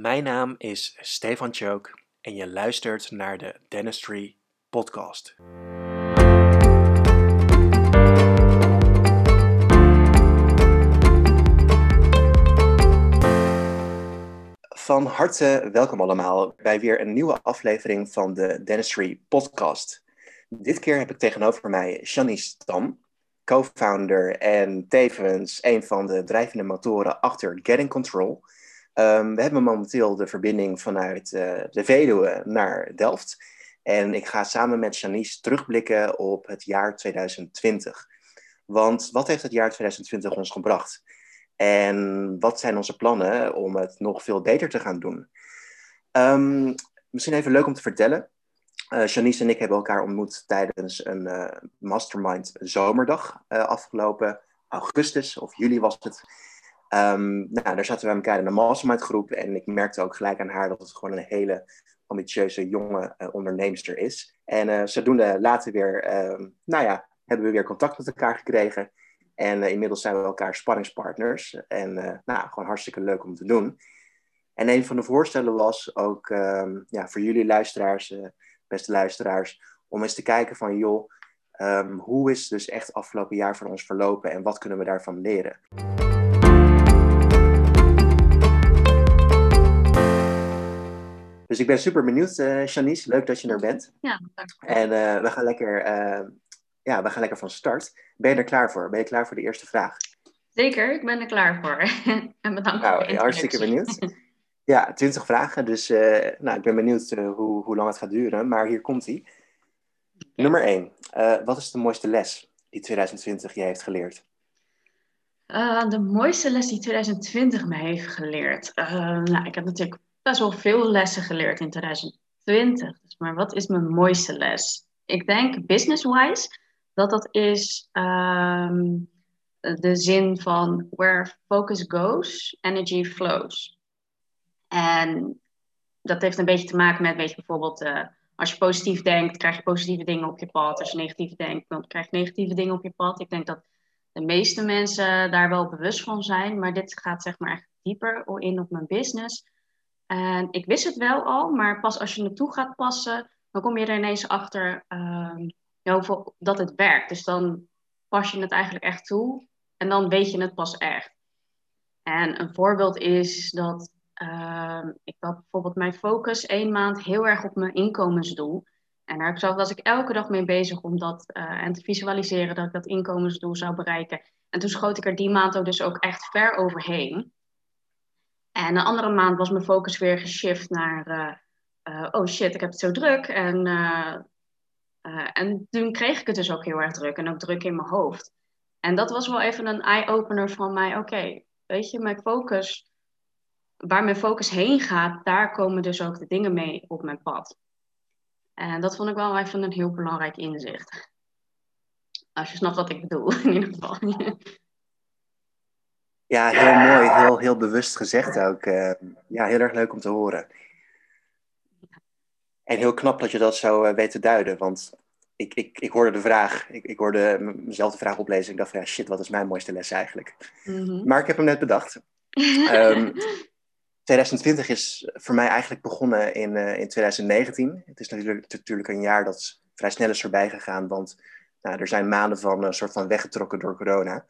Mijn naam is Stefan Chook en je luistert naar de Dentistry Podcast. Van harte welkom allemaal bij weer een nieuwe aflevering van de Dentistry Podcast. Dit keer heb ik tegenover mij Shanice Stam, co-founder en tevens een van de drijvende motoren achter Getting Control. Um, we hebben momenteel de verbinding vanuit uh, de Veluwe naar Delft. En ik ga samen met Janice terugblikken op het jaar 2020. Want wat heeft het jaar 2020 ons gebracht? En wat zijn onze plannen om het nog veel beter te gaan doen? Um, misschien even leuk om te vertellen. Uh, Janice en ik hebben elkaar ontmoet tijdens een uh, mastermind zomerdag afgelopen augustus of juli was het. Um, nou, daar zaten we elkaar in een mastermind groep en ik merkte ook gelijk aan haar dat het gewoon een hele ambitieuze jonge uh, onderneemster is. En uh, zodoende later weer, uh, nou ja, hebben we weer contact met elkaar gekregen. En uh, inmiddels zijn we elkaar spanningspartners. En nou, gewoon hartstikke leuk om te doen. En een van de voorstellen was ook um, ja, voor jullie luisteraars, beste luisteraars, om eens te kijken van joh, hoe is dus echt afgelopen jaar voor ons verlopen en wat kunnen we daarvan leren? Dus ik ben super benieuwd, uh, Janice. Leuk dat je er bent. Ja, dank En uh, we, gaan lekker, uh, ja, we gaan lekker van start. Ben je er klaar voor? Ben je klaar voor de eerste vraag? Zeker, ik ben er klaar voor. en bedankt nou, Hartstikke benieuwd. Ja, 20 vragen. Dus nou, ik ben benieuwd hoe, hoe lang het gaat duren. Maar hier komt hij. Nummer 1. wat is de mooiste les die 2020 je heeft geleerd? de mooiste les die 2020 me heeft geleerd? nou, ik heb natuurlijk best wel veel lessen geleerd in 2020. Dus, maar wat is mijn mooiste les? Ik denk business-wise dat dat is um, de zin van where focus goes, energy flows. En dat heeft een beetje te maken met, weet je, bijvoorbeeld uh, als je positief denkt, krijg je positieve dingen op je pad. Als je negatief denkt, dan krijg je negatieve dingen op je pad. Ik denk dat de meeste mensen daar wel bewust van zijn, maar dit gaat zeg maar echt dieper in op mijn business. En ik wist het wel al, maar pas als je naartoe gaat passen, dan kom je er ineens achter hoeveel, dat het werkt. Dus dan pas je het eigenlijk echt toe en dan weet je het pas echt. En een voorbeeld is dat uh, ik had bijvoorbeeld mijn focus één maand heel erg op mijn inkomensdoel. En daar was ik elke dag mee bezig om dat uh, en te visualiseren dat ik dat inkomensdoel zou bereiken. En toen schoot ik er die maand ook dus ook echt ver overheen. En een andere maand was mijn focus weer geshift naar, uh, uh, oh shit, ik heb het zo druk. En, uh, en toen kreeg ik het dus ook heel erg druk en ook druk in mijn hoofd. En dat was wel even een eye-opener van mij, oké, weet je, mijn focus, waar mijn focus heen gaat, daar komen dus ook de dingen mee op mijn pad. En dat vond ik wel even een heel belangrijk inzicht. Als je snapt wat ik bedoel, in ieder geval. Ja, heel mooi. Heel, heel bewust gezegd ook. Uh, ja, heel erg leuk om te horen. En heel knap dat je dat zo uh, weet te duiden. Want ik, ik, ik hoorde de vraag, ik, ik hoorde mezelf de vraag oplezen. Ik dacht van ja, shit, wat is mijn mooiste les eigenlijk? Mm -hmm. Maar ik heb hem net bedacht. um, 2020 is voor mij eigenlijk begonnen in, uh, in 2019. Het is natuurlijk, natuurlijk een jaar dat vrij snel is voorbij gegaan. Want nou, er zijn maanden van een soort van weggetrokken door corona.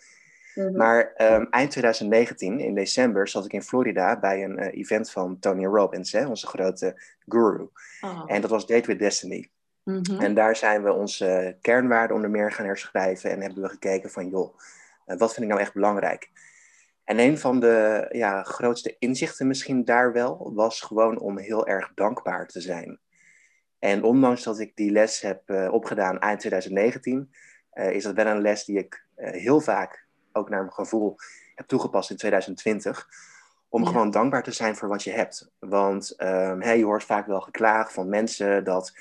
Mm-hmm. Maar um, eind 2019, in december, zat ik in Florida bij een uh, event van Tony Robbins, hè, onze grote guru. Oh. En dat was Date with Destiny. Mm-hmm. En daar zijn we onze kernwaarden onder meer gaan herschrijven en hebben we gekeken van, joh, uh, wat vind ik nou echt belangrijk? En een van de ja, grootste inzichten misschien daar wel, was gewoon om heel erg dankbaar te zijn. En ondanks dat ik die les heb uh, opgedaan eind 2019, is dat wel een les die ik heel vaak ook naar mijn gevoel heb toegepast in 2020. Om ja. gewoon dankbaar te zijn voor wat je hebt. Want um, hey, je hoort vaak wel geklaag van mensen dat,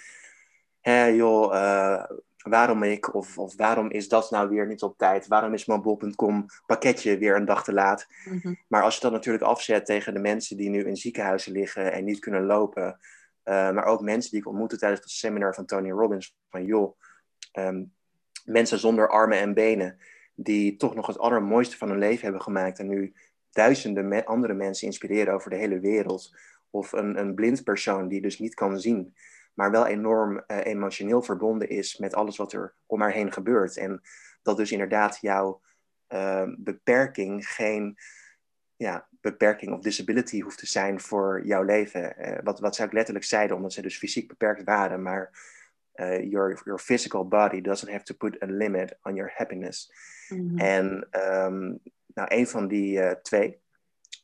hey, joh, uh, waarom ik, of, of waarom is dat nou weer niet op tijd? Waarom is mijn bol.com pakketje weer een dag te laat? Mm -hmm. Maar als je dat natuurlijk afzet tegen de mensen die nu in ziekenhuizen liggen en niet kunnen lopen, uh, maar ook mensen die ik ontmoette tijdens het seminar van Tony Robbins, van joh, um, mensen zonder armen en benen die toch nog het allermooiste van hun leven hebben gemaakt en nu duizenden andere mensen inspireren over de hele wereld. Of een, een blind persoon die dus niet kan zien, maar wel enorm uh, emotioneel verbonden is met alles wat er om haar heen gebeurt. En dat dus inderdaad jouw uh, beperking geen ja, beperking of disability hoeft te zijn voor jouw leven. Uh, wat, wat zou ik letterlijk zeiden, omdat ze dus fysiek beperkt waren, maar uh, your, your physical body doesn't have to put a limit on your happiness. Mm-hmm. En um, nou, een van die uh, twee,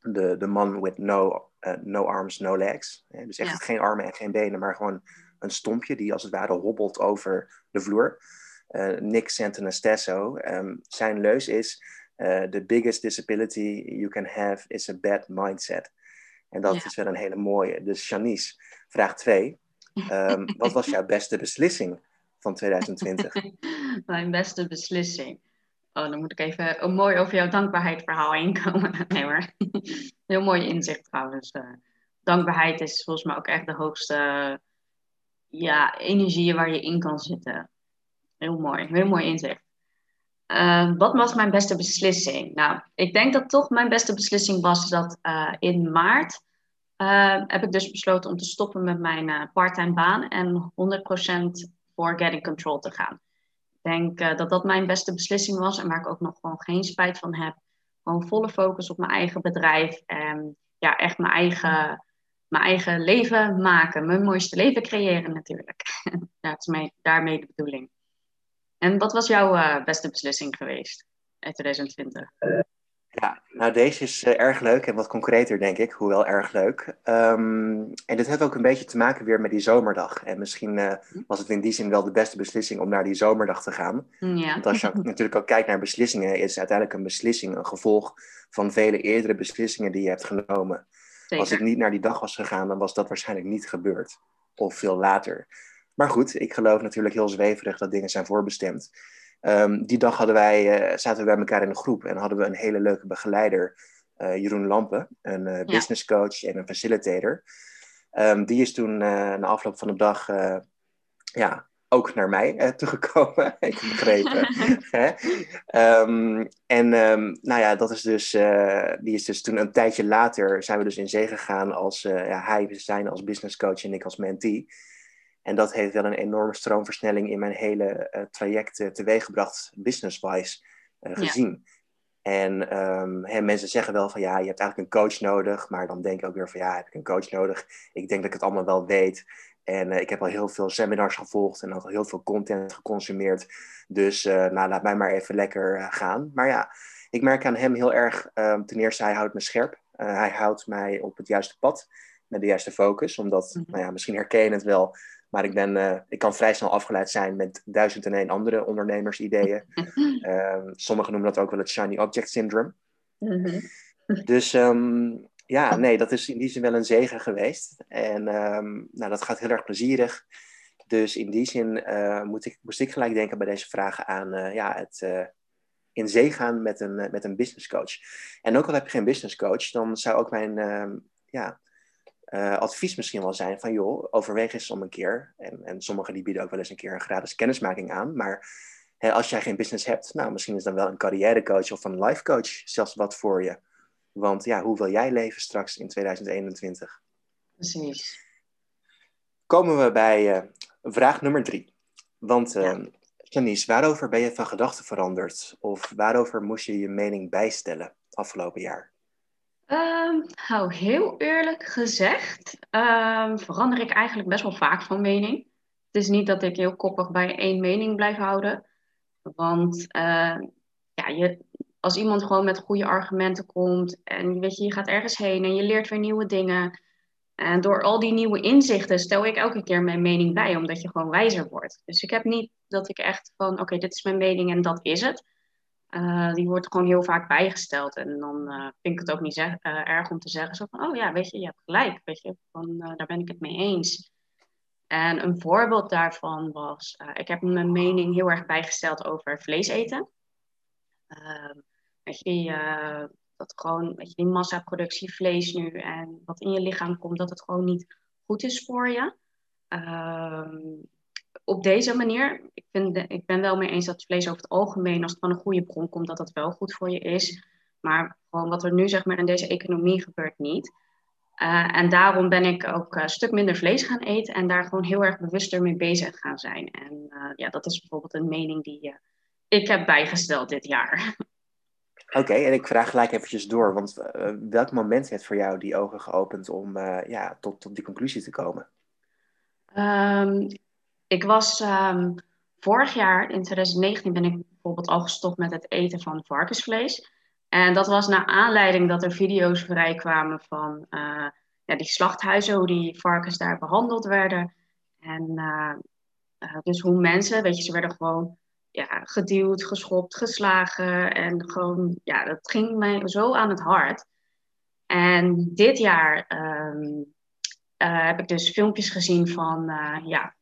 de, de man with no, no arms, no legs, dus echt ja. geen armen en geen benen, maar gewoon een stompje die als het ware hobbelt over de vloer. Nick Santonastesso, um, zijn leus is the biggest disability you can have is a bad mindset. En dat ja. is wel een hele mooie. Dus Janice, vraag 2. Ehm, wat was jouw beste beslissing van 2020? Mijn beste beslissing. Oh, dan moet ik even een mooi over jouw dankbaarheid heen komen. nee hoor. Heel mooi inzicht trouwens. Uh, dankbaarheid is volgens mij ook echt de hoogste ja, energie waar je in kan zitten. Heel mooi. Heel mooi inzicht. Uh, wat was mijn beste beslissing? Nou, ik denk dat toch mijn beste beslissing was dat uh, in maart uh, heb ik dus besloten om te stoppen met mijn uh, parttime baan en 100% voor Getting Control te gaan. Ik denk dat dat mijn beste beslissing was en waar ik ook nog gewoon geen spijt van heb. Gewoon volle focus op mijn eigen bedrijf en ja, echt mijn eigen, mijn eigen leven maken. Mijn mooiste leven creëren natuurlijk. dat is mijn, daarmee de bedoeling. En wat was jouw uh, beste beslissing geweest in 2020? Ja, nou deze is uh, erg leuk en wat concreter denk ik, hoewel erg leuk. Um, en dit heeft ook een beetje te maken weer met die zomerdag. En misschien uh, was het in die zin wel de beste beslissing om naar die zomerdag te gaan. Ja. Want als je natuurlijk ook kijkt naar beslissingen, is uiteindelijk een beslissing een gevolg van vele eerdere beslissingen die je hebt genomen. Zeker. Als ik niet naar die dag was gegaan, dan was dat waarschijnlijk niet gebeurd. Of veel later. Maar goed, ik geloof natuurlijk heel zweverig dat dingen zijn voorbestemd. Um, die dag hadden wij, uh, zaten we bij elkaar in een groep en hadden we een hele leuke begeleider, uh, Jeroen Lampen, een uh, business coach en een facilitator. Um, die is toen na afloop van de dag ja, ook naar mij toegekomen, ik heb begrepen. um, en nou ja, dat is dus, die is dus toen een tijdje later, zijn we dus in zee gegaan als, ja, hij zijn als business coach en ik als mentee. En dat heeft wel een enorme stroomversnelling in mijn hele uh, traject uh, teweeggebracht, business-wise uh, gezien. En um, mensen zeggen wel van ja, je hebt eigenlijk een coach nodig. Maar dan denk ik ook weer van ja, heb ik een coach nodig? Ik denk dat ik het allemaal wel weet. En ik heb al heel veel seminars gevolgd en al heel veel content geconsumeerd. Dus nou, laat mij maar even lekker gaan. Maar ja, ik merk aan hem heel erg, um, ten eerste hij houdt me scherp. hij houdt mij op het juiste pad met de juiste focus. Omdat, mm nou ja, misschien herken je het wel. Maar ik, ben, uh, ik kan vrij snel afgeleid zijn met duizend en één andere ondernemersideeën. uh, sommigen noemen dat ook wel het shiny object syndrome. Mhm. Dus um, ja, nee, dat is in die zin wel een zegen geweest. En um, nou, dat gaat heel erg plezierig. Dus in die zin uh, moet ik, moest ik gelijk denken bij deze vragen aan uh, ja, het in zee gaan met een, met een business coach. En ook al heb je geen business coach, dan zou ook mijn ehm, ja, uh, advies misschien wel zijn van joh, overweeg eens om een keer. En, en sommigen die bieden ook wel eens een keer een gratis kennismaking aan. Maar hè, als jij geen business hebt, nou misschien is dan wel een carrièrecoach of een life coach zelfs wat voor je. Want ja, hoe wil jij leven straks in 2021? Precies. Komen we bij uh, vraag nummer drie. Want uh, ja. Janice, waarover ben je van gedachten veranderd? Of waarover moest je je mening bijstellen afgelopen jaar? Um, heel eerlijk gezegd um, verander ik eigenlijk best wel vaak van mening. Het is niet dat ik heel koppig bij één mening blijf houden. Want uh, ja, je, als iemand gewoon met goede argumenten komt en weet je, je gaat ergens heen en je leert weer nieuwe dingen. En door al die nieuwe inzichten stel ik elke keer mijn mening bij, omdat je gewoon wijzer wordt. Dus ik heb niet dat ik echt van, oké, dit is mijn mening en dat is het. Uh, die wordt gewoon heel vaak bijgesteld. En dan uh, vind ik het ook niet uh, erg om te zeggen: zo van, Oh ja, weet je, je hebt gelijk. Weet je, van, daar ben ik het mee eens. En een voorbeeld daarvan was: ik heb mijn mening heel erg bijgesteld over vlees eten. Ehm, je, dat gewoon, weet je, die massaproductie vlees nu en wat in je lichaam komt, dat het gewoon niet goed is voor je. Ehm, op deze manier, ik, vind ik ben wel mee eens dat vlees over het algemeen, als het van een goede bron komt, dat dat wel goed voor je is. Maar gewoon wat er nu zeg maar in deze economie gebeurt niet. Uh, en daarom ben ik ook een stuk minder vlees gaan eten en daar gewoon heel erg bewuster mee bezig gaan zijn. En uh, ja, dat is bijvoorbeeld een mening die uh, ik heb bijgesteld dit jaar. Oké, en ik vraag gelijk eventjes door, want welk moment heeft voor jou die ogen geopend om ja, tot, tot die conclusie te komen? Um, ik was um, vorig jaar, in 2019, ben ik bijvoorbeeld al gestopt met het eten van varkensvlees. En dat was naar aanleiding dat er video's vrijkwamen van uh, ja, die slachthuizen, hoe die varkens daar behandeld werden. En uh, uh, dus hoe mensen, weet je, ze werden gewoon ja, geduwd, geschopt, geslagen. En gewoon, ja, dat ging mij zo aan het hart. En dit jaar um, heb ik dus filmpjes gezien van, ja,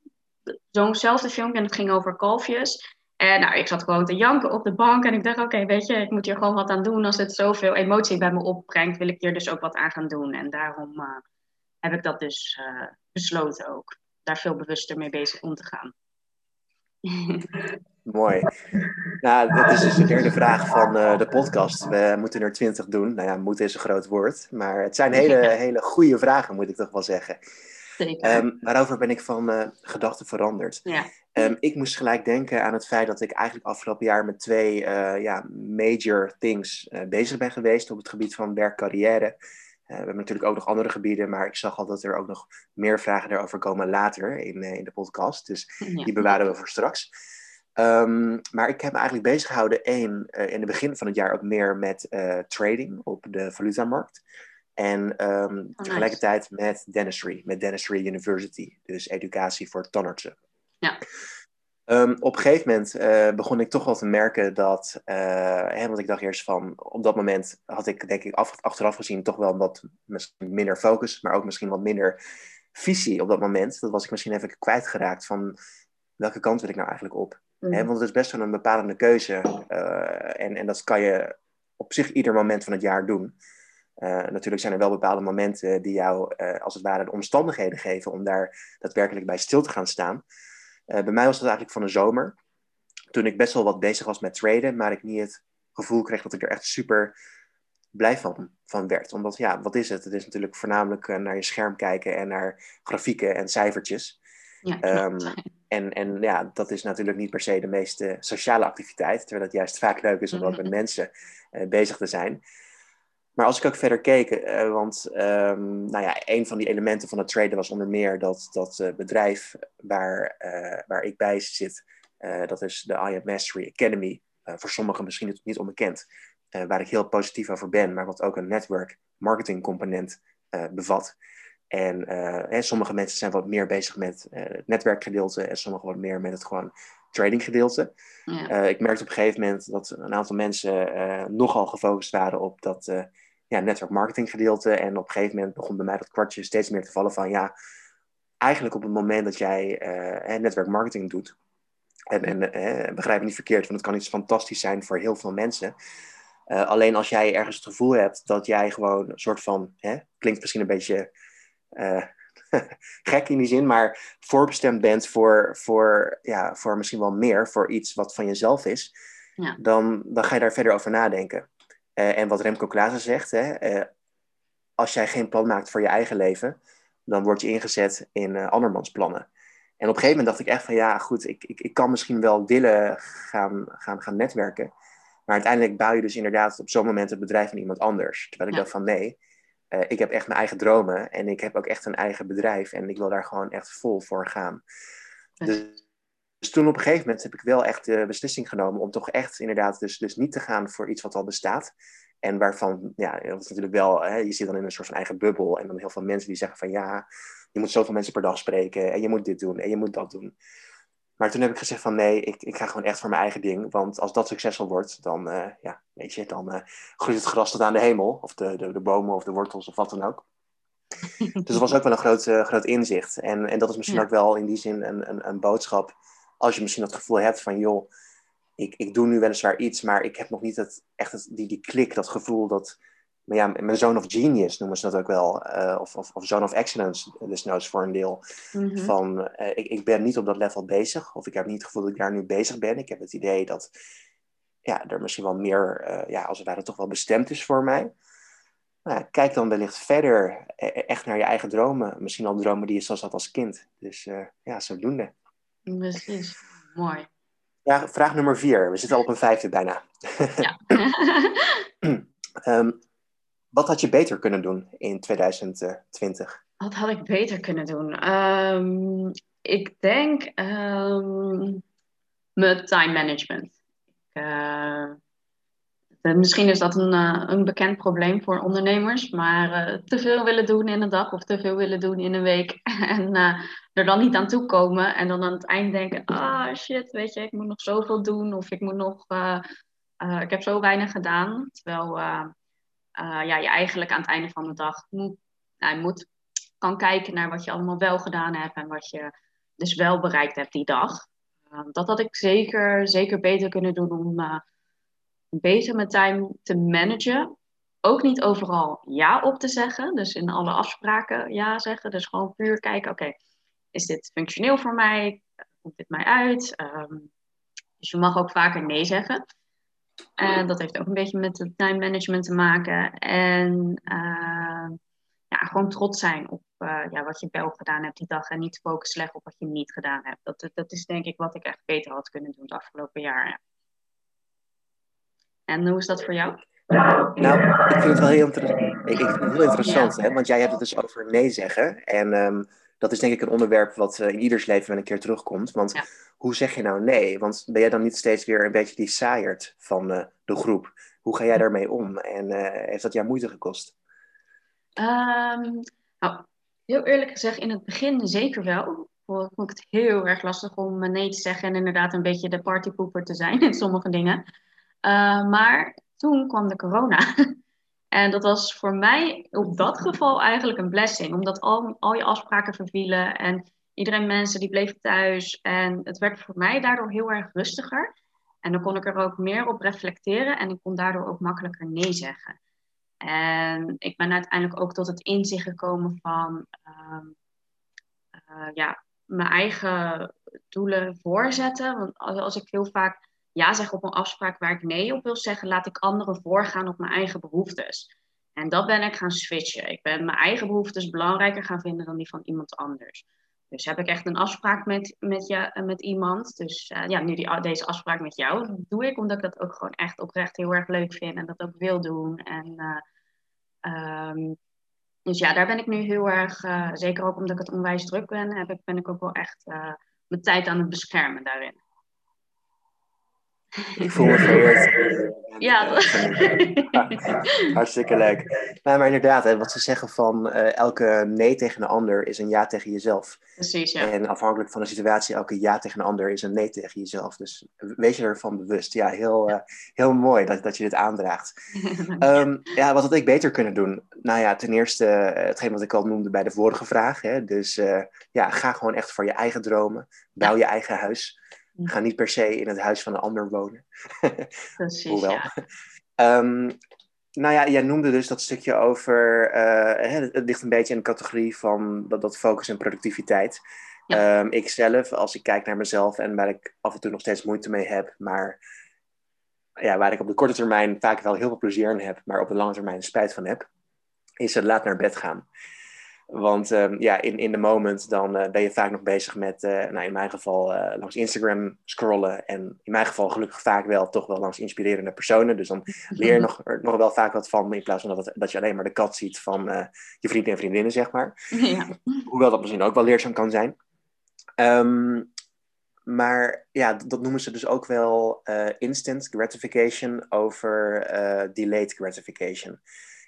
zo'nzelfde filmpje en het ging over kalfjes. En nou, ik zat gewoon te janken op de bank en ik dacht, oké, weet je, ik moet hier gewoon wat aan doen. Als het zoveel emotie bij me opbrengt, wil ik hier dus ook wat aan gaan doen. En daarom uh, heb ik dat dus uh, besloten ook. Daar veel bewuster mee bezig om te gaan. Mooi. Nou, dat is dus de derde vraag van uh, de podcast. We moeten er twintig doen. Nou ja, moeten is een groot woord. Maar het zijn hele, hele goede vragen, moet ik toch wel zeggen. Um, waarover ben ik van uh, gedachten veranderd? Ja. Um, ik moest gelijk denken aan het feit dat ik eigenlijk afgelopen jaar met twee uh, ja, major things uh, bezig ben geweest op het gebied van werk-carrière. we hebben natuurlijk ook nog andere gebieden, maar ik zag al dat er ook nog meer vragen daarover komen later in, in de podcast. Dus ja. die bewaren we voor straks. Um, maar ik heb me eigenlijk bezig gehouden, één, in het begin van het jaar ook meer met trading op de valutamarkt. En um, oh, tegelijkertijd met dentistry, met Dentistry University, dus educatie voor tandartsen. Ja. Um, op een gegeven moment uh, begon ik toch wel te merken dat, uh, hè, want ik dacht eerst van, op dat moment had ik denk ik af, achteraf gezien toch wel wat minder focus, maar ook misschien wat minder visie op dat moment. Dat was ik misschien even kwijtgeraakt van welke kant wil ik nou eigenlijk op. Mm. Hè, want het is best wel een bepalende keuze uh, en, en dat kan je op zich ieder moment van het jaar doen. Uh, natuurlijk zijn er wel bepaalde momenten die jou, uh, als het ware, de omstandigheden geven om daar daadwerkelijk bij stil te gaan staan. Uh, bij mij was dat eigenlijk van de zomer, toen ik best wel wat bezig was met traden, maar ik niet het gevoel kreeg dat ik er echt super blij van, van werd. Omdat, ja, wat is het? Het is natuurlijk voornamelijk naar je scherm kijken en naar grafieken en cijfertjes. Ja, um, en, en ja, dat is natuurlijk niet per se de meest sociale activiteit, terwijl het juist vaak leuk is om ook met mensen bezig te zijn. Maar als ik ook verder keek, uh, want um, nou ja, een van die elementen van het traden was onder meer dat dat uh, bedrijf waar, uh, waar ik bij zit, dat is de IM Mastery Academy, voor sommigen misschien niet onbekend, waar ik heel positief over ben, maar wat ook een network marketing component bevat. En hè, sommige mensen zijn wat meer bezig met het netwerkgedeelte en sommigen wat meer met het gewoon trading gedeelte. Ja. ik merkte op een gegeven moment dat een aantal mensen nogal gefocust waren op dat ja, network marketing gedeelte. En op een gegeven moment begon bij mij dat kwartje steeds meer te vallen van ja, eigenlijk op het moment dat jij uh, netwerk marketing doet, en, en uh, begrijp me niet verkeerd, want het kan iets fantastisch zijn voor heel veel mensen. Uh, alleen als jij ergens het gevoel hebt dat jij gewoon een soort van, hè, klinkt misschien een beetje gek in die zin, maar voorbestemd bent voor, voor, ja, voor misschien wel meer, voor iets wat van jezelf is, ja. dan, dan ga je daar verder over nadenken. Uh, en wat Remco Klaassen zegt, hè, uh, als jij geen plan maakt voor je eigen leven, dan word je ingezet in uh, andermans plannen. En op een gegeven moment dacht ik echt van ja, goed, ik, ik, ik kan misschien wel willen gaan, gaan, gaan netwerken. Maar uiteindelijk bouw je dus inderdaad op zo'n moment het bedrijf van iemand anders. Terwijl ik ja. dacht van nee, ik heb echt mijn eigen dromen en ik heb ook echt een eigen bedrijf en ik wil daar gewoon echt vol voor gaan. Dus, dus toen op een gegeven moment heb ik wel echt de beslissing genomen om toch echt inderdaad dus, dus niet te gaan voor iets wat al bestaat. En waarvan, ja, dat is natuurlijk wel, hè, je zit dan in een soort van eigen bubbel. En dan heel veel mensen die zeggen van ja, je moet zoveel mensen per dag spreken. En je moet dit doen en je moet dat doen. Maar toen heb ik gezegd van nee, ik, ik ga gewoon echt voor mijn eigen ding. Want als dat succesvol wordt, dan, uh, ja, weet je, dan uh, groeit het gras tot aan de hemel. Of de, de, de bomen of de wortels of wat dan ook. dus dat was ook wel een groot, uh, groot inzicht. En, en dat is misschien ja. ook wel in die zin een, een, een boodschap als je misschien het gevoel hebt van, joh, ik, ik doe nu weliswaar iets, maar ik heb nog niet het, echt het, die, die klik, dat gevoel dat, maar ja, mijn zone of genius noemen ze dat ook wel, uh, of, of, of zone of excellence, dus voor een deel. Mm-hmm. Van, uh, ik, ik ben niet op dat level bezig, of ik heb niet het gevoel dat ik daar nu bezig ben. Ik heb het idee dat ja, er misschien wel meer, ja, als het ware toch wel bestemd is voor mij. Nou, kijk dan wellicht verder e-, e-, echt naar je eigen dromen. Misschien al dromen die je zoals had als kind. Dus ja, zodoende. Precies, mooi. Ja, vraag nummer vier. We zitten al op een vijfde bijna. Ja. um, wat had je beter kunnen doen in 2020? Wat had ik beter kunnen doen? Um, ik denk um, mijn time management. Uh, misschien is dat een, uh, een bekend probleem voor ondernemers, maar uh, te veel willen doen in een dag of te veel willen doen in een week en er dan niet aan toe komen en dan aan het eind denken, ah shit, weet je, ik moet nog zoveel doen of ik moet nog, ik heb zo weinig gedaan. Terwijl ja, je eigenlijk aan het einde van de dag moet, nou, moet kan kijken naar wat je allemaal wel gedaan hebt en wat je dus wel bereikt hebt die dag. dat had ik zeker, zeker beter kunnen doen om beter mijn time te managen. Ook niet overal ja op te zeggen. Dus in alle afspraken ja zeggen. Dus gewoon puur kijken, oké, is dit functioneel voor mij? Komt dit mij uit? Ehm, dus je mag ook vaker nee zeggen. En dat heeft ook een beetje met het time management te maken. En uh, ja, gewoon trots zijn op uh, ja, wat je wel gedaan hebt die dag. En niet focus leggen op wat je niet gedaan hebt. Dat, dat is denk ik wat ik echt beter had kunnen doen het afgelopen jaar. En hoe is dat voor jou? Nou, ik vind het wel heel, inter ik, ik vind het heel interessant, hè? want jij hebt het dus over nee zeggen. En um, dat is denk ik een onderwerp wat uh, in ieders leven wel een keer terugkomt. Want ja. hoe zeg je nou nee? Want ben jij dan niet steeds weer een beetje die saaierd van uh, de groep? Hoe ga jij daarmee om? En uh, heeft dat jou moeite gekost? Um, nou, heel eerlijk gezegd, in het begin zeker wel. Ik vond het heel erg lastig om nee te zeggen en inderdaad een beetje de partypooper te zijn in sommige dingen. Uh, maar toen kwam de corona. en dat was voor mij op dat geval eigenlijk een blessing. Omdat al, al je afspraken vervielen en iedereen mensen die bleven thuis. En het werd voor mij daardoor heel erg rustiger. En dan kon ik er ook meer op reflecteren en ik kon daardoor ook makkelijker nee zeggen. En ik ben uiteindelijk ook tot het inzicht gekomen van uh, uh, ja, mijn eigen doelen voorzetten. Want als, als ik heel vaak ja zeg op een afspraak waar ik nee op wil zeggen, laat ik anderen voorgaan op mijn eigen behoeftes. En dat ben ik gaan switchen. Ik ben mijn eigen behoeftes belangrijker gaan vinden dan die van iemand anders. Dus heb ik echt een afspraak met, met, je, met iemand. Dus uh, ja, nu die, deze afspraak met jou doe ik omdat ik dat ook gewoon echt oprecht heel erg leuk vind en dat ook wil doen. En, uh, um, dus ja, daar ben ik nu heel erg, zeker ook omdat ik het onwijs druk ben, heb ik, ben ik ook wel echt mijn tijd aan het beschermen daarin. Ik voel me vereerd. Ja, hartstikke leuk. Nou, maar inderdaad, hè, wat ze zeggen van uh, elke nee tegen een ander is een ja tegen jezelf. Precies, ja. En afhankelijk van de situatie, elke ja tegen een ander is een nee tegen jezelf. Dus wees je ervan bewust. Ja, heel, uh, heel mooi dat, dat je dit aandraagt. um, ja, wat had ik beter kunnen doen? Nou ja, ten eerste uh, hetgeen wat ik al noemde bij de vorige vraag. Hè? Dus ja, ga gewoon echt voor je eigen dromen. Bouw je eigen huis. Ga niet per se in het huis van een ander wonen. Precies, Hoewel. Ja. um, nou ja, jij noemde dus dat stukje over, uh, het ligt een beetje in de categorie van dat, dat focus en productiviteit. Ja. Um, ik zelf, als ik kijk naar mezelf en waar ik af en toe nog steeds moeite mee heb, maar ja, waar ik op de korte termijn vaak wel heel veel plezier in heb, maar op de lange termijn spijt van heb, is het laat naar bed gaan. Want um, ja, in, in de moment dan uh, ben je vaak nog bezig met, uh, nou in mijn geval, uh, langs Instagram scrollen. En in mijn geval gelukkig vaak wel toch wel langs inspirerende personen. Dus dan leer je nog, er nog wel vaak wat van, in plaats van dat, dat je alleen maar de kat ziet van je vrienden en vriendinnen, zeg maar. Ja. Hoewel dat misschien ook wel leerzaam kan zijn. Um, maar ja, dat noemen ze dus ook wel instant gratification over delayed gratification.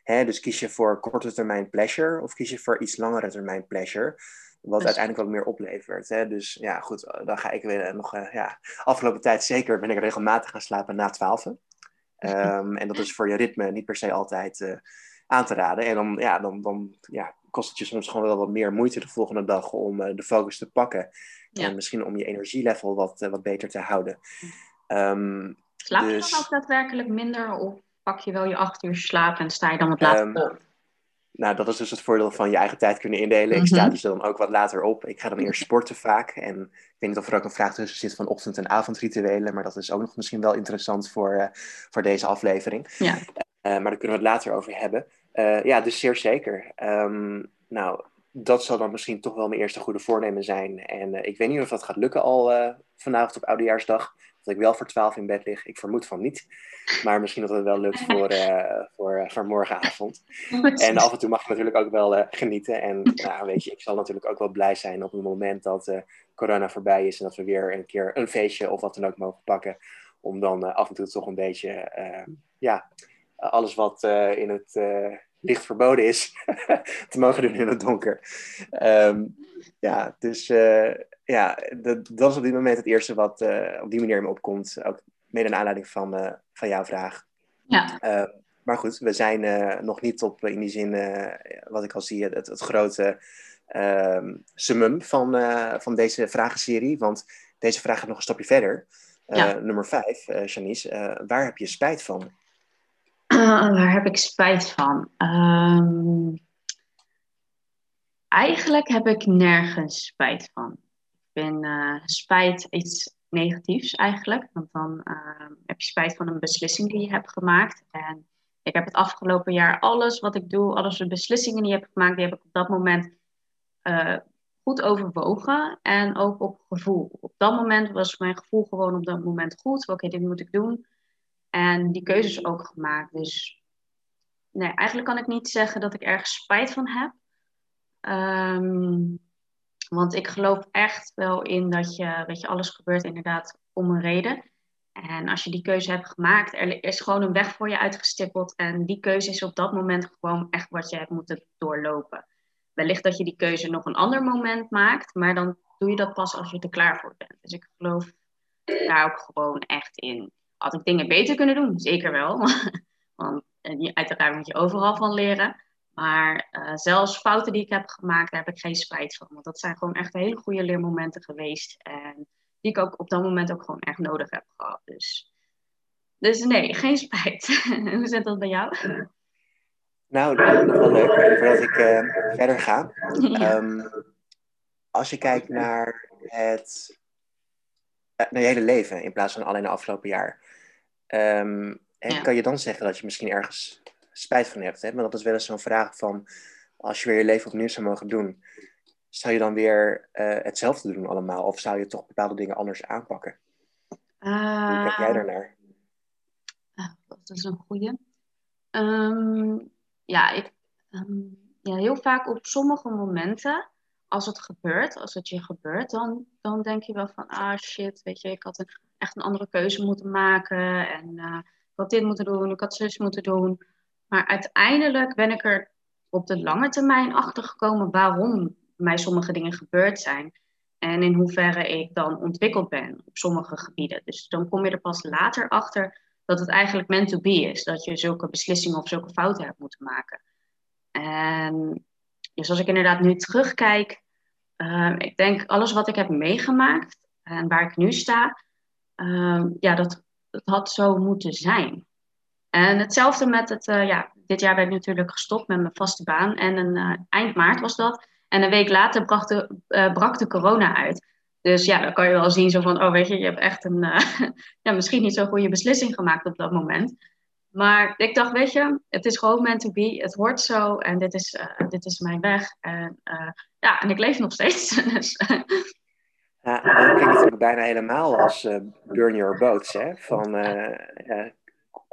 Hè, dus kies je voor korte termijn pleasure of kies je voor iets langere termijn pleasure? Wat dus... uiteindelijk wat meer oplevert. Hè? Dus ja, goed, eh, dan ga ik weer nog, uh, ja, afgelopen tijd zeker ben ik regelmatig gaan slapen na twaalf. Um, en dat is voor je ritme niet per se altijd uh, aan te raden. En dan, ja, dan, dan ja, kost het je soms gewoon wel wat meer moeite de volgende dag om uh, de focus te pakken. Ja. En misschien om je energielevel wat, wat beter te houden. Um, Slaap je dus... dan ook daadwerkelijk minder of pak je wel je acht uur slaap en sta je dan wat later um, op? nou, dat is dus het voordeel van je eigen tijd kunnen indelen. Ik sta mhm. dus dan ook wat later op. Ik ga dan eerst sporten vaak. En ik weet niet of er ook een vraag tussen zit van ochtend- en avondrituelen. Maar dat is ook nog misschien wel interessant voor, uh, voor deze aflevering. Ja. Uh, maar daar kunnen we het later over hebben. Uh, ja, dus zeer zeker. Um, nou, dat zal dan misschien toch wel mijn eerste goede voornemen zijn. En ik weet niet of dat gaat lukken al vanavond op Oudejaarsdag. Dat ik wel voor 12 in bed lig. Ik vermoed van niet. Maar misschien dat het wel lukt voor, uh, voor, voor morgenavond. En af en toe mag ik natuurlijk ook wel genieten. En nou, weet je, ik zal natuurlijk ook wel blij zijn op het moment dat corona voorbij is. En dat we weer een keer een feestje of wat dan ook mogen pakken. Om dan af en toe toch een beetje, ja, alles wat in het licht verboden is, te mogen doen in het donker. Um, ja, dus ja, dat, dat, is op dit moment het eerste wat uh, op die manier me opkomt. Ook mede naar aanleiding van, uh, van jouw vraag. Ja. Uh, maar goed, we zijn nog niet op in die zin, wat ik al zie, het, het grote ehm, summum van, van deze vragenserie. Want deze vraag gaat nog een stapje verder. Ja. Nummer vijf, Janice. waar heb je spijt van? Waar heb ik spijt van? Um, eigenlijk heb ik nergens spijt van vind uh, spijt iets negatiefs eigenlijk. Want dan uh, heb je spijt van een beslissing die je hebt gemaakt. En ik heb het afgelopen jaar alles wat ik doe, alles de beslissingen die ik heb gemaakt, die heb ik op dat moment uh, goed overwogen. En ook op gevoel. Op dat moment was mijn gevoel gewoon op dat moment goed. Oké, dit moet ik doen. En die keuzes ook gemaakt. Dus nee, eigenlijk kan ik niet zeggen dat ik ergens spijt van heb. Um, want ik geloof echt wel in dat je, weet je, alles gebeurt inderdaad om een reden. En als je die keuze hebt gemaakt, er is gewoon een weg voor je uitgestippeld. En die keuze is op dat moment gewoon echt wat je hebt moeten doorlopen. Wellicht dat je die keuze nog een ander moment maakt, maar dan doe je dat pas als je er klaar voor bent. Dus ik geloof daar ook gewoon echt in. Had ik dingen beter kunnen doen? Zeker wel. Want eh, uiteraard moet je overal van leren. Maar uh, zelfs fouten die ik heb gemaakt, daar heb ik geen spijt van. Want dat zijn gewoon echt hele goede leermomenten geweest. En die ik ook op dat moment ook gewoon echt nodig heb gehad. Dus, dus nee, geen spijt. Hoe zit dat bij jou? Nou, dat is nog wel leuk. Voordat ik uh, verder ga. Um, als je kijkt naar het naar je hele leven in plaats van alleen het afgelopen jaar. Um, ja. Kan je dan zeggen dat je misschien ergens spijt van hebt. Hè? Maar dat is wel eens zo'n vraag van, als je weer je leven opnieuw zou mogen doen, zou je dan weer uh, hetzelfde doen allemaal? Of zou je toch bepaalde dingen anders aanpakken? Uh, Hoe kijk jij daarnaar? Uh, dat is een goede. Um, ja, ik, um, ja, heel vaak op sommige momenten, als het gebeurt, als het je gebeurt, dan, dan denk je wel van, ah shit, weet je, ik had een, echt een andere keuze moeten maken. En uh, ik had dit moeten doen, ik had zus moeten doen. Maar uiteindelijk ben ik er op de lange termijn achter gekomen waarom mij sommige dingen gebeurd zijn. En in hoeverre ik dan ontwikkeld ben op sommige gebieden. Dus dan kom je er pas later achter dat het eigenlijk meant to be is. Dat je zulke beslissingen of zulke fouten hebt moeten maken. En dus als ik inderdaad nu terugkijk, uh, ik denk alles wat ik heb meegemaakt en waar ik nu sta, uh, ja, dat, dat had zo moeten zijn. En hetzelfde met het, uh, ja, dit jaar ben ik natuurlijk gestopt met mijn vaste baan. En een, uh, eind maart was dat. En een week later brak de, uh, brak de corona uit. Dus ja, dan kan je wel zien zo van, oh weet je, je hebt echt een, ja, misschien niet zo'n goede beslissing gemaakt op dat moment. Maar ik dacht, weet je, het is gewoon meant to be. Het hoort zo en dit is, dit is mijn weg. En ja, en ik leef nog steeds. dus, ja, dat klinkt natuurlijk bijna helemaal als burn your boats, hè? Van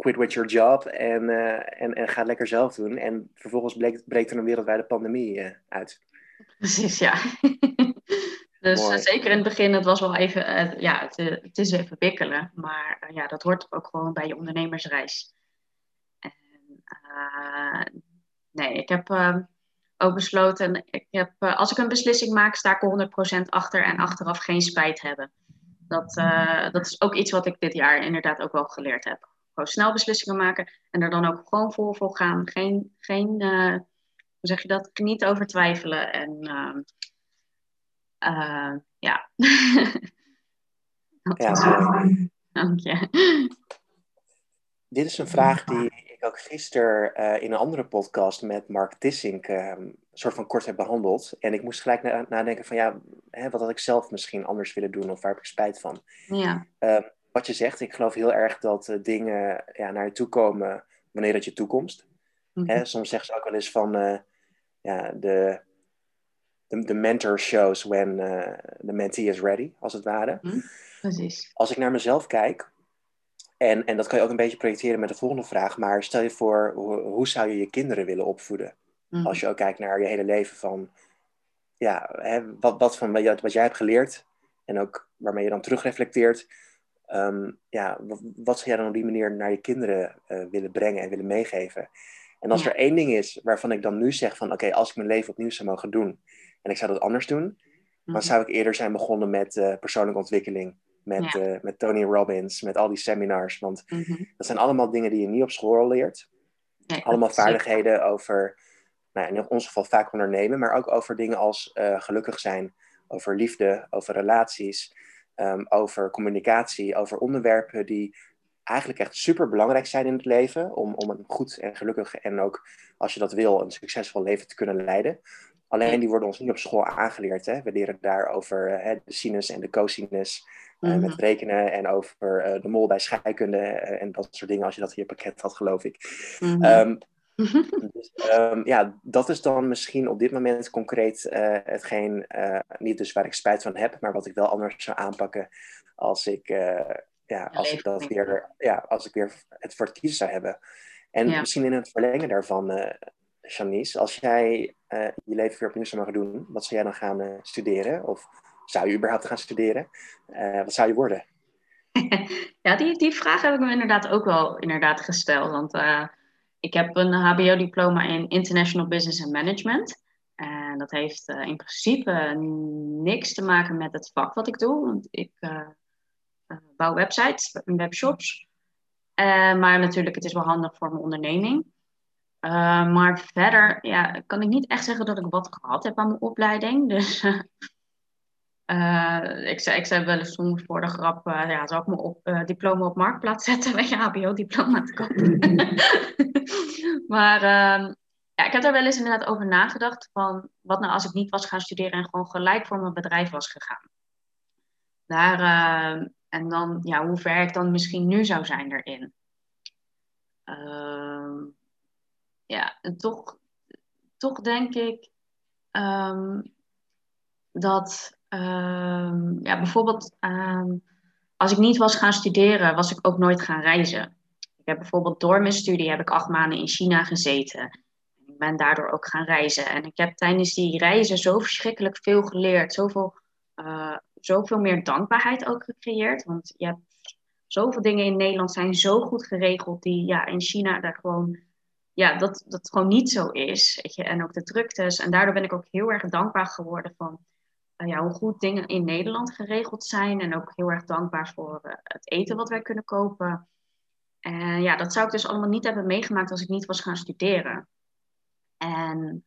quit with your job en, uh, en, en ga lekker zelf doen. En vervolgens bleek, breekt er een wereldwijde pandemie uit. Precies, ja. dus zeker in het begin, het was wel even, ja, het, het, is even wikkelen. Maar ja, dat hoort ook gewoon bij je ondernemersreis. En, nee, ik heb ook besloten, ik heb, als ik een beslissing maak, sta ik 100% achter en achteraf geen spijt hebben. Dat, dat is ook iets wat ik dit jaar inderdaad ook wel geleerd heb snel beslissingen maken en er dan ook gewoon voor, voor gaan. Geen, geen uh, hoe zeg je dat, niet over twijfelen. En uh, ja. ja Dank je. Dit is een vraag die ik ook gisteren uh, in een andere podcast met Mark Tissink ehm, een soort van kort heb behandeld. En ik moest gelijk nadenken van ja, hè, wat had ik zelf misschien anders willen doen of waar heb ik spijt van? Ja. Ehm, wat je zegt, ik geloof heel erg dat uh, dingen ja, naar je toe komen wanneer dat je toekomst. Mm -hmm. Soms zeggen ze ook wel eens van uh, ja, de, de, de, mentor shows when the mentee is ready, als het ware. Mm, precies. Als ik naar mezelf kijk, en, en dat kan je ook een beetje projecteren met de volgende vraag. Maar stel je voor, hoe, hoe zou je je kinderen willen opvoeden? Mhm. Als je ook kijkt naar je hele leven van... Ja, hè, wat, wat van wat, jij hebt geleerd en ook waarmee je dan terugreflecteert. Um, ja, wat, wat zou jij dan op die manier naar je kinderen uh, willen brengen en willen meegeven? En als Ja. er één ding is waarvan ik dan nu zeg van... Oké, als ik mijn leven opnieuw zou mogen doen en ik zou dat anders doen... Mhm. dan zou ik eerder zijn begonnen met eh, persoonlijke ontwikkeling. Met, Ja. eh, met Tony Robbins, met al die seminars. Want Mhm. dat zijn allemaal dingen die je niet op school leert. Nee, Allemaal zeker. vaardigheden over, nou, in ons geval vaak ondernemen, maar ook over dingen als eh, gelukkig zijn, over liefde, over relaties, ehm, over communicatie, over onderwerpen die eigenlijk echt super belangrijk zijn in het leven. Om, om een goed en gelukkig en ook, als je dat wil, een succesvol leven te kunnen leiden. Alleen die worden ons niet op school aangeleerd. Hè? We leren daar over eh, hè, de sinus en de cosinus. Eh, Mhm. met rekenen en over eh, de mol bij scheikunde eh, en dat soort dingen, als je dat in je pakket had, geloof ik. Mhm. Dus, ehm, ja, dat is dan misschien op dit moment concreet hetgeen, niet dus waar ik spijt van heb, maar wat ik wel anders zou aanpakken als ik, ja, als ik dat weer, ja, als ik weer het voor het kiezen zou hebben. En Ja. misschien in het verlengen daarvan, Janice, als jij je leven weer opnieuw zou mogen doen, wat zou jij dan gaan studeren? Of zou je überhaupt gaan studeren? Eh, wat zou je worden? Ja, die, die vraag heb ik me inderdaad ook wel inderdaad gesteld. Want eh, ik heb een HBO-diploma in International Business and Management. En dat heeft eh, in principe niks te maken met het vak wat ik doe. Want ik bouw websites en webshops. Maar natuurlijk, het is wel handig voor mijn onderneming. Maar verder ja, kan ik niet echt zeggen dat ik wat gehad heb aan mijn opleiding. Dus eh, ik, zei, ik zei wel eens soms voor de grap, eh, ja, zal ik mijn op, eh, diploma op marktplaats zetten met je HBO-diploma te kopen. maar ehm, ja, ik heb daar wel eens inderdaad over nagedacht van wat nou als ik niet was gaan studeren en gewoon gelijk voor mijn bedrijf was gegaan. Daar, ehm, en dan, ja, hoe ver ik dan misschien nu zou zijn erin. Ehm, ja, en toch, toch denk ik dat, ehm, ja, bijvoorbeeld, ehm, als ik niet was gaan studeren, was ik ook nooit gaan reizen. Ik heb bijvoorbeeld door mijn studie heb ik acht maanden in China gezeten. Ik ben daardoor ook gaan reizen. En ik heb tijdens die reizen zo verschrikkelijk veel geleerd. Zoveel, eh, zoveel meer dankbaarheid ook gecreëerd. Want je hebt zoveel dingen in Nederland zijn zo goed geregeld. Die ja, in China daar gewoon ja, dat dat gewoon niet zo is. Weet je? En ook de druktes. En daardoor ben ik ook heel erg dankbaar geworden van ja, hoe goed dingen in Nederland geregeld zijn. En ook heel erg dankbaar voor eh, het eten wat wij kunnen kopen. En ja, dat zou ik dus allemaal niet hebben meegemaakt als ik niet was gaan studeren. En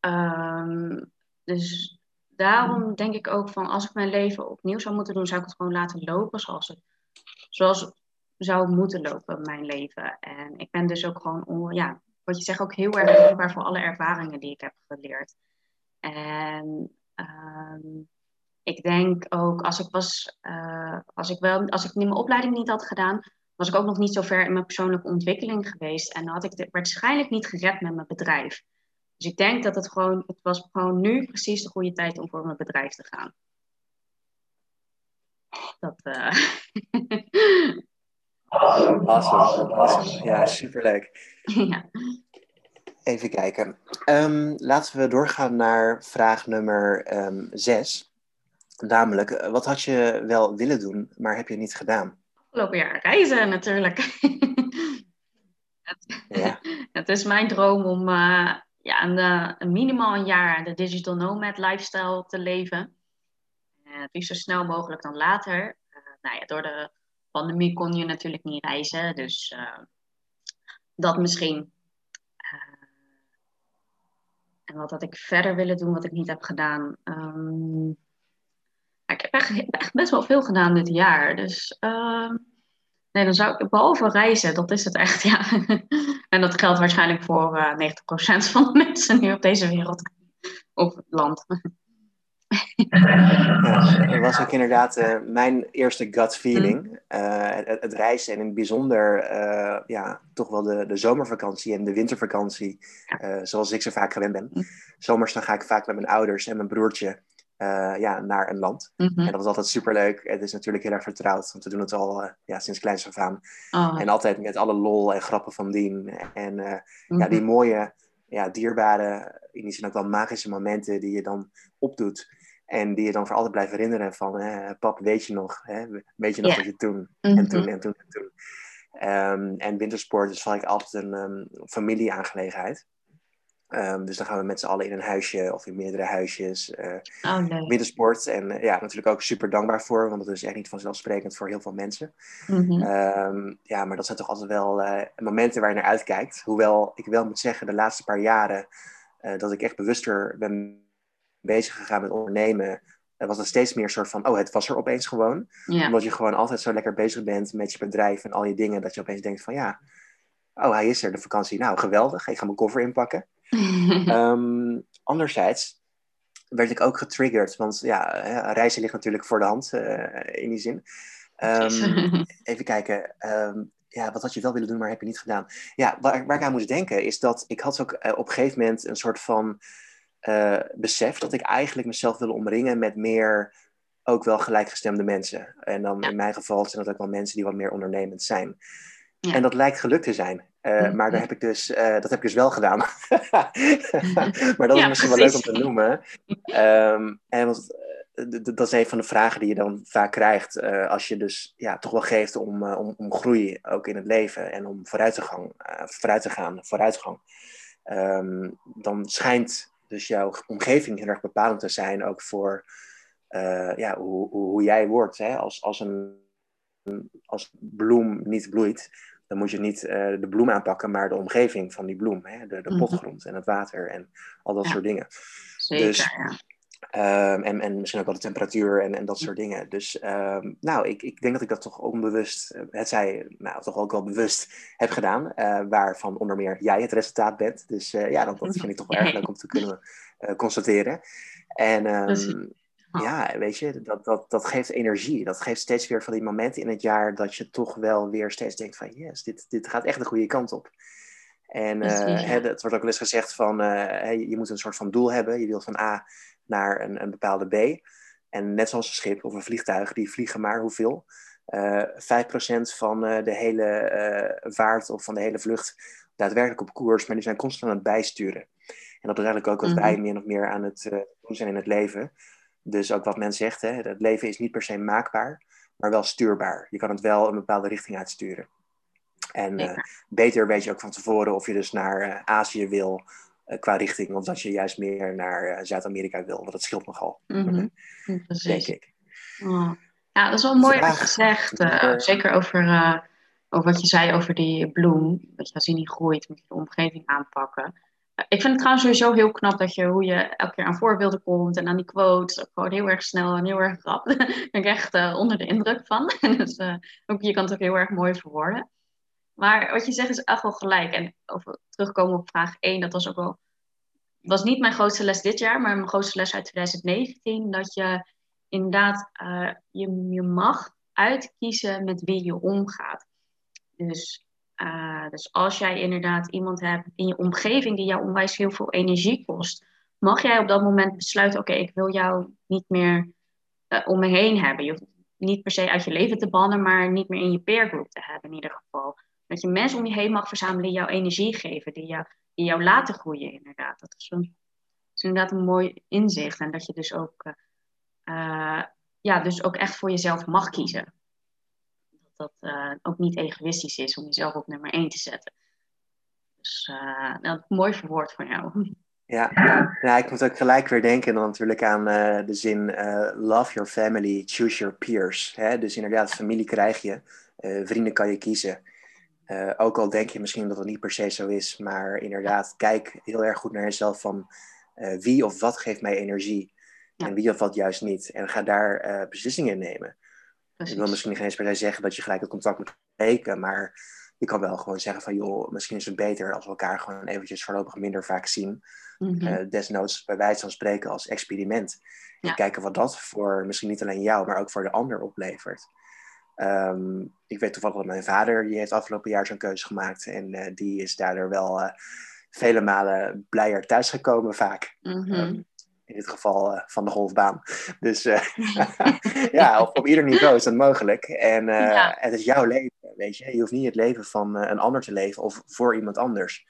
ehm, dus daarom denk ik ook van als ik mijn leven opnieuw zou moeten doen, zou ik het gewoon laten lopen zoals het, zoals zou moeten lopen, mijn leven. En ik ben dus ook gewoon, on- ja, wat je zegt, ook heel erg dankbaar voor alle ervaringen die ik heb geleerd. En ehm, ik denk ook, als ik was, eh, als ik wel, als ik mijn opleiding niet had gedaan, was ik ook nog niet zo ver in mijn persoonlijke ontwikkeling geweest. En dan had ik het waarschijnlijk niet gered met mijn bedrijf. Dus ik denk dat het gewoon, het was gewoon nu precies de goede tijd om voor mijn bedrijf te gaan. Dat, eh, Awesome, awesome. Ja, superleuk. ja. Even kijken. Ehm, laten we doorgaan naar vraag nummer ehm, zes. Namelijk, eh, wat had je wel willen doen, maar heb je niet gedaan? Afgelopen jaar reizen natuurlijk. het, Ja. het is mijn droom om eh, ja, een, eh, een minimaal een jaar de digital nomad lifestyle te leven. Het liefst zo snel mogelijk dan later. Eh, nou ja, door de pandemie kon je natuurlijk niet reizen, dus dat misschien. En wat had ik verder willen doen, wat ik niet heb gedaan? Ehm, ik heb echt, echt best wel veel gedaan dit jaar. Dus ehm, Nee, dan zou ik, behalve reizen, dat is het echt, ja. en dat geldt waarschijnlijk voor uh, eh, 90% van de mensen nu op deze wereld. Of land. Ja, dat was ook inderdaad uh, mijn eerste gut feeling. Mm. Uh, het, het, reizen en in het bijzonder uh, ja, toch wel de, de zomervakantie en de wintervakantie, zoals ik zo vaak gewend ben. Mm. Zomers dan ga ik vaak met mijn ouders en mijn broertje ja, naar een land. Mm -hmm. En dat is altijd superleuk. Het is natuurlijk heel erg vertrouwd, want we doen het al ja, sinds kleins af aan. Oh. En altijd met alle lol en grappen van dien. En -hmm. ja, die mhm. mooie, ja, dierbare, in die zin ook wel magische momenten die je dan opdoet. En die je dan voor altijd blijft herinneren van, hè, pap, weet je nog? Hè? Weet je nog wat je toen en mhm. toen en toen en toen. Um, en wintersport is ik altijd een um, familieaangelegenheid. Um, dus dan gaan we met z'n allen in een huisje of in meerdere huisjes. Uh, oh, Wintersport. En uh, ja, natuurlijk ook super dankbaar voor, want dat is echt niet vanzelfsprekend voor heel veel mensen. Mm -hmm. ja, maar dat zijn toch altijd wel uh, momenten waar je naar uitkijkt. Hoewel ik wel moet zeggen, de laatste paar jaren dat ik echt bewuster ben bezig gegaan met ondernemen, was het steeds meer een soort van, oh, het was er opeens gewoon. Omdat je gewoon altijd zo lekker bezig bent met je bedrijf en al je dingen, dat je opeens denkt van, ja, oh, hij is er, de vakantie. Nou, geweldig, ik ga mijn koffer inpakken. um, anderzijds werd ik ook getriggerd, want ja, reizen ligt natuurlijk voor de hand uh, in die zin. Um, even kijken. Um, ja, wat had je wel willen doen, maar heb je niet gedaan? Ja, waar, waar ik aan moest denken is dat ik had ook uh, op een gegeven moment een soort van uh, besef dat ik eigenlijk mezelf wil omringen met meer ook wel gelijkgestemde mensen. En dan in mijn geval zijn dat ook wel mensen die wat meer ondernemend zijn. Ja. En dat lijkt gelukt te zijn. Uh, Maar daar heb ik dus, uh, dat heb ik dus wel gedaan. maar dat is misschien wel leuk om te noemen. Um, en want, dat is een van de vragen die je dan vaak krijgt. als je dus ja, toch wel geeft om, om, om groei ook in het leven. En om vooruit te, gang, vooruit te gaan, vooruitgang. Um, dan schijnt dus jouw omgeving heel erg bepalend te zijn ook voor uh, ja, hoe, hoe, jij wordt. Hè? Als, als een als bloem niet bloeit, dan moet je niet uh, de bloem aanpakken, maar de omgeving van die bloem. Hè? De, de mhm. potgrond en het water en al dat soort dingen. Zeker, dus, ja. Um, en, en misschien ook wel de temperatuur en, en dat soort dingen. Dus um, nou, ik, ik denk dat ik dat toch onbewust, eh, het zij, nou, toch ook wel bewust heb gedaan. Uh, waarvan onder meer jij het resultaat bent. Dus uh, ja, dat, dat, vind ik toch wel erg leuk om te kunnen constateren. En um, ja, weet je, dat, dat, dat geeft energie. Dat geeft steeds weer van die momenten in het jaar dat je toch wel weer steeds denkt van yes, dit, dit gaat echt de goede kant op. En het wordt ook wel eens gezegd van, je moet een soort van doel hebben. Je wilt van A naar een, een bepaalde B. En net zoals een schip of een vliegtuig, die vliegen maar hoeveel? Uh, eh, 5% van uh, de hele uh, vaart of van de hele vlucht daadwerkelijk op koers, maar die zijn constant aan het bijsturen. En dat is eigenlijk ook wat wij mhm. min of meer aan het doen zijn in het leven. Dus ook wat men zegt, hè, het leven is niet per se maakbaar, maar wel stuurbaar. Je kan het wel een bepaalde richting uitsturen. En beter weet je ook van tevoren of je dus naar Azië wil eh, qua richting, of dat je juist meer naar eh, Zuid-Amerika wil. Want dat scheelt nogal, mm denk ik. Oh. Ja, dat is wel mooi je zegt. Uh, zeker over, over wat je zei over die bloem. Dat je als die niet groeit, moet je de omgeving aanpakken. Ik vind het trouwens sowieso heel knap dat je hoe je elke keer aan voorbeelden komt en aan die quotes. Ook gewoon heel erg snel en heel erg rap. Daar ben ik echt onder de indruk van. dus ook, je kan het ook heel erg mooi verwoorden. Maar wat je zegt is echt wel gelijk. En over terugkomen op vraag 1, dat was ook wel. was niet mijn grootste les dit jaar, maar mijn grootste les uit 2019. Dat je inderdaad, uh, je, je mag uitkiezen met wie je omgaat. Dus, uh, dus als jij inderdaad iemand hebt in je omgeving die jou onwijs heel veel energie kost, mag jij op dat moment besluiten: oké, ik wil jou niet meer uh, om me heen hebben. Je hoeft niet per se uit je leven te bannen, maar niet meer in je peergroep te hebben in ieder geval. Dat je mensen om je heen mag verzamelen die jou energie geven, die jou, die jou laten groeien, inderdaad. Dat is, een, is inderdaad een mooi inzicht. En dat je dus ook, uh, ja, dus ook echt voor jezelf mag kiezen. Dat dat uh, ook niet egoïstisch is om jezelf op nummer één te zetten. Dus uh, mooi verwoord van jou. Ja, ja, ik moet ook gelijk weer denken dan natuurlijk aan de zin love your family, choose your peers. Hè? Dus inderdaad, familie krijg je, vrienden kan je kiezen. Uh, ook al denk je misschien dat het niet per se zo is, maar inderdaad, kijk heel erg goed naar jezelf van uh, wie of wat geeft mij energie en wie of wat juist niet. En ga daar uh, beslissingen in nemen. Ik wil misschien geen eens per se zeggen dat je gelijk het contact moet breken, maar je kan wel gewoon zeggen van joh, misschien is het beter als we elkaar gewoon eventjes voorlopig minder vaak zien. Mm desnoods bij wijze van spreken als experiment. En kijken wat dat voor misschien niet alleen jou, maar ook voor de ander oplevert. Ehm, ik weet toevallig dat mijn vader, die heeft afgelopen jaar zo'n keuze gemaakt. En uh, die is daardoor wel uh, vele malen blijer thuisgekomen vaak. Mm in dit geval uh, van de golfbaan. Dus ja, op, op, ieder niveau is dat mogelijk. En ja. het is jouw leven, weet je. Je hoeft niet het leven van een ander te leven of voor iemand anders.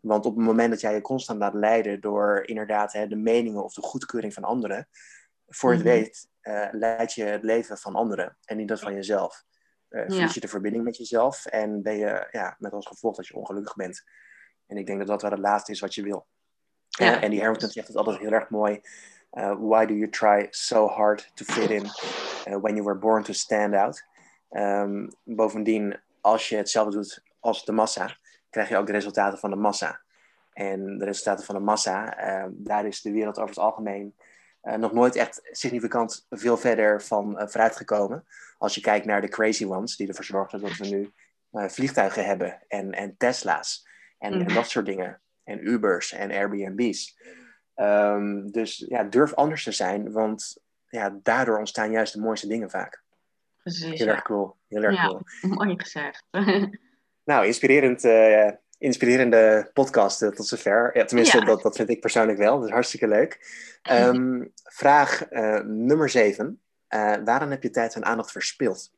Want op het moment dat jij je constant laat leiden door inderdaad hè, de meningen of de goedkeuring van anderen, voor het mm weet uh, leid je het leven van anderen en niet dat van jezelf. Uh, verlies je de verbinding met jezelf en ben je ja, met als gevolg dat je ongelukkig bent. En ik denk dat dat wel het laatste is wat je wil. Ja. en die Harrington zegt het altijd heel erg mooi. Uh, why do you try so hard to fit in when you were born to stand out? Um, bovendien, als je hetzelfde doet als de massa, krijg je ook de resultaten van de massa. En de resultaten van de massa, daar is de wereld over het algemeen nog nooit echt significant veel verder van uh, vooruit gekomen. Als je kijkt naar de crazy ones, die ervoor zorgden dat we nu uh, vliegtuigen hebben en, en Tesla's en, en, mm. dat soort dingen. En Ubers en Airbnb's. Um, dus ja, durf anders te zijn, want ja, daardoor ontstaan juist de mooiste dingen vaak. Precies. Heel erg cool. Heel erg ja, cool. Mooi gezegd. nou, inspirerend inspirerende podcast tot zover. Ja, tenminste, Dat, dat vind ik persoonlijk wel. Dat is hartstikke leuk. Ehm, vraag uh, nummer 7. Uh, eh, waarom heb je tijd en aandacht verspild?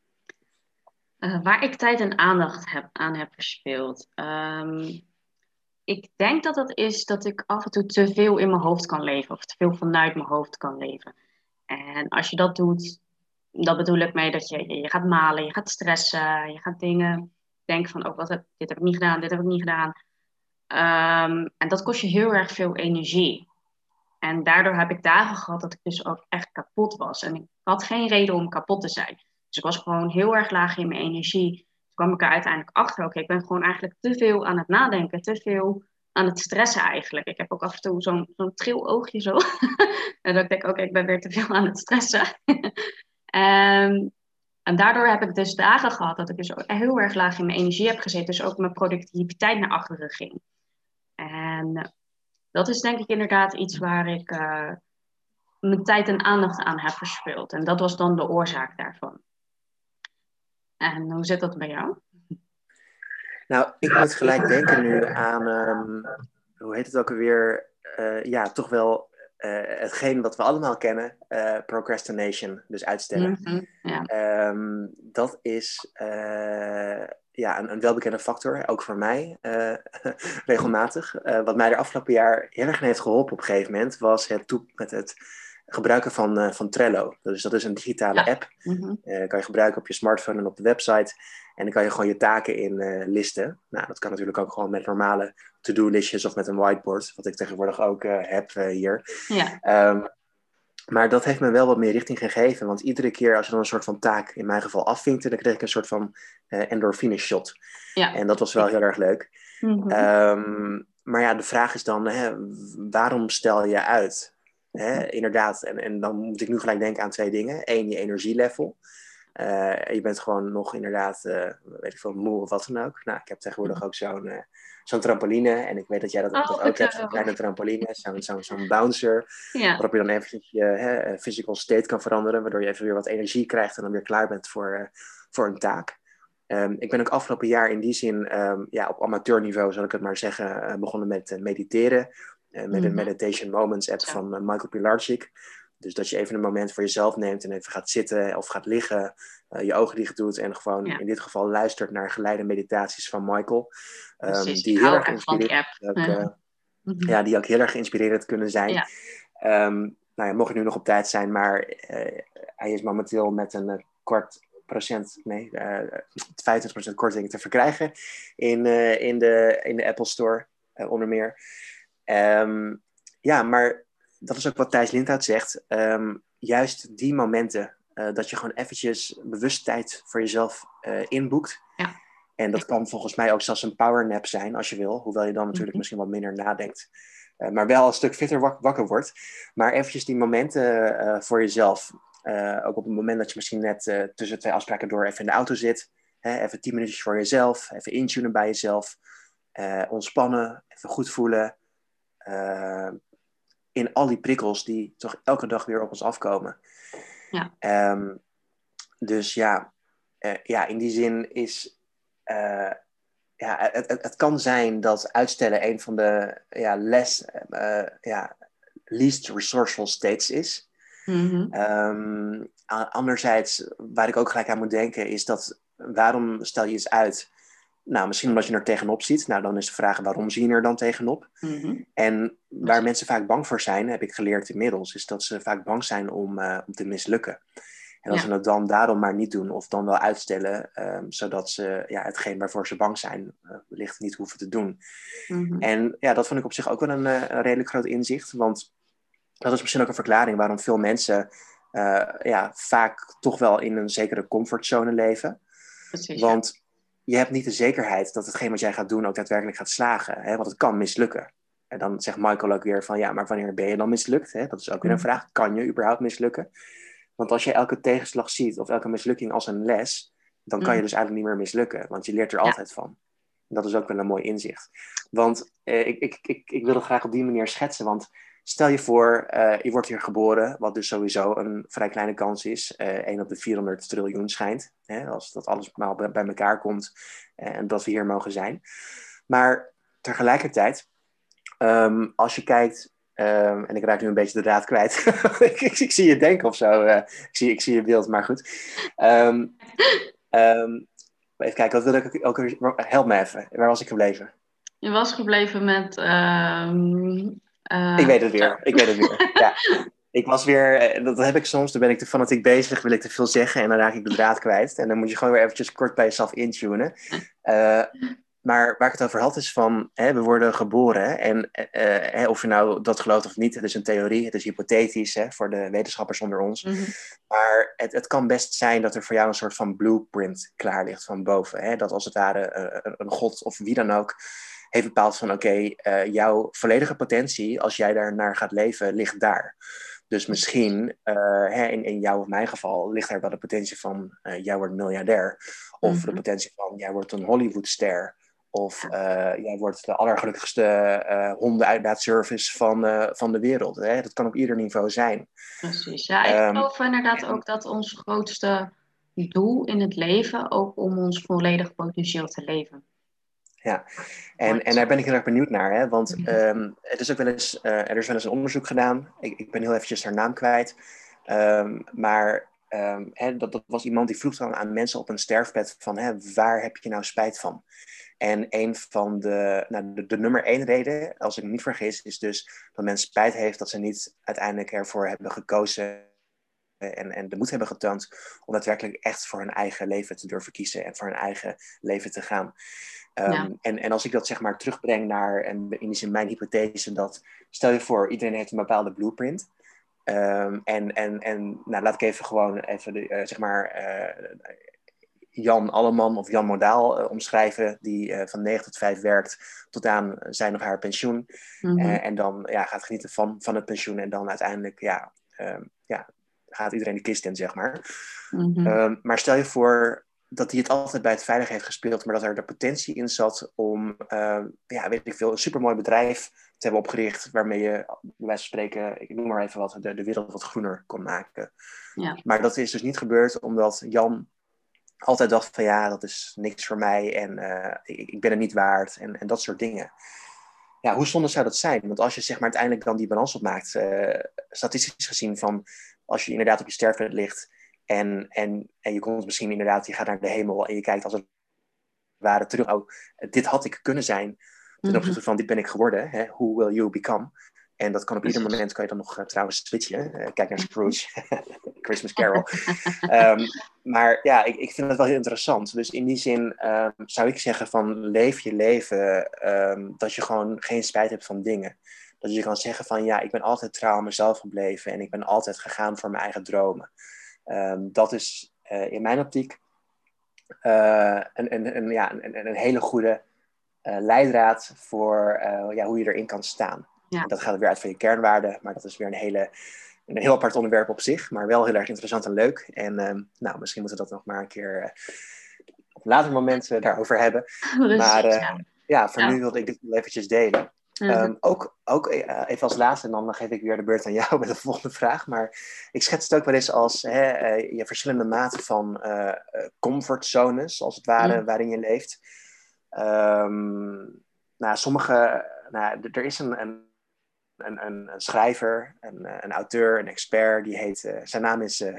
waar ik tijd en aandacht heb, aan heb verspild. Um, ik denk dat dat is dat ik af en toe te veel in mijn hoofd kan leven. Of te veel vanuit mijn hoofd kan leven. En als je dat doet, dan bedoel ik mee dat je, je gaat malen, je gaat stressen, je gaat dingen denk van, oh, wat heb, dit heb ik niet gedaan, dit heb ik niet gedaan. Ehm, en dat kost je heel erg veel energie. En daardoor heb ik dagen gehad dat ik dus ook echt kapot was. En ik had geen reden om kapot te zijn. Dus ik was gewoon heel erg laag in mijn energie. Toen kwam ik er uiteindelijk achter, oké, ik ben gewoon eigenlijk te veel aan het nadenken, te veel aan het stressen eigenlijk. Ik heb ook af en toe zo'n zo'n tril oogje zo. en dat ik denk, oké, ik ben weer te veel aan het stressen. um, En daardoor heb ik dus dagen gehad dat ik dus heel erg laag in mijn energie heb gezeten. Dus ook mijn productiviteit naar achteren ging. En eh, dat is denk ik inderdaad iets waar ik uh, mijn tijd en aandacht aan heb verspild. En dat was dan de oorzaak daarvan. En hoe zit dat bij jou? Nou, ik moet gelijk denken nu aan, um, hoe heet het ook alweer? Uh, ja, toch wel uh, hetgeen wat we allemaal kennen, uh, procrastination, dus uitstellen. Mm ja. um, dat is uh, ja, een, een, welbekende factor, ook voor mij, regelmatig. wat mij er afgelopen jaar heel erg heeft geholpen op een gegeven moment, was het, met het gebruiken van, van Trello. Dus dat is een digitale app. Mm -hmm. kan je gebruiken op je smartphone en op de website. En dan kan je gewoon je taken in uh, listen. Nou, dat kan natuurlijk ook gewoon met normale to-do-listjes of met een whiteboard, wat ik tegenwoordig ook uh, heb uh, hier. Ja. Um, maar dat heeft me wel wat meer richting gegeven. Want iedere keer als je dan een soort van taak, in mijn geval, afvinkte, dan kreeg ik een soort van endorfine shot. Ja. En dat was wel heel erg leuk. Mm -hmm. um, maar ja, de vraag is dan, hè, waarom stel je uit? Hè, inderdaad, en, en dan moet ik nu gelijk denken aan twee dingen. Eén, je energielevel. Uh, je bent gewoon nog inderdaad, uh, weet ik veel, moe of wat dan ook. Nou, ik heb tegenwoordig mm. ook zo'n uh, zo'n trampoline. En ik weet dat jij dat, oh, dat ook hebt, zo'n kleine trampoline. Zo'n zo'n zo'n bouncer. Ja. Waarop je dan eventjes je hè, physical state kan veranderen. Waardoor je even weer wat energie krijgt en dan weer klaar bent voor, voor een taak. Um, ik ben ook afgelopen jaar in die zin, um, ja, op amateurniveau zal ik het maar zeggen, begonnen met mediteren. met mm -hmm. een Meditation Moments app van Michael Pilarczyk. Dus dat je even een moment voor jezelf neemt en even gaat zitten of gaat liggen, uh, je ogen dicht doet en gewoon in dit geval luistert naar geleide meditaties van Michael. Um, die heel erg inspirerend, ook, uh, ja, die ook heel erg geïnspireerd kunnen zijn. Ja. Um, nou ja, mocht je nu nog op tijd zijn, maar uh, hij is momenteel met een kwart procent, nee, 25% korting te verkrijgen in, in, de, in de Apple Store, onder meer. Um, ja, maar dat is ook wat Thijs Lindhout zegt. Ehm, juist die momenten uh, dat je gewoon eventjes bewust tijd voor jezelf uh, inboekt. Ja. En dat kan volgens mij ook zelfs een powernap zijn als je wil. Hoewel je dan natuurlijk mhm. misschien wat minder nadenkt. Uh, maar wel een stuk fitter wak wakker wordt. Maar eventjes die momenten voor jezelf. ook op het moment dat je misschien net tussen twee afspraken door even in de auto zit. Hè, even tien minuutjes voor jezelf, even intunen bij jezelf. ontspannen, even goed voelen. In al die prikkels die toch elke dag weer op ons afkomen. Ja. Ehm, dus ja, ja, in die zin is ja, het, het, het, kan zijn dat uitstellen een van de ja, less, uh, ja, least resourceful states is. Mm anderzijds, waar ik ook gelijk aan moet denken, is dat waarom stel je iets uit? Nou, misschien omdat je er tegenop ziet. Nou, dan is de vraag waarom zie je er dan tegenop? Mm En waar mensen vaak bang voor zijn, heb ik geleerd inmiddels, is dat ze vaak bang zijn om, uh, om te mislukken. En als ja. ze het dan daarom maar niet doen of dan wel uitstellen, um, zodat ze ja, hetgeen waarvoor ze bang zijn, uh, wellicht niet hoeven te doen. Mm -hmm. En ja, dat vond ik op zich ook wel een, uh, een, redelijk groot inzicht, want dat is misschien ook een verklaring waarom veel mensen ja, vaak toch wel in een zekere comfortzone leven. Precies, want. Je hebt niet de zekerheid dat hetgeen wat jij gaat doen ook daadwerkelijk gaat slagen, hè? want het kan mislukken. En dan zegt Michael ook weer van ja, maar wanneer ben je dan mislukt? Hè? Dat is ook weer een vraag. Kan je überhaupt mislukken? Want als je elke tegenslag ziet of elke mislukking als een les, dan kan je Mm. dus eigenlijk niet meer mislukken, want je leert er Ja. altijd van. En dat is ook wel een mooi inzicht. Want eh, ik, ik, ik, ik wil het graag op die manier schetsen, want stel je voor, eh, je wordt hier geboren, wat dus sowieso een vrij kleine kans is. eh 1 op de 400 triljoen schijnt, hè, als dat alles maar bij, elkaar komt eh, en dat we hier mogen zijn. Maar tegelijkertijd, ehm, als je kijkt Um, en ik raak nu een beetje de draad kwijt. ik, ik, zie je denken of zo. Uh, ik, zie, ik zie je beeld, maar goed. Um, even kijken, wat wil ik ook... Help me even. Waar was ik gebleven? Je was gebleven met... Uh, ik weet het weer. Ik weet het weer. ja. Ik was weer... eh, Dat heb ik soms. Dan ben ik te fanatiek bezig. Wil ik te veel zeggen. En dan raak ik de draad kwijt. En dan moet je gewoon weer eventjes kort bij jezelf intunen. Uh, maar waar ik het over had is van, hè, we worden geboren en of je nou dat gelooft of niet, het is een theorie, het is hypothetisch hè, voor de wetenschappers onder ons. Mm -hmm. Maar het, het, kan best zijn dat er voor jou een soort van blueprint klaar ligt van boven. Hè? Dat als het ware een god of wie dan ook heeft bepaald van oké, okay, uh, jouw volledige potentie, als jij daar naar gaat leven, ligt daar. Dus misschien, hè, in, in jouw of mijn geval, ligt er wel de potentie van jij wordt miljardair. Of mm -hmm. de potentie van jij wordt een Hollywoodster. Of jij wordt de allergelukkigste hondenuitlaatservice van, van de wereld. Hè? Dat kan op ieder niveau zijn. Precies. Ja, ik um, geloof inderdaad ook dat ons grootste doel in het leven ook om ons volledig potentieel te leven. Ja, en, en daar ben ik heel erg benieuwd naar. Hè? Want um, het is ook wel eens, er is wel eens een onderzoek gedaan. Ik, ik ben heel eventjes haar naam kwijt. Um, maar hè, dat, dat was iemand die vroeg dan aan mensen op een sterfbed van hè, waar heb je nou spijt van? En een van de, nou, de, de, nummer één reden, als ik me niet vergis, is dus dat men spijt heeft dat ze niet uiteindelijk ervoor hebben gekozen en, en de moed hebben getoond om daadwerkelijk echt voor hun eigen leven te durven kiezen en voor hun eigen leven te gaan. Um, Ja. en, en als ik dat zeg maar terugbreng naar, en in die zin mijn hypothese, dat stel je voor, iedereen heeft een bepaalde blueprint. Um, en en, en nou, laat ik even gewoon even de, uh, zeg maar uh, Jan Alleman of Jan Modaal uh, omschrijven, die van 9 tot 5 werkt tot aan zijn of haar pensioen. Mhm. En dan ja, gaat genieten van, van het pensioen en dan uiteindelijk ja, um, ja, gaat iedereen de kist in, zeg maar. Mhm. Um, maar stel je voor dat hij het altijd bij het veilig heeft gespeeld, maar dat er de potentie in zat om, ja, weet ik veel, een supermooi bedrijf te hebben opgericht waarmee je, bij wijze van spreken, ik noem maar even wat, de, de wereld wat groener kon maken. Ja. Maar dat is dus niet gebeurd omdat Jan altijd dacht van ja, dat is niks voor mij en uh, ik, ik, ben het niet waard en, en, dat soort dingen. Ja, hoe zonde zou dat zijn? Want als je zeg maar uiteindelijk dan die balans opmaakt, uh, statistisch gezien van als je inderdaad op je sterfbed ligt en, en, en je komt misschien inderdaad, je gaat naar de hemel en je kijkt als het ware terug, oh, dit had ik kunnen zijn ten opzichte van dit ben ik geworden, hè? who will you become? En dat kan op ieder moment, kan je dan nog uh, trouwens switchen. Uh, kijk naar Scrooge, Christmas Carol. um, maar ja, ik, ik vind het wel heel interessant. Dus in die zin um, zou ik zeggen van leef je leven um, dat je gewoon geen spijt hebt van dingen. Dat je kan zeggen van ja, ik ben altijd trouw aan mezelf gebleven en ik ben altijd gegaan voor mijn eigen dromen. Dat is uh, in mijn optiek een, een, een, ja, een, een hele goede leidraad voor ja, hoe je erin kan staan. Ja. Dat gaat weer uit van je kernwaarden, maar dat is weer een hele een heel apart onderwerp op zich, maar wel heel erg interessant en leuk. En ehm, nou, misschien moeten we dat nog maar een keer op een later moment daarover hebben. maar ja. ja. voor nu wilde ik dit wel eventjes delen. Ehm, ook ook even als laatste, en dan geef ik weer de beurt aan jou met de volgende vraag. Maar ik schets het ook wel eens als hè, je verschillende maten van comfortzones, als het ware, mhm. waarin je leeft. Um, nou, sommige, nou, er is een, een, een, een schrijver, een, een, auteur, een expert, die heet, uh, zijn naam is uh,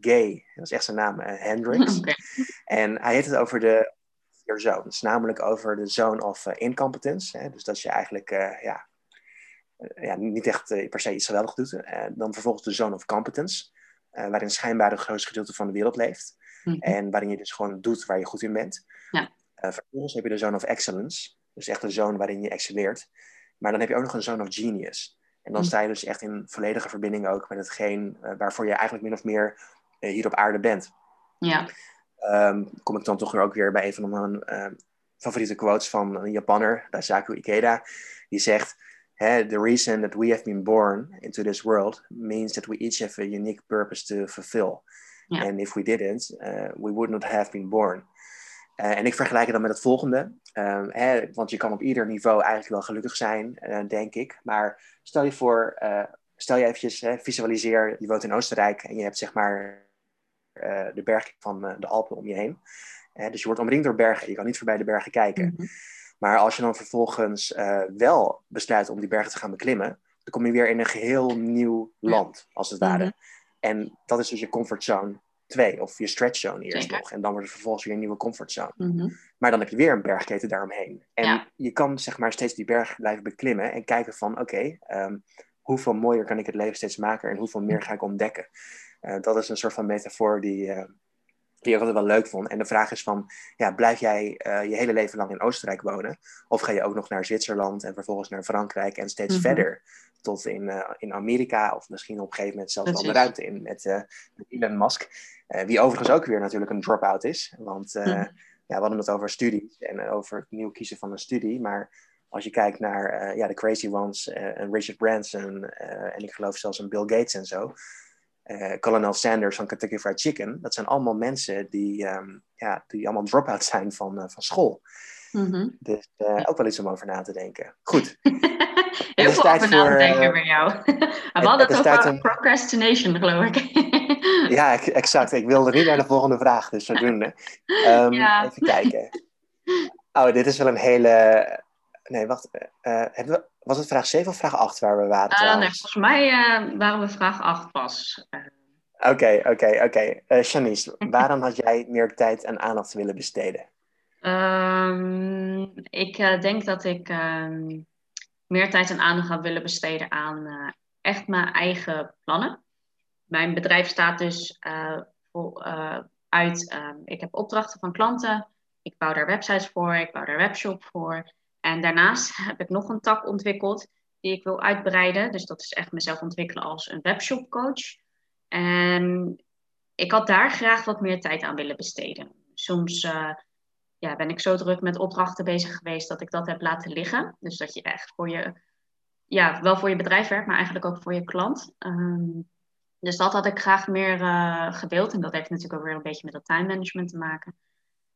Gay, dat is echt zijn naam, Hendrix. En hij heeft het over de vier zones, namelijk over de zone of incompetence. Hè, dus dat je eigenlijk, ja, ja, niet echt per se iets geweldig doet. dan vervolgens de zone of competence, waarin schijnbaar het grootste gedeelte van de wereld leeft. Mhm. En waarin je dus gewoon doet waar je goed in bent. Ja. vervolgens heb je de zone of excellence. Dus echt een zone waarin je excelleert. Maar dan heb je ook nog een zone of genius. En dan hm. sta je dus echt in volledige verbinding ook met hetgeen uh, waarvoor je eigenlijk min of meer uh, hier op aarde bent. Ja. Um, kom ik dan toch weer ook weer bij een van mijn uh, favoriete quotes van een Japanner, Daisaku Ikeda. Die zegt, the reason that we have been born into this world means that we each have a unique purpose to fulfill. And if we didn't, uh, we would not have been born. Uh, en ik vergelijk het dan met het volgende. Um, hè, want je kan op ieder niveau eigenlijk wel gelukkig zijn, uh, denk ik. Maar stel je voor, uh, stel je eventjes, hè, visualiseer, je woont in Oostenrijk en je hebt zeg maar de berg van de Alpen om je heen. dus je wordt omringd door bergen, je kan niet voorbij de bergen kijken. Mhm. Maar als je dan vervolgens wel besluit om die bergen te gaan beklimmen, dan kom je weer in een geheel nieuw land, als het ware. Mhm. En dat is dus je comfortzone twee. Of je stretch zone eerst nog. En dan wordt het vervolgens weer een nieuwe comfortzone. Mm Maar dan heb je weer een bergketen daaromheen. En je kan zeg maar steeds die berg blijven beklimmen. En kijken van oké, ehm, hoeveel mooier kan ik het leven steeds maken. En hoeveel meer ga ik ontdekken. Uh, dat is een soort van metafoor die, uh, die ik altijd wel leuk vond. En de vraag is van, ja, blijf jij uh, je hele leven lang in Oostenrijk wonen? Of ga je ook nog naar Zwitserland en vervolgens naar Frankrijk en steeds mm verder tot in, in Amerika of misschien op een gegeven moment zelfs wel de ruimte in met, met Elon Musk. Wie overigens ook weer natuurlijk een drop-out is. Want uh, ja, we hadden het over studies en over het nieuw kiezen van een studie. Maar als je kijkt naar uh, ja, de Crazy Ones, en Richard Branson en ik geloof zelfs een Bill Gates en zo. Colonel Sanders van Kentucky Fried Chicken. Dat zijn allemaal mensen die, um, ja, die allemaal drop-out zijn van, van school. Mm -hmm. Dus ook wel iets om over na te denken. Goed. Heel veel over na te denken bij jou. We hadden het over een... procrastination, geloof ik. ja, exact. Ik wilde niet naar de volgende vraag, dus zodoende. Um, ja. Even kijken. Oh, dit is wel een hele... Nee, wacht. Uh, we... Was het vraag 7 of vraag 8 waar we waren? Uh, nee, volgens mij uh, waren we vraag 8 pas. Oké, oké, oké. Shanice, waarom had jij meer tijd en aandacht willen besteden? Um, ik denk dat ik um, meer tijd en aandacht had willen besteden aan echt mijn eigen plannen mijn bedrijf staat dus voor, uit. Um, ik heb opdrachten van klanten. Ik bouw daar websites voor. Ik bouw daar webshop voor. En daarnaast heb ik nog een tak ontwikkeld die ik wil uitbreiden. Dus dat is echt mezelf ontwikkelen als een webshop coach. En ik had daar graag wat meer tijd aan willen besteden. Soms uh, ja, ben ik zo druk met opdrachten bezig geweest dat ik dat heb laten liggen. Dus dat je echt voor je, ja, wel voor je bedrijf werkt, maar eigenlijk ook voor je klant. Um, dus dat had ik graag meer uh, gedeeld. En dat heeft natuurlijk ook weer een beetje met dat time management te maken.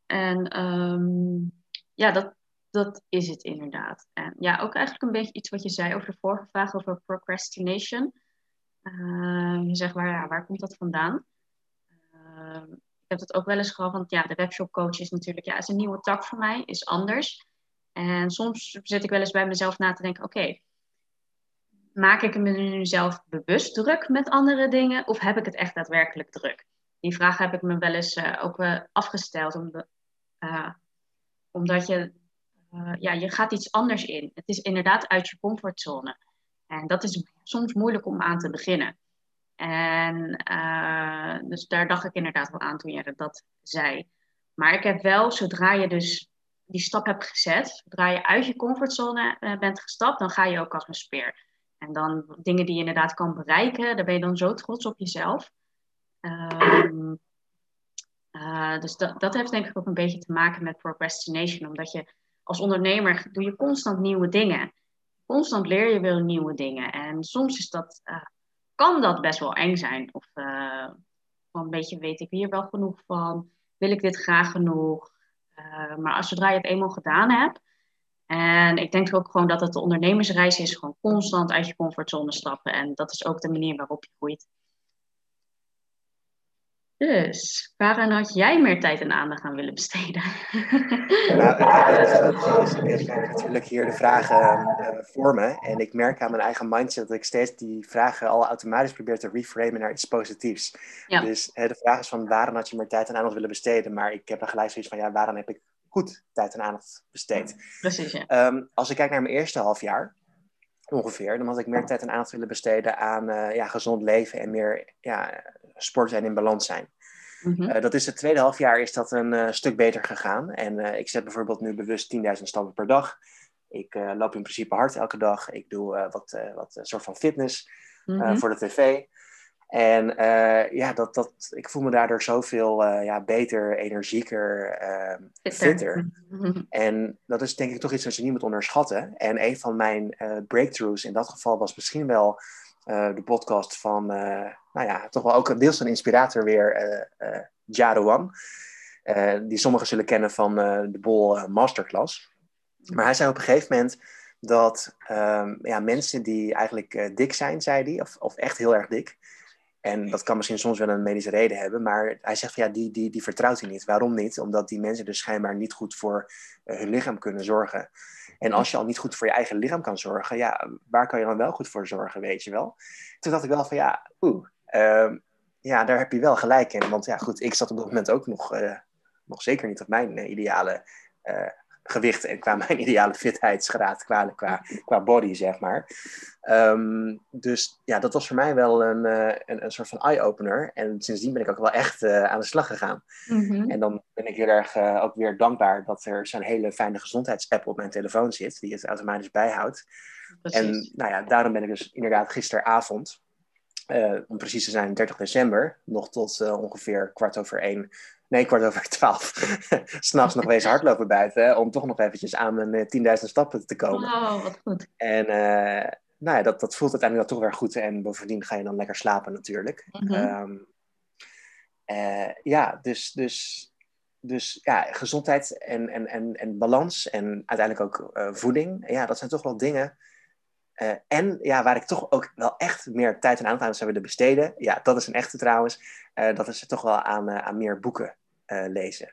En um, ja, dat, dat is het inderdaad. En ja, ook eigenlijk een beetje iets wat je zei over de vorige vraag over procrastination. Uh, je zegt, waar, ja, waar komt dat vandaan? Uh, ik heb het ook wel eens gehad, want ja, de webshop coach is natuurlijk ja, is een nieuwe tak voor mij, is anders. En soms zit ik wel eens bij mezelf na te denken, oké, maak ik me nu zelf bewust druk met andere dingen of heb ik het echt daadwerkelijk druk? Die vraag heb ik me wel eens uh, ook afgesteld, om uh, omdat je, ja, je gaat iets anders in. Het is inderdaad uit je comfortzone. En dat is soms moeilijk om aan te beginnen. En dus daar dacht ik inderdaad wel aan toen je dat zei. Maar ik heb wel, zodra je dus die stap hebt gezet, zodra je uit je comfortzone bent gestapt, dan ga je ook als een speer. En dan dingen die je inderdaad kan bereiken, daar ben je dan zo trots op jezelf. Uh, dus dat, dat heeft denk ik ook een beetje te maken met procrastination. Omdat je als ondernemer doe je constant nieuwe dingen. Constant leer je weer nieuwe dingen. En soms is dat uh, kan dat best wel eng zijn. Of uh, een beetje, weet ik hier wel genoeg van? Wil ik dit graag genoeg? Uh, maar als zodra je het eenmaal gedaan hebt, en ik denk ook gewoon dat het de ondernemersreis is, gewoon constant uit je comfortzone stappen. En dat is ook de manier waarop je groeit. Dus, waaraan had jij meer tijd en aandacht aan willen besteden? Nou, ik heb natuurlijk hier de vragen uh, voor me. En ik merk aan mijn eigen mindset dat ik steeds die vragen al automatisch probeer te reframen naar iets positiefs. Ja. Dus uh, de vraag is van waaraan had je meer tijd en aandacht willen besteden? Maar ik heb dan gelijk zoiets van ja, waaraan heb ik goed tijd en aandacht besteed? Precies, ja. Um, als ik kijk naar mijn eerste half jaar, ongeveer, dan had ik meer tijd en aandacht willen besteden aan uh, ja, gezond leven en meer ja, sport en in balans zijn. Mm dat is het tweede halfjaar is dat een uh, stuk beter gegaan. En uh, ik zet bijvoorbeeld nu bewust 10.000 stappen per dag. Ik loop in principe hard elke dag. Ik doe wat, wat soort van fitness mm -hmm. voor de tv. En ja, dat, dat, ik voel me daardoor zoveel ja, beter, energieker, ehm, fitter. fitter. Mhm. En dat is denk ik toch iets wat je niet moet onderschatten. En een van mijn breakthroughs in dat geval was misschien wel de podcast van, nou ja, toch wel ook deels een inspirator weer, uh, Wang. die sommigen zullen kennen van de Bol Masterclass. Maar hij zei op een gegeven moment dat um, ja, mensen die eigenlijk dik zijn, zei hij, of, of echt heel erg dik. En dat kan misschien soms wel een medische reden hebben, maar hij zegt van ja, die, die, die vertrouwt hij niet. Waarom niet? Omdat die mensen dus schijnbaar niet goed voor hun lichaam kunnen zorgen. En als je al niet goed voor je eigen lichaam kan zorgen, ja, waar kan je dan wel goed voor zorgen, weet je wel? Toen dacht ik wel van ja, oeh, uh, ja, daar heb je wel gelijk in. Want ja, goed, ik zat op dat moment ook nog, uh, nog zeker niet op mijn uh, ideale uh, gewicht en qua mijn ideale fitheidsgraad, qua, qua, qua body, zeg maar. Um, dus ja, dat was voor mij wel een, een, een, soort van eye-opener. En sindsdien ben ik ook wel echt aan de slag gegaan. Mm -hmm. En dan ben ik heel erg ook weer dankbaar dat er zo'n hele fijne gezondheidsapp op mijn telefoon zit, die het automatisch bijhoudt. Precies. En nou ja, daarom ben ik dus inderdaad gisteravond, om precies te zijn 30 december, nog tot ongeveer kwart over één nee, kwart over twaalf, s'nachts nog wezen hardlopen buiten, om toch nog eventjes aan mijn 10.000 stappen te komen. Oh, wat goed. En uh, nou ja, dat, dat voelt uiteindelijk dan toch weer goed. En bovendien ga je dan lekker slapen natuurlijk. Mm -hmm. um, uh, ja, dus, dus, dus ja, gezondheid en, en, en, en balans en uiteindelijk ook voeding. Ja, dat zijn toch wel dingen uh, en ja, waar ik toch ook wel echt meer tijd en aandacht aan zou willen besteden, ja, dat is een echte trouwens, uh, dat is toch wel aan, uh, aan meer boeken lezen.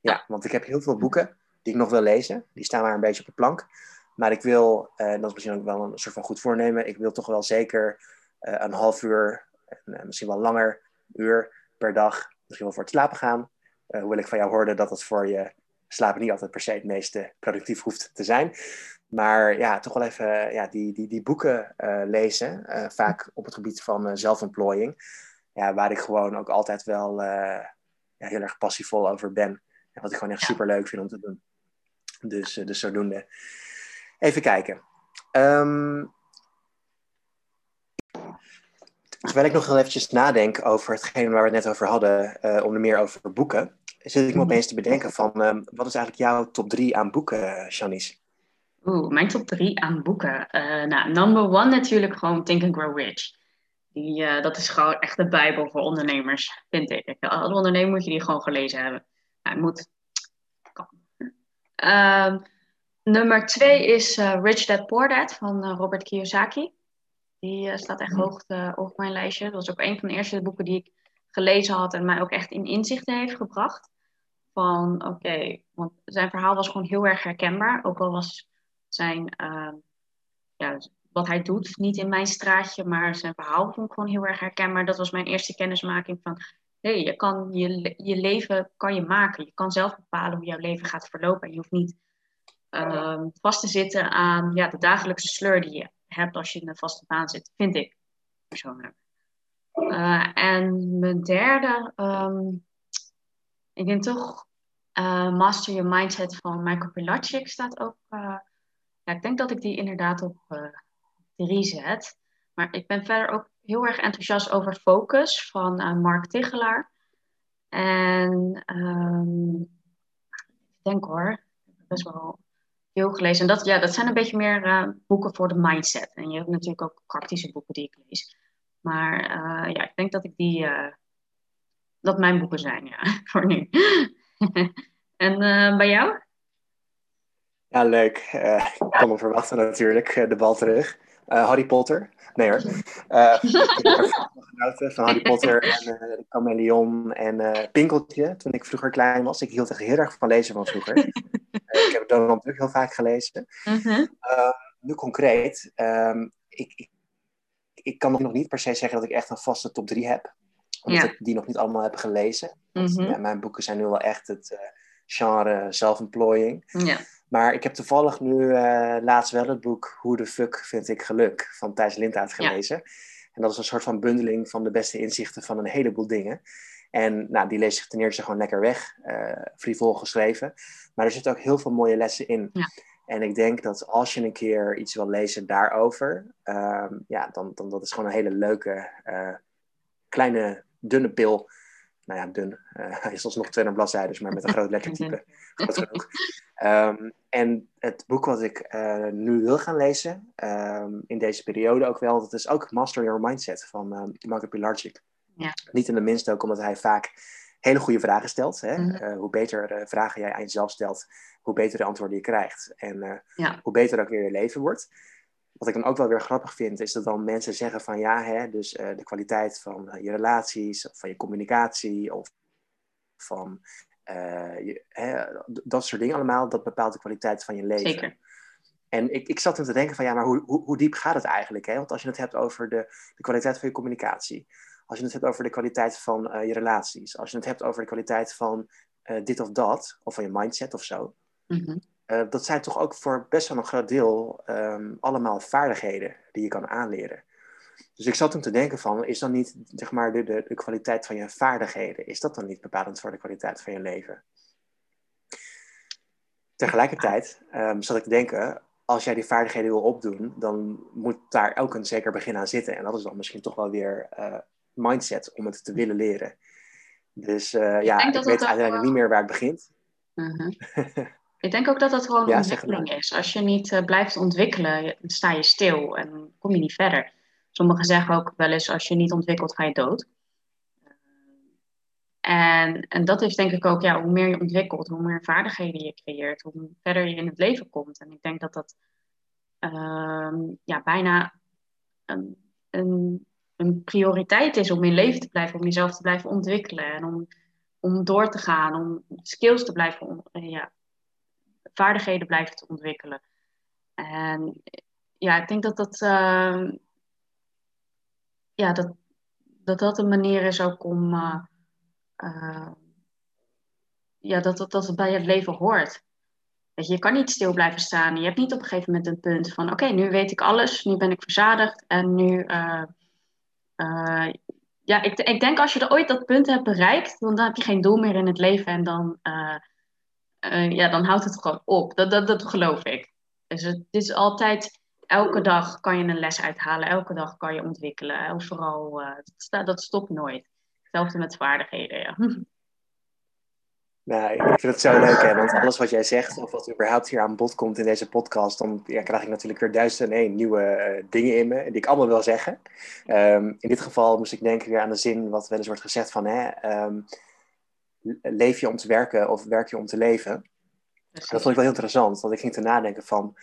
Ja, want ik heb heel veel boeken die ik nog wil lezen. Die staan maar een beetje op de plank. Maar ik wil, en dat is misschien ook wel een soort van goed voornemen, ik wil toch wel zeker een half uur, misschien wel langer, uur per dag, misschien wel voor het slapen gaan. hoewel ik van jou hoorde dat het voor je slapen niet altijd per se het meeste productief hoeft te zijn. Maar ja, toch wel even ja, die, die, die boeken uh, lezen. Uh, vaak op het gebied van uh, zelfontplooiing. Ja, waar ik gewoon ook altijd wel ja, heel erg passievol over ben. En wat ik gewoon echt ja. super leuk vind om te doen. Dus, dus zodoende. Even kijken. Um, terwijl ik nog wel eventjes nadenk over hetgeen waar we het net over hadden, onder meer over boeken, zit ik me opeens te bedenken van, um, wat is eigenlijk jouw top drie aan boeken, Janice? Oeh, mijn top drie aan boeken. Uh, nou, number one natuurlijk gewoon Think and Grow Rich. Die, uh, dat is gewoon echt de bijbel voor ondernemers, vind ik. Als ondernemer moet je die gewoon gelezen hebben. Nou, moet. Uh, nummer twee is uh, Rich Dad Poor Dad van Robert Kiyosaki. Die staat echt hoog op mijn lijstje. Dat was ook een van de eerste boeken die ik gelezen had en mij ook echt in inzichten heeft gebracht. Van oké, okay, want zijn verhaal was gewoon heel erg herkenbaar. Ook al was zijn, uh, ja, wat hij doet, niet in mijn straatje, maar zijn verhaal vond ik gewoon heel erg herkenbaar. Dat was mijn eerste kennismaking van, hey, je kan je, je leven kan je maken. Je kan zelf bepalen hoe jouw leven gaat verlopen. En je hoeft niet uh, vast te zitten aan ja, de dagelijkse sleur die je hebt als je in een vaste baan zit, vind ik persoonlijk. Uh, en mijn derde, um, ik denk toch uh, Master Your Mindset van Michael Pilatschik staat ook uh, ja, ik denk dat ik die inderdaad op uh, drie zet. Maar ik ben verder ook heel erg enthousiast over Focus van uh, Mark Tichelaar. En um, ik denk hoor, ik heb best wel veel gelezen. En dat, ja, dat zijn een beetje meer uh, boeken voor de mindset. En je hebt natuurlijk ook praktische boeken die ik lees. Maar ja, ik denk dat ik die, dat mijn boeken zijn, ja, voor nu. en bij jou? Ja, leuk. ik kan me verwachten natuurlijk, de bal terug. Harry Potter. Nee hoor. Uh, genoten van Harry Potter en uh, de Chameleon en uh, Pinkeltje toen ik vroeger klein was. Ik hield echt heel erg van lezen van vroeger. ik heb Donald Duck heel vaak gelezen. -huh. nu concreet, um, ik, ik, ik, kan nog niet per se zeggen dat ik echt een vaste top 3 heb. Omdat ja. ik die nog niet allemaal heb gelezen. Want, -huh. ja, mijn boeken zijn nu wel echt het genre self-employing. Ja. Maar ik heb toevallig nu uh, laatst wel het boek Hoe de fuck vind ik geluk van Thijs Lindhout gelezen. Ja. En dat is een soort van bundeling van de beste inzichten van een heleboel dingen. En nou, die lees ik ten eerste gewoon lekker weg, uh, frivol geschreven. Maar er zitten ook heel veel mooie lessen in. Ja. En ik denk dat als je een keer iets wil lezen daarover, uh, ja, dan, dan dat is gewoon een hele leuke, uh, kleine, dunne pil nou ja, dun. Hij is alsnog 200 bladzijden, maar met een groot lettertype. Um, en het boek wat ik uh, nu wil gaan lezen, um, in deze periode ook wel, dat is ook Master Your Mindset van uh, Marco Pilarczyk. Ja. Niet in de minste ook omdat hij vaak hele goede vragen stelt. Hè? Mm -hmm. hoe beter vragen jij aan jezelf stelt, hoe beter de antwoorden je krijgt. En ja. hoe beter ook weer je leven wordt wat ik dan ook wel weer grappig vind, is dat dan mensen zeggen van ja, hè, dus uh, de kwaliteit van uh, je relaties, of van je communicatie, of van uh, je, hè, dat soort dingen allemaal, dat bepaalt de kwaliteit van je leven. Zeker. En ik, ik zat toen te denken van ja, maar hoe, hoe, hoe diep gaat het eigenlijk? Hè? Want als je het hebt over de, de kwaliteit van je communicatie, als je het hebt over de kwaliteit van je relaties, als je het hebt over de kwaliteit van dit of dat, of van je mindset of zo, mm -hmm. Uh, dat zijn toch ook voor best wel een groot deel um, allemaal vaardigheden die je kan aanleren. Dus ik zat toen te denken van, is dan niet zeg maar, de, de, de kwaliteit van je vaardigheden, is dat dan niet bepalend voor de kwaliteit van je leven? Tegelijkertijd um, zat ik te denken, als jij die vaardigheden wil opdoen, dan moet daar ook een zeker begin aan zitten. En dat is dan misschien toch wel weer uh, mindset om het te willen leren. Dus uh, ja, ik, weet uiteindelijk niet meer waar het begint. Uh -huh. Ik denk ook dat dat gewoon ja, ontwikkeling is. Als je niet uh, blijft ontwikkelen, sta je stil en kom je niet verder. Sommigen zeggen ook wel eens, als je niet ontwikkelt, ga je dood. En, en dat is denk ik ook, ja, hoe meer je ontwikkelt, hoe meer vaardigheden je creëert, hoe verder je in het leven komt. En ik denk dat dat uh, ja, bijna een, een, prioriteit is om in leven te blijven, om jezelf te blijven ontwikkelen en om, om door te gaan, om skills te blijven ja, vaardigheden blijven te ontwikkelen. En ja, ik denk dat dat, uh, ja, dat, dat dat een manier is ook om, uh, uh, ja, dat, dat, dat het bij het leven hoort. Weet je, je kan niet stil blijven staan. Je hebt niet op een gegeven moment een punt van, oké, nu weet ik alles, nu ben ik verzadigd en nu, uh, ja, ik, ik denk als je er ooit dat punt hebt bereikt, dan, dan heb je geen doel meer in het leven en dan, ja, dan houdt het gewoon op. Dat, dat, dat geloof ik. Dus het is altijd, elke dag kan je een les uithalen, elke dag kan je ontwikkelen. En vooral, uh, dat, dat stopt nooit. Hetzelfde met vaardigheden, ja. Ik vind het zo leuk, hè? want alles wat jij zegt, of wat überhaupt hier aan bod komt in deze podcast, dan ja, krijg ik natuurlijk weer duizend en één nieuwe uh, dingen in me, die ik allemaal wil zeggen. Um, in dit geval moest ik denken weer aan de zin wat wel eens wordt gezegd van, hè, um, leef je om te werken of werk je om te leven? Dat vond ik wel heel interessant, want ik ging te nadenken van,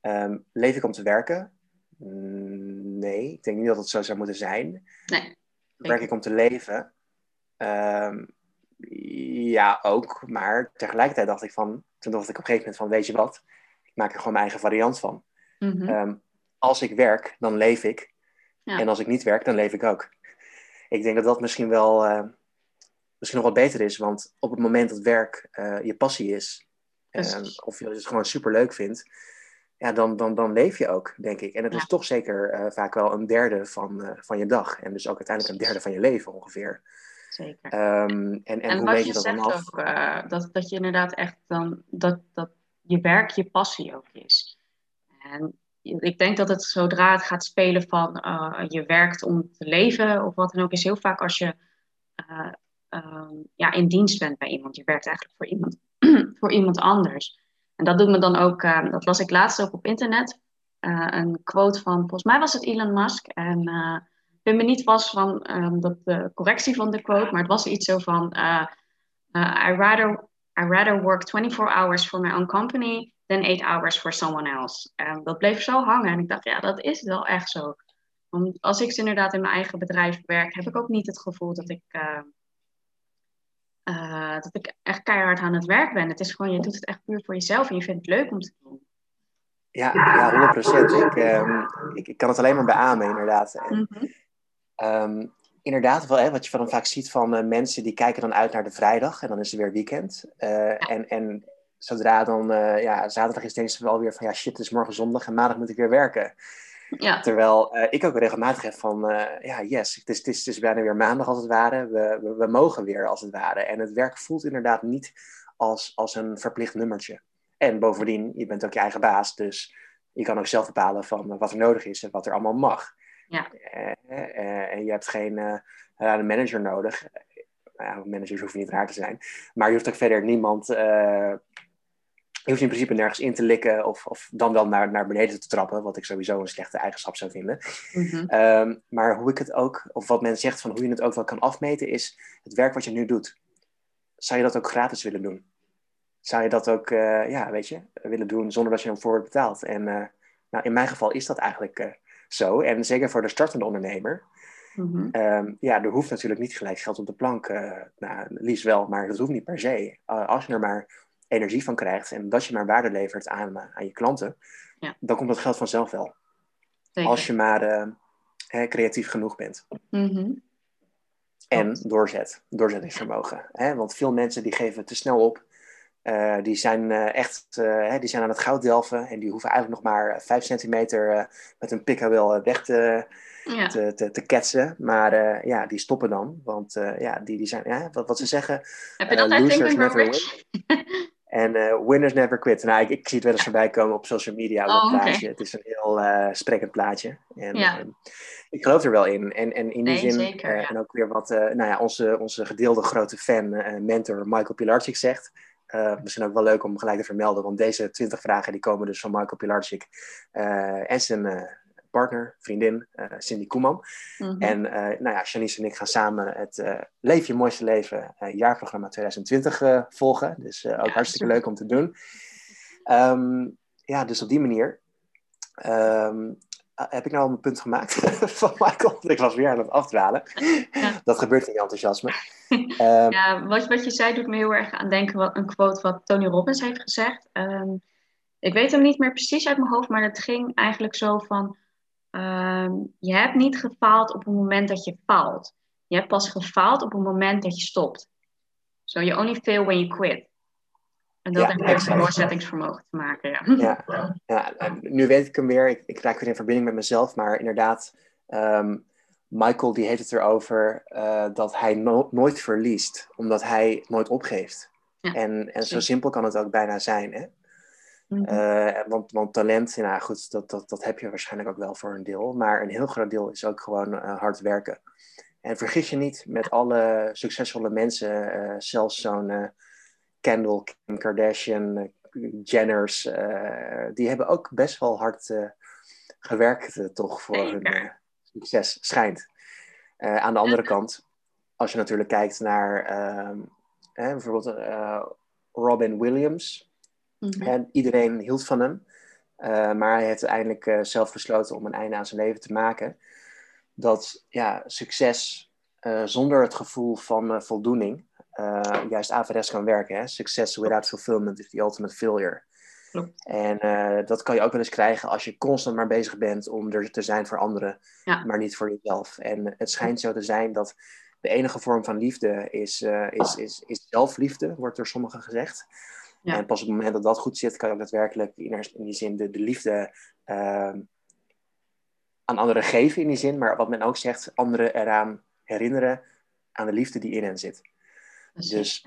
um, leef ik om te werken? Mm, nee, ik denk niet dat het zo zou moeten zijn. Nee. Werk ik om te leven? Um, ja, ook. Maar tegelijkertijd dacht ik van, toen dacht ik op een gegeven moment van, weet je wat? Ik maak er gewoon mijn eigen variant van. Mm -hmm. um, als ik werk, dan leef ik. Ja. En als ik niet werk, dan leef ik ook. Ik denk dat dat misschien wel... Uh, misschien nog wat beter is. Want op het moment dat werk uh, je passie is, uh, of je het gewoon super leuk vindt, ja, dan, dan, dan leef je ook, denk ik. En het ja. is toch zeker uh, vaak wel een derde van, van je dag. En dus ook uiteindelijk een derde van je leven ongeveer. Zeker. Um, en, en, en, hoe weet je, je dat dan af? Ook, dat, dat je inderdaad echt dan, dat, dat je werk je passie ook is. En ik denk dat het zodra het gaat spelen van je werkt om te leven of wat dan ook, is heel vaak als je uh, ja, in dienst bent bij iemand. Je werkt eigenlijk voor iemand, voor iemand anders. En dat doet me dan ook, uh, dat las ik laatst ook op internet, uh, een quote van, volgens mij was het Elon Musk. En vind me niet vast van um, dat, de correctie van de quote, maar het was iets zo van: I, rather, I rather work 24 hours for my own company than 8 hours for someone else. En dat bleef zo hangen. En ik dacht, ja, dat is wel echt zo. Want als ik inderdaad in mijn eigen bedrijf werk, heb ik ook niet het gevoel dat ik. Uh, uh, dat ik echt keihard aan het werk ben. Het is gewoon, je doet het echt puur voor jezelf en je vindt het leuk om te doen. Ja, ja 100 procent. Ik, um, ik, ik, kan het alleen maar beamen, inderdaad. En, mm -hmm. um, inderdaad, wel, hè, wat je van vaak ziet van uh, mensen die kijken dan uit naar de vrijdag en dan is er weer weekend. Uh, en, en zodra dan, ja, zaterdag is, denken ze wel weer van ja, shit, het is morgen zondag en maandag moet ik weer werken. Ja. Terwijl uh, ik ook regelmatig heb van, uh, ja, yes, het is, het, is, het is bijna weer maandag als het ware. We, we, we, mogen weer als het ware. En het werk voelt inderdaad niet als, als een verplicht nummertje. En bovendien, je bent ook je eigen baas, dus je kan ook zelf bepalen van wat er nodig is en wat er allemaal mag. Ja. Uh, en je hebt geen een manager nodig. Nou managers hoeven niet raar te zijn. Maar je hoeft ook verder niemand hoeft in principe nergens in te likken of, of dan wel naar, naar beneden te trappen, wat ik sowieso een slechte eigenschap zou vinden. Mm -hmm. maar hoe ik het ook, of wat men zegt van hoe je het ook wel kan afmeten, is het werk wat je nu doet. Zou je dat ook gratis willen doen? Zou je dat ook, uh, ja, weet je, willen doen zonder dat je ervoor wordt betaald? En uh, nou, in mijn geval is dat eigenlijk uh, zo. En zeker voor de startende ondernemer. Mm -hmm. um, ja, er hoeft natuurlijk niet gelijk geld op de plank. nou, liefst wel, maar dat hoeft niet per se. als je er maar energie van krijgt en dat je maar waarde levert aan, eh, aan je klanten, ja. dan komt dat geld vanzelf wel. Zeker. Als je maar uh, creatief genoeg bent. Mm -hmm. En doorzet, doorzettingsvermogen. Hè? Want veel mensen die geven te snel op. Uh, die zijn uh, echt die zijn aan het goud delven en die hoeven eigenlijk nog maar 5 centimeter met een pikkabel weg te, ja. te, te, te, ketsen. Maar ja, die stoppen dan. Want ja, die, die zijn, ja, wat, wat ze zeggen. Heb je dat uit Think Never Rich? En uh, winners never quit. Nou, ik, ik, zie het wel eens voorbij komen op social media. Op oh, plaatje. Het is een heel uh, sprekend plaatje. En ja. uh, ik geloof er wel in. En, en in die nee, zin, zeker, ja. en ook weer wat nou ja, onze, onze gedeelde grote fan, mentor Michael Pilarczyk zegt. misschien ook wel leuk om gelijk te vermelden, want deze 20 vragen die komen dus van Michael Pilarczyk en zijn partner, vriendin, uh, Cindy Koeman. Mm -hmm. En uh, nou ja, Janice en ik gaan samen het uh, Leef je mooiste leven jaarprogramma 2020 volgen. Dus ook ja, hartstikke super. leuk om te doen. Um, ja, dus op die manier um, heb ik nou al mijn punt gemaakt van Michael. Ik was weer aan het afdwalen. Ja. Dat gebeurt in je enthousiasme. Um, ja, wat, wat je zei doet me heel erg aan denken wat een quote wat Tony Robbins heeft gezegd. ik weet hem niet meer precies uit mijn hoofd, maar het ging eigenlijk zo van Um, je hebt niet gefaald op het moment dat je faalt. Je hebt pas gefaald op het moment dat je stopt. So you only fail when you quit. En dat ja, heeft met doorzettingsvermogen te maken. Ja. Ja, ja, nu weet ik hem weer. Ik, ik raak weer in verbinding met mezelf. Maar inderdaad, um, Michael die heeft het erover uh, dat hij no nooit verliest. Omdat hij nooit opgeeft. Ja, en, en zo simpel kan het ook bijna zijn. Hè? Uh, want, want talent, nou goed, dat, dat, dat heb je waarschijnlijk ook wel voor een deel. Maar een heel groot deel is ook gewoon uh, hard werken. En vergis je niet, met alle succesvolle mensen, uh, zelfs zo'n Kendall, Kim Kardashian, Jenners, die hebben ook best wel hard gewerkt toch voor hun succes, schijnt. aan de andere kant, als je natuurlijk kijkt naar ehm, bijvoorbeeld Robin Williams, Mhm. En iedereen hield van hem. Uh, maar hij heeft uiteindelijk uh, zelf besloten om een einde aan zijn leven te maken. Dat ja, succes uh, zonder het gevoel van voldoening juist averechts kan werken. Hè? Success without fulfillment is the ultimate failure. Klopt. En dat kan je ook wel eens krijgen als je constant maar bezig bent om er te zijn voor anderen, ja. maar niet voor jezelf. En het schijnt zo te zijn dat de enige vorm van liefde is, is, is, is zelfliefde, wordt door sommigen gezegd. Ja. En pas op het moment dat dat goed zit, kan je ook daadwerkelijk in, die zin de, de liefde uh, aan anderen geven in die zin. Maar wat men ook zegt, anderen eraan herinneren aan de liefde die in hen zit. Dus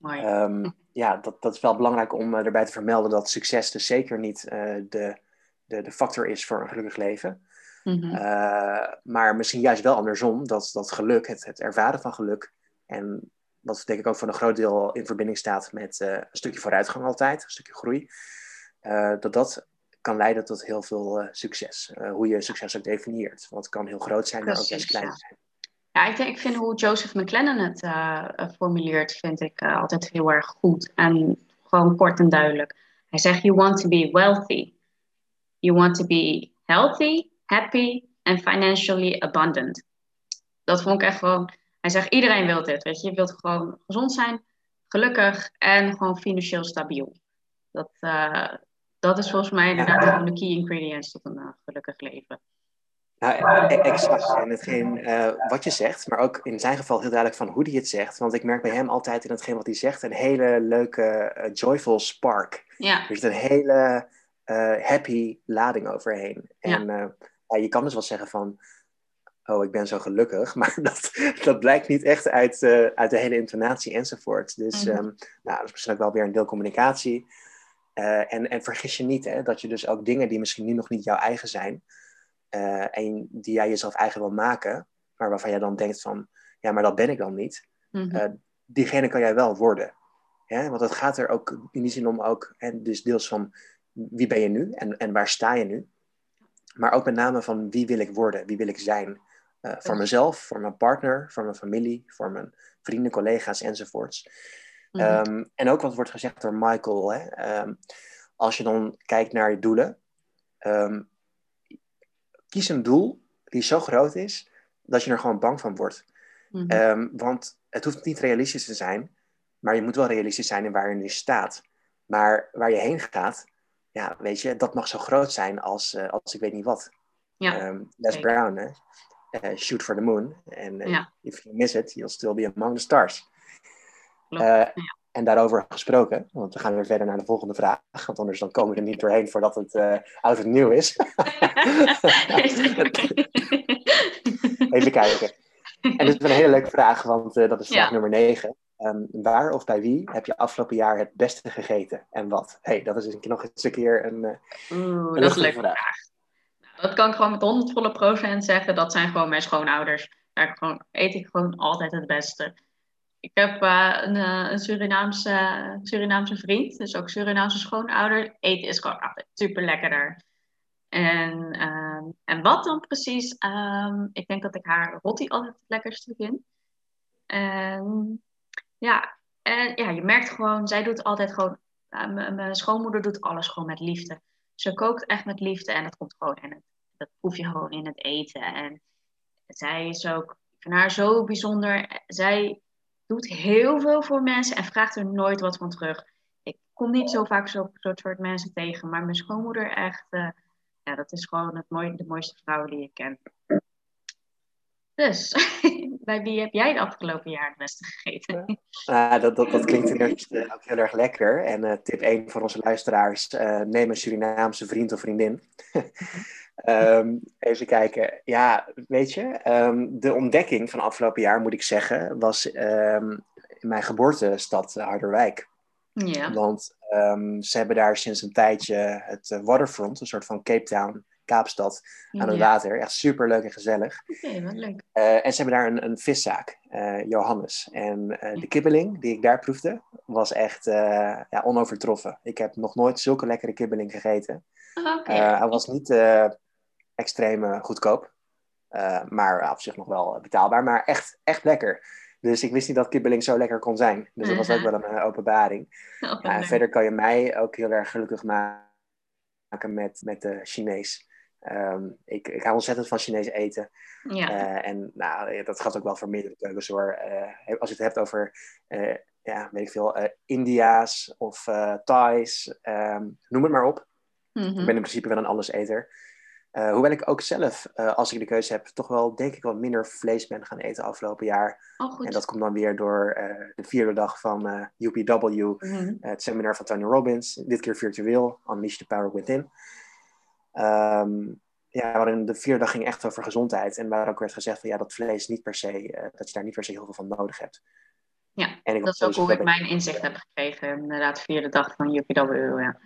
um, ja, dat, dat is wel belangrijk om uh, erbij te vermelden dat succes dus zeker niet uh, de, de, de factor is voor een gelukkig leven. Mm -hmm. uh, maar misschien juist wel andersom, dat, dat geluk, het, het ervaren van geluk en wat denk ik ook voor een groot deel in verbinding staat met uh, een stukje vooruitgang altijd, een stukje groei. Uh, dat dat kan leiden tot heel veel succes. hoe je succes ook definieert. Want het kan heel groot zijn, maar ook best klein zijn. Ja, ik, denk, ik vind hoe Joseph McLennan het formuleert, vind ik altijd heel erg goed. En gewoon kort en duidelijk. Hij zegt, you want to be wealthy. You want to be healthy, happy and financially abundant. Dat vond ik echt gewoon... Hij zegt, iedereen wil dit, weet je. Je wilt gewoon gezond zijn, gelukkig en gewoon financieel stabiel. Dat, uh, dat is volgens mij inderdaad gewoon de key ingredients tot een uh, gelukkig leven. Nou, e-, exact. En hetgeen uh, wat je zegt, maar ook in zijn geval heel duidelijk van hoe hij het zegt. Want ik merk bij hem altijd in hetgeen wat hij zegt een hele leuke, uh, joyful spark. Ja. Er zit een hele uh, happy lading overheen. En ja. je kan dus wel zeggen van, oh, ik ben zo gelukkig. Maar dat, dat blijkt niet echt uit, uit de hele intonatie enzovoort. Dus mm -hmm. um, nou, dat is misschien ook wel weer een deel communicatie. en, en vergis je niet, hè, dat je dus ook dingen die misschien nu nog niet jouw eigen zijn uh, en die jij jezelf eigen wil maken, maar waarvan jij dan denkt van, ja, maar dat ben ik dan niet. Mm -hmm. diegene kan jij wel worden. Ja? Want het gaat er ook in die zin om ook, en dus deels van wie ben je nu en, en waar sta je nu. Maar ook met name van wie wil ik worden, wie wil ik zijn. Uh, voor mezelf, voor mijn partner, voor mijn familie, voor mijn vrienden, collega's enzovoorts. Mm -hmm. um, en ook wat wordt gezegd door Michael. Hè? Um, als je dan kijkt naar je doelen. Um, kies een doel die zo groot is dat je er gewoon bang van wordt. Mm -hmm. um, want het hoeft niet realistisch te zijn, maar je moet wel realistisch zijn in waar je nu staat. Maar waar je heen gaat, ja, weet je, dat mag zo groot zijn als, uh, als ik weet niet wat. Ja. Les. Brown, hè? Uh, shoot for the moon. En ja. if you miss it, you'll still be among the stars. Ja. En daarover gesproken, want we gaan weer verder naar de volgende vraag, want anders dan komen we er niet doorheen voordat het uh, oud en nieuw is. Even kijken. En dit is een hele leuke vraag, want uh, dat is vraag ja. nummer 9. Um, waar of bij wie heb je afgelopen jaar het beste gegeten en wat? hey, dat is nog eens een keer een, uh, Oeh, een dat is een leuke vraag. vraag. Dat kan ik gewoon met 100 volle procent zeggen. Dat zijn gewoon mijn schoonouders. Daar gewoon, eet ik gewoon altijd het beste. Ik heb uh, een, uh, een Surinaamse, Surinaamse vriend, dus ook Surinaamse schoonouder. Eten is gewoon altijd super lekkerder. En, um, en wat dan precies? Um, ik denk dat ik haar rotti altijd het lekkerste vind. Ja, en ja, je merkt gewoon, zij doet altijd gewoon, uh, mijn schoonmoeder doet alles gewoon met liefde. Ze kookt echt met liefde en dat komt gewoon in het, dat proef je gewoon in het eten. En zij is ook, vind haar zo bijzonder. Zij doet heel veel voor mensen en vraagt er nooit wat van terug. Ik kom niet zo vaak zo'n soort mensen tegen, maar mijn schoonmoeder echt, uh, ja, dat is gewoon het mooie, de mooiste vrouw die ik ken. Dus, bij wie heb jij de afgelopen jaar het beste gegeten? Uh, dat, dat, dat klinkt eerste ook heel erg lekker. En uh, tip 1 voor onze luisteraars, uh, neem een Surinaamse vriend of vriendin. Um, even kijken. Ja, weet je, um, de ontdekking van afgelopen jaar, moet ik zeggen, was um, in mijn geboortestad Harderwijk. Ja. Want ze hebben daar sinds een tijdje het waterfront, een soort van Cape Town, Kaapstad, aan het ja. water. Echt super leuk en gezellig. Oké, okay, wat leuk. Uh, en ze hebben daar een, een viszaak, uh, Johannes. En de kibbeling die ik daar proefde, was echt ja, onovertroffen. Ik heb nog nooit zulke lekkere kibbeling gegeten. Oh, okay. hij was niet extreem goedkoop. Maar op zich nog wel betaalbaar. Maar echt, echt lekker. Dus ik wist niet dat kibbeling zo lekker kon zijn. Dus dat was ook wel een openbaring. Oh, ja, en verder kan je mij ook heel erg gelukkig maken met, met de Chinees. Um, ik, ik hou ontzettend van Chinees eten. Ja. Uh, en nou, dat gaat ook wel voor meerdere keuzes hoor. als je het hebt over, ja, weet ik veel, India's of Thais, um, noem het maar op. Mm -hmm. Ik ben in principe wel een alleseter. Hoewel ik ook zelf, als ik de keuze heb, toch wel denk ik wat minder vlees ben gaan eten afgelopen jaar. Oh. En dat komt dan weer door de vierde dag van UPW, mm -hmm. het seminar van Tony Robbins. Dit keer virtueel, Unleash the Power Within. Um, ja, waarin de vierde dag ging echt over gezondheid. En waar ook werd gezegd van ja, dat vlees niet per se, dat je daar niet per se heel veel van nodig hebt. Ja, en ik dat is ook hoe ik mijn inzicht heb gekregen. Inderdaad, de vierde dag van UPW, ja.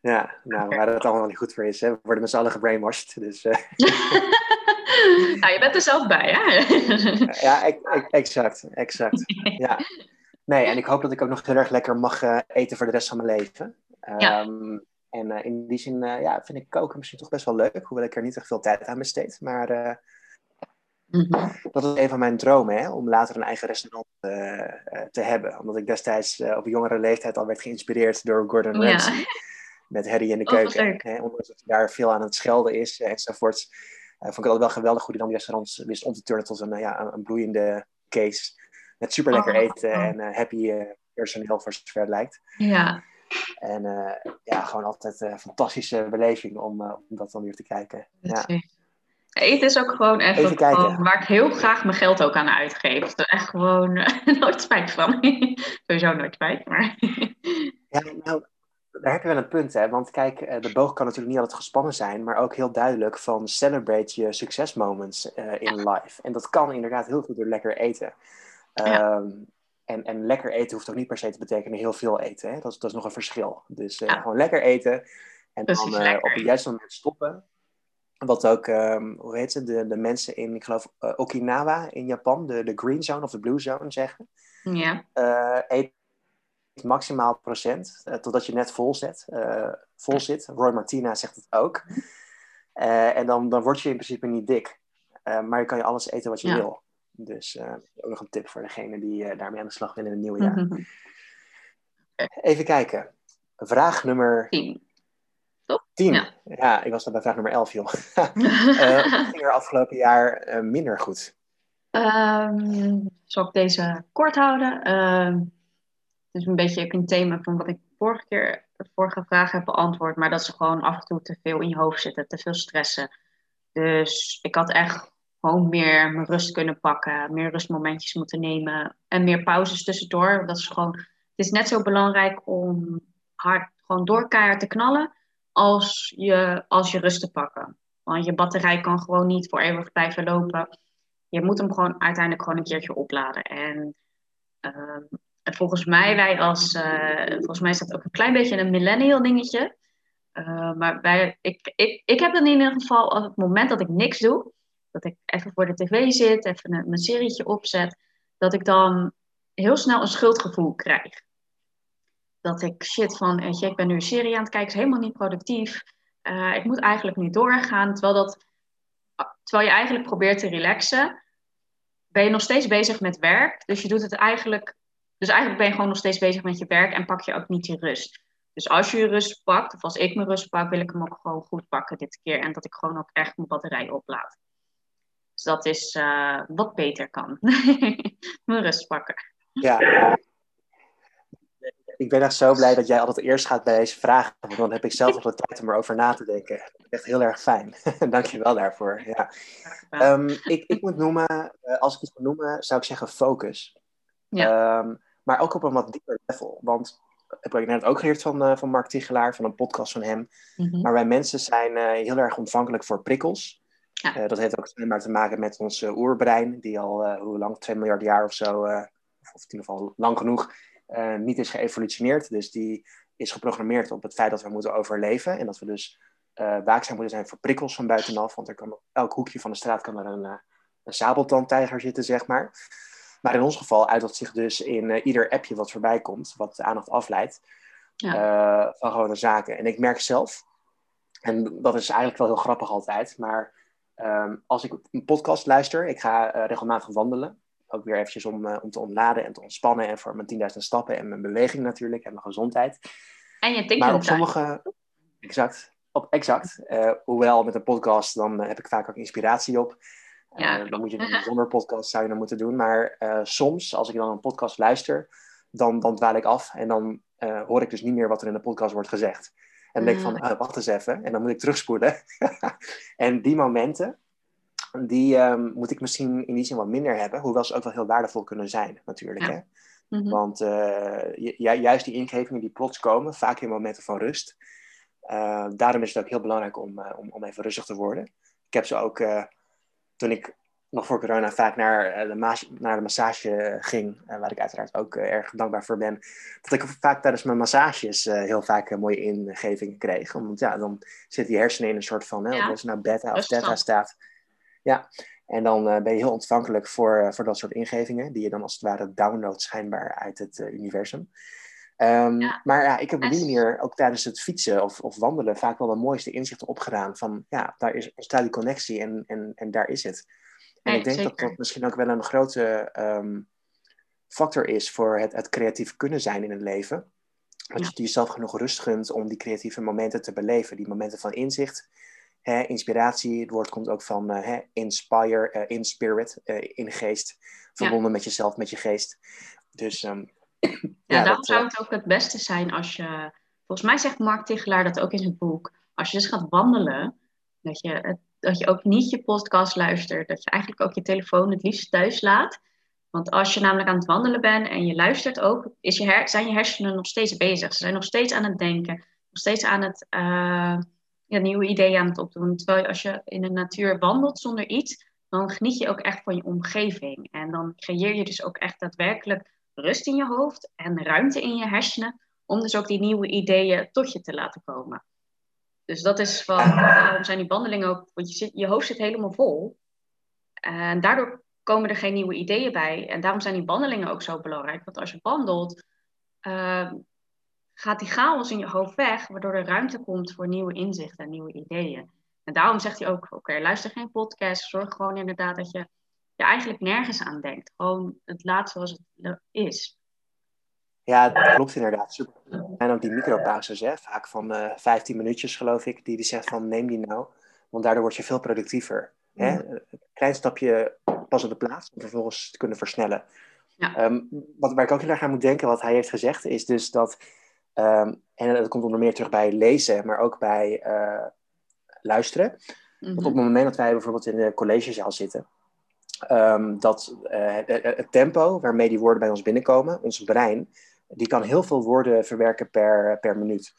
Ja, nou, waar dat allemaal niet goed voor is. Hè? We worden met z'n allen gebrainwashed. Dus, uh... nou, je bent er zelf bij, hè? ja, ik, ik, exact, exact. Ja. Nee, en ik hoop dat ik ook nog heel erg lekker mag uh, eten voor de rest van mijn leven. Um, ja. En in die zin ja, vind ik koken misschien toch best wel leuk, hoewel ik er niet echt veel tijd aan besteed. Maar Mhm. Dat is een van mijn dromen, hè, om later een eigen restaurant te hebben. Omdat ik destijds op jongere leeftijd al werd geïnspireerd door Gordon Ramsay. Met Harry in de oh, keuken. Oh, hè, ondanks dat hij daar veel aan het schelden is enzovoort. vond ik het altijd wel geweldig hoe hij dan die restaurants wist om te turnen tot een, ja, een, bloeiende case. Met super lekker oh, eten en happy personeel voor zover het lijkt. Ja. En ja, gewoon altijd een fantastische beleving om, om dat dan weer te kijken. Ja. Eten is ook gewoon echt even waar ik heel graag mijn geld ook aan uitgeef. Er echt gewoon nooit spijt van. Sowieso nooit spijt, maar... ja, nou, daar heb je wel een punt, hè. Want kijk, eh, de boog kan natuurlijk niet altijd gespannen zijn, maar ook heel duidelijk van celebrate je succesmoments uh, in life. En dat kan inderdaad heel goed door lekker eten. Ehm, en, en lekker eten hoeft ook niet per se te betekenen heel veel eten. Hè? Dat, is, dat is nog een verschil. Dus uh, gewoon lekker eten en dan op het juiste moment stoppen. Wat ook, um, hoe heet ze, de, de mensen in, ik geloof, uh, Okinawa in Japan, de, de green zone of de blue zone zeggen. Ja. Eet maximaal procent, totdat je net vol, zet, vol zit. Roy Martina zegt het ook. en dan, dan word je in principe niet dik. maar je kan je alles eten wat je wil. Dus ook nog een tip voor degene die daarmee aan de slag willen in het nieuwe jaar. Even kijken. Vraag nummer 10. Tien. Ja. ja. ik was dan bij vraag nummer 11, joh. uh, ging er afgelopen jaar uh, minder goed? Um, zal ik deze kort houden? Uh, het is een beetje een thema van wat ik vorige keer, de vorige vraag heb beantwoord. Maar dat ze gewoon af en toe te veel in je hoofd zitten, te veel stressen. Dus ik had echt gewoon meer mijn rust kunnen pakken, meer rustmomentjes moeten nemen en meer pauzes tussendoor. Dat is gewoon, het is net zo belangrijk om hard gewoon door te knallen als je, als je rust te pakken. Want je batterij kan gewoon niet voor eeuwig blijven lopen. Je moet hem gewoon uiteindelijk gewoon een keertje opladen. En uh, volgens mij, wij als, uh, volgens mij is dat ook een klein beetje een millennial dingetje. Uh, maar wij, ik, ik, ik heb dan in ieder geval, op het moment dat ik niks doe, dat ik even voor de tv zit, even een, mijn serietje opzet, dat ik dan heel snel een schuldgevoel krijg dat ik shit van, weet je, ik ben nu een serie aan het kijken, is helemaal niet productief. Uh, ik moet eigenlijk nu doorgaan. Terwijl, dat, terwijl je eigenlijk probeert te relaxen, ben je nog steeds bezig met werk. Dus je doet het eigenlijk, dus eigenlijk ben je gewoon nog steeds bezig met je werk en pak je ook niet je rust. Dus als je je rust pakt, of als ik mijn rust pak, wil ik hem ook gewoon goed pakken dit keer. En dat ik gewoon ook echt mijn batterij oplaad. Dus dat is uh, wat beter kan. mijn rust pakken. Ja, ik ben echt zo blij dat jij altijd eerst gaat bij deze vragen. Want dan heb ik zelf nog de tijd om erover na te denken. Echt heel erg fijn. Dank je wel daarvoor. Ja. Um, ik, ik moet noemen, eh, als ik iets moet noemen, zou ik zeggen focus. Ja. Um, maar ook op een wat dieper level. Want heb ik net ook geleerd van, uh, van Mark Tichelaar, van een podcast van hem. Mm -hmm. Maar wij mensen zijn uh, heel erg ontvankelijk voor prikkels. Ja. dat heeft ook maar te maken met ons oerbrein, die al, hoe lang, 2 miljard jaar of zo, of in ieder geval lang genoeg, niet is geëvolutioneerd. Dus die is geprogrammeerd op het feit dat we moeten overleven. En dat we dus uh, waakzaam moeten zijn voor prikkels van buitenaf. Want er kan op elk hoekje van de straat kan er een, uh, een sabeltandtijger zitten, zeg maar. Maar in ons geval uit dat zich dus in ieder appje wat voorbij komt, wat de aandacht afleidt, ja. van gewone zaken. En ik merk zelf, en dat is eigenlijk wel heel grappig altijd, maar um, als ik een podcast luister, ik ga regelmatig wandelen ook weer eventjes om, uh, om te ontladen en te ontspannen. En voor mijn 10.000 stappen en mijn beweging natuurlijk en mijn gezondheid. En je Maar op sommige... Exact. Op, exact. Uh, hoewel met een podcast, dan heb ik vaak ook inspiratie op. Ja, dan moet je een zonder podcast zou je dan moeten doen. Maar soms, als ik dan een podcast luister, dan, dan dwaal ik af. En dan hoor ik dus niet meer wat er in de podcast wordt gezegd. En dan denk ik van, ah. wacht eens even. En dan moet ik terugspoelen. en die momenten, die um, moet ik misschien in die zin wat minder hebben, hoewel ze ook wel heel waardevol kunnen zijn, natuurlijk. Hè? Mhm. Want uh, juist die ingevingen die plots komen, vaak in momenten van rust. Uh, daarom is het ook heel belangrijk om, uh, om, om even rustig te worden. Ik heb ze ook, toen ik nog voor corona vaak naar, de, naar de massage ging, waar ik uiteraard ook erg dankbaar voor ben, dat ik vaak tijdens mijn massages heel vaak mooie ingevingen kreeg. Want ja, dan zit die hersenen in een soort van, hè, ja. of nou beta of theta staat ja, en dan ben je heel ontvankelijk voor, voor dat soort ingevingen, die je dan als het ware downloadt schijnbaar uit het universum. Ehm, maar ja, ik heb op die manier ook tijdens het fietsen of, of wandelen vaak wel de mooiste inzichten opgedaan. Van ja, daar is, ontstaat die connectie en, en, en daar is het. En ik denk dat dat misschien ook wel een grote ehm, factor is voor het, het creatief kunnen zijn in het leven. Dat je jezelf genoeg rust gunt om die creatieve momenten te beleven. Die momenten van inzicht, hè, inspiratie. Het woord komt ook van uh, hè, inspire, uh, in spirit, uh, in geest. Verbonden met jezelf, met je geest. Dus um, ja, ja daarom zou het ook het beste zijn als je... Volgens mij zegt Mark Tichelaar dat ook in zijn boek. Als je dus gaat wandelen, dat je, dat je ook niet je podcast luistert. Dat je eigenlijk ook je telefoon het liefst thuis laat. Want als je namelijk aan het wandelen bent en je luistert ook, is je zijn je hersenen nog steeds bezig. Ze zijn nog steeds aan het denken, nog steeds aan het uh, ja, nieuwe ideeën aan het opdoen. Terwijl als je in de natuur wandelt zonder iets, dan geniet je ook echt van je omgeving. En dan creëer je dus ook echt daadwerkelijk rust in je hoofd en ruimte in je hersenen, om dus ook die nieuwe ideeën tot je te laten komen. Dus dat is van, waarom zijn die wandelingen ook, want je, zit, je hoofd zit helemaal vol. En daardoor komen er geen nieuwe ideeën bij. En daarom zijn die wandelingen ook zo belangrijk. Want als je wandelt, uh, gaat die chaos in je hoofd weg, waardoor er ruimte komt voor nieuwe inzichten en nieuwe ideeën. En daarom zegt hij ook: oké, luister geen podcast. Zorg gewoon inderdaad dat je, je eigenlijk nergens aan denkt. Gewoon het laat zoals het is. Ja, dat klopt inderdaad. Super. En ook die micropauzes, hè? vaak van uh, eh, 15 minuutjes geloof ik, die die zegt van neem die nou, want daardoor word je veel productiever. Hè? Een klein stapje pas op de plaats om vervolgens te kunnen versnellen. Ja. Um, wat, waar ik ook heel erg aan moet denken, wat hij heeft gezegd, is dus dat, um, en dat komt onder meer terug bij lezen, maar ook bij uh, luisteren. Want op het moment dat wij bijvoorbeeld in de collegezaal zitten, um, dat uh, het, het, tempo waarmee die woorden bij ons binnenkomen, ons brein, die kan heel veel woorden verwerken per, per minuut.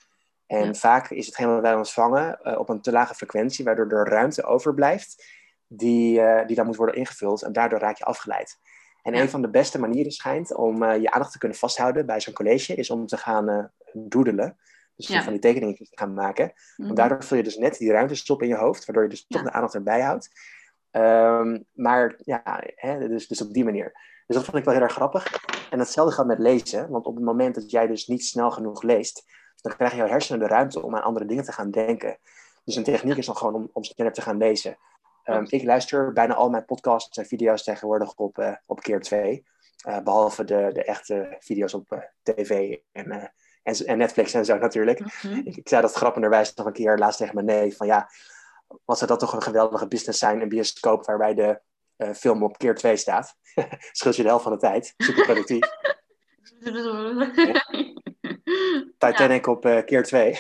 En vaak is hetgeen wat wij ontvangen uh, op een te lage frequentie, waardoor er ruimte overblijft die, uh, die dan moet worden ingevuld. En daardoor raak je afgeleid. En een van de beste manieren schijnt om uh, je aandacht te kunnen vasthouden bij zo'n college, is om te gaan doodelen. Dus ja. van die tekeningen te gaan maken. Mm -hmm. Want daardoor vul je dus net die ruimte op in je hoofd, waardoor je dus toch de aandacht erbij houdt. Um, maar ja, hè, dus, dus op die manier. Dus dat vond ik wel heel erg grappig. En hetzelfde gaat met lezen. Want op het moment dat jij dus niet snel genoeg leest, dan krijg je jouw hersenen de ruimte om aan andere dingen te gaan denken. Dus een techniek is dan gewoon om, om sneller te gaan lezen. Um, ik luister bijna al mijn podcasts en video's tegenwoordig op, uh, op keer 2. Uh, eh, behalve de, de echte video's op uh, tv en, en, en, Netflix en zo natuurlijk. -hmm. ik, ik, zei dat grappenderwijs nog een keer laatst tegen mijn neef. Van ja, wat zou dat toch een geweldige business zijn, een bioscoop waarbij de film op keer 2 staat. Scheelt je de helft van de tijd. Super productief. Titanic ja. op uh, keer 2.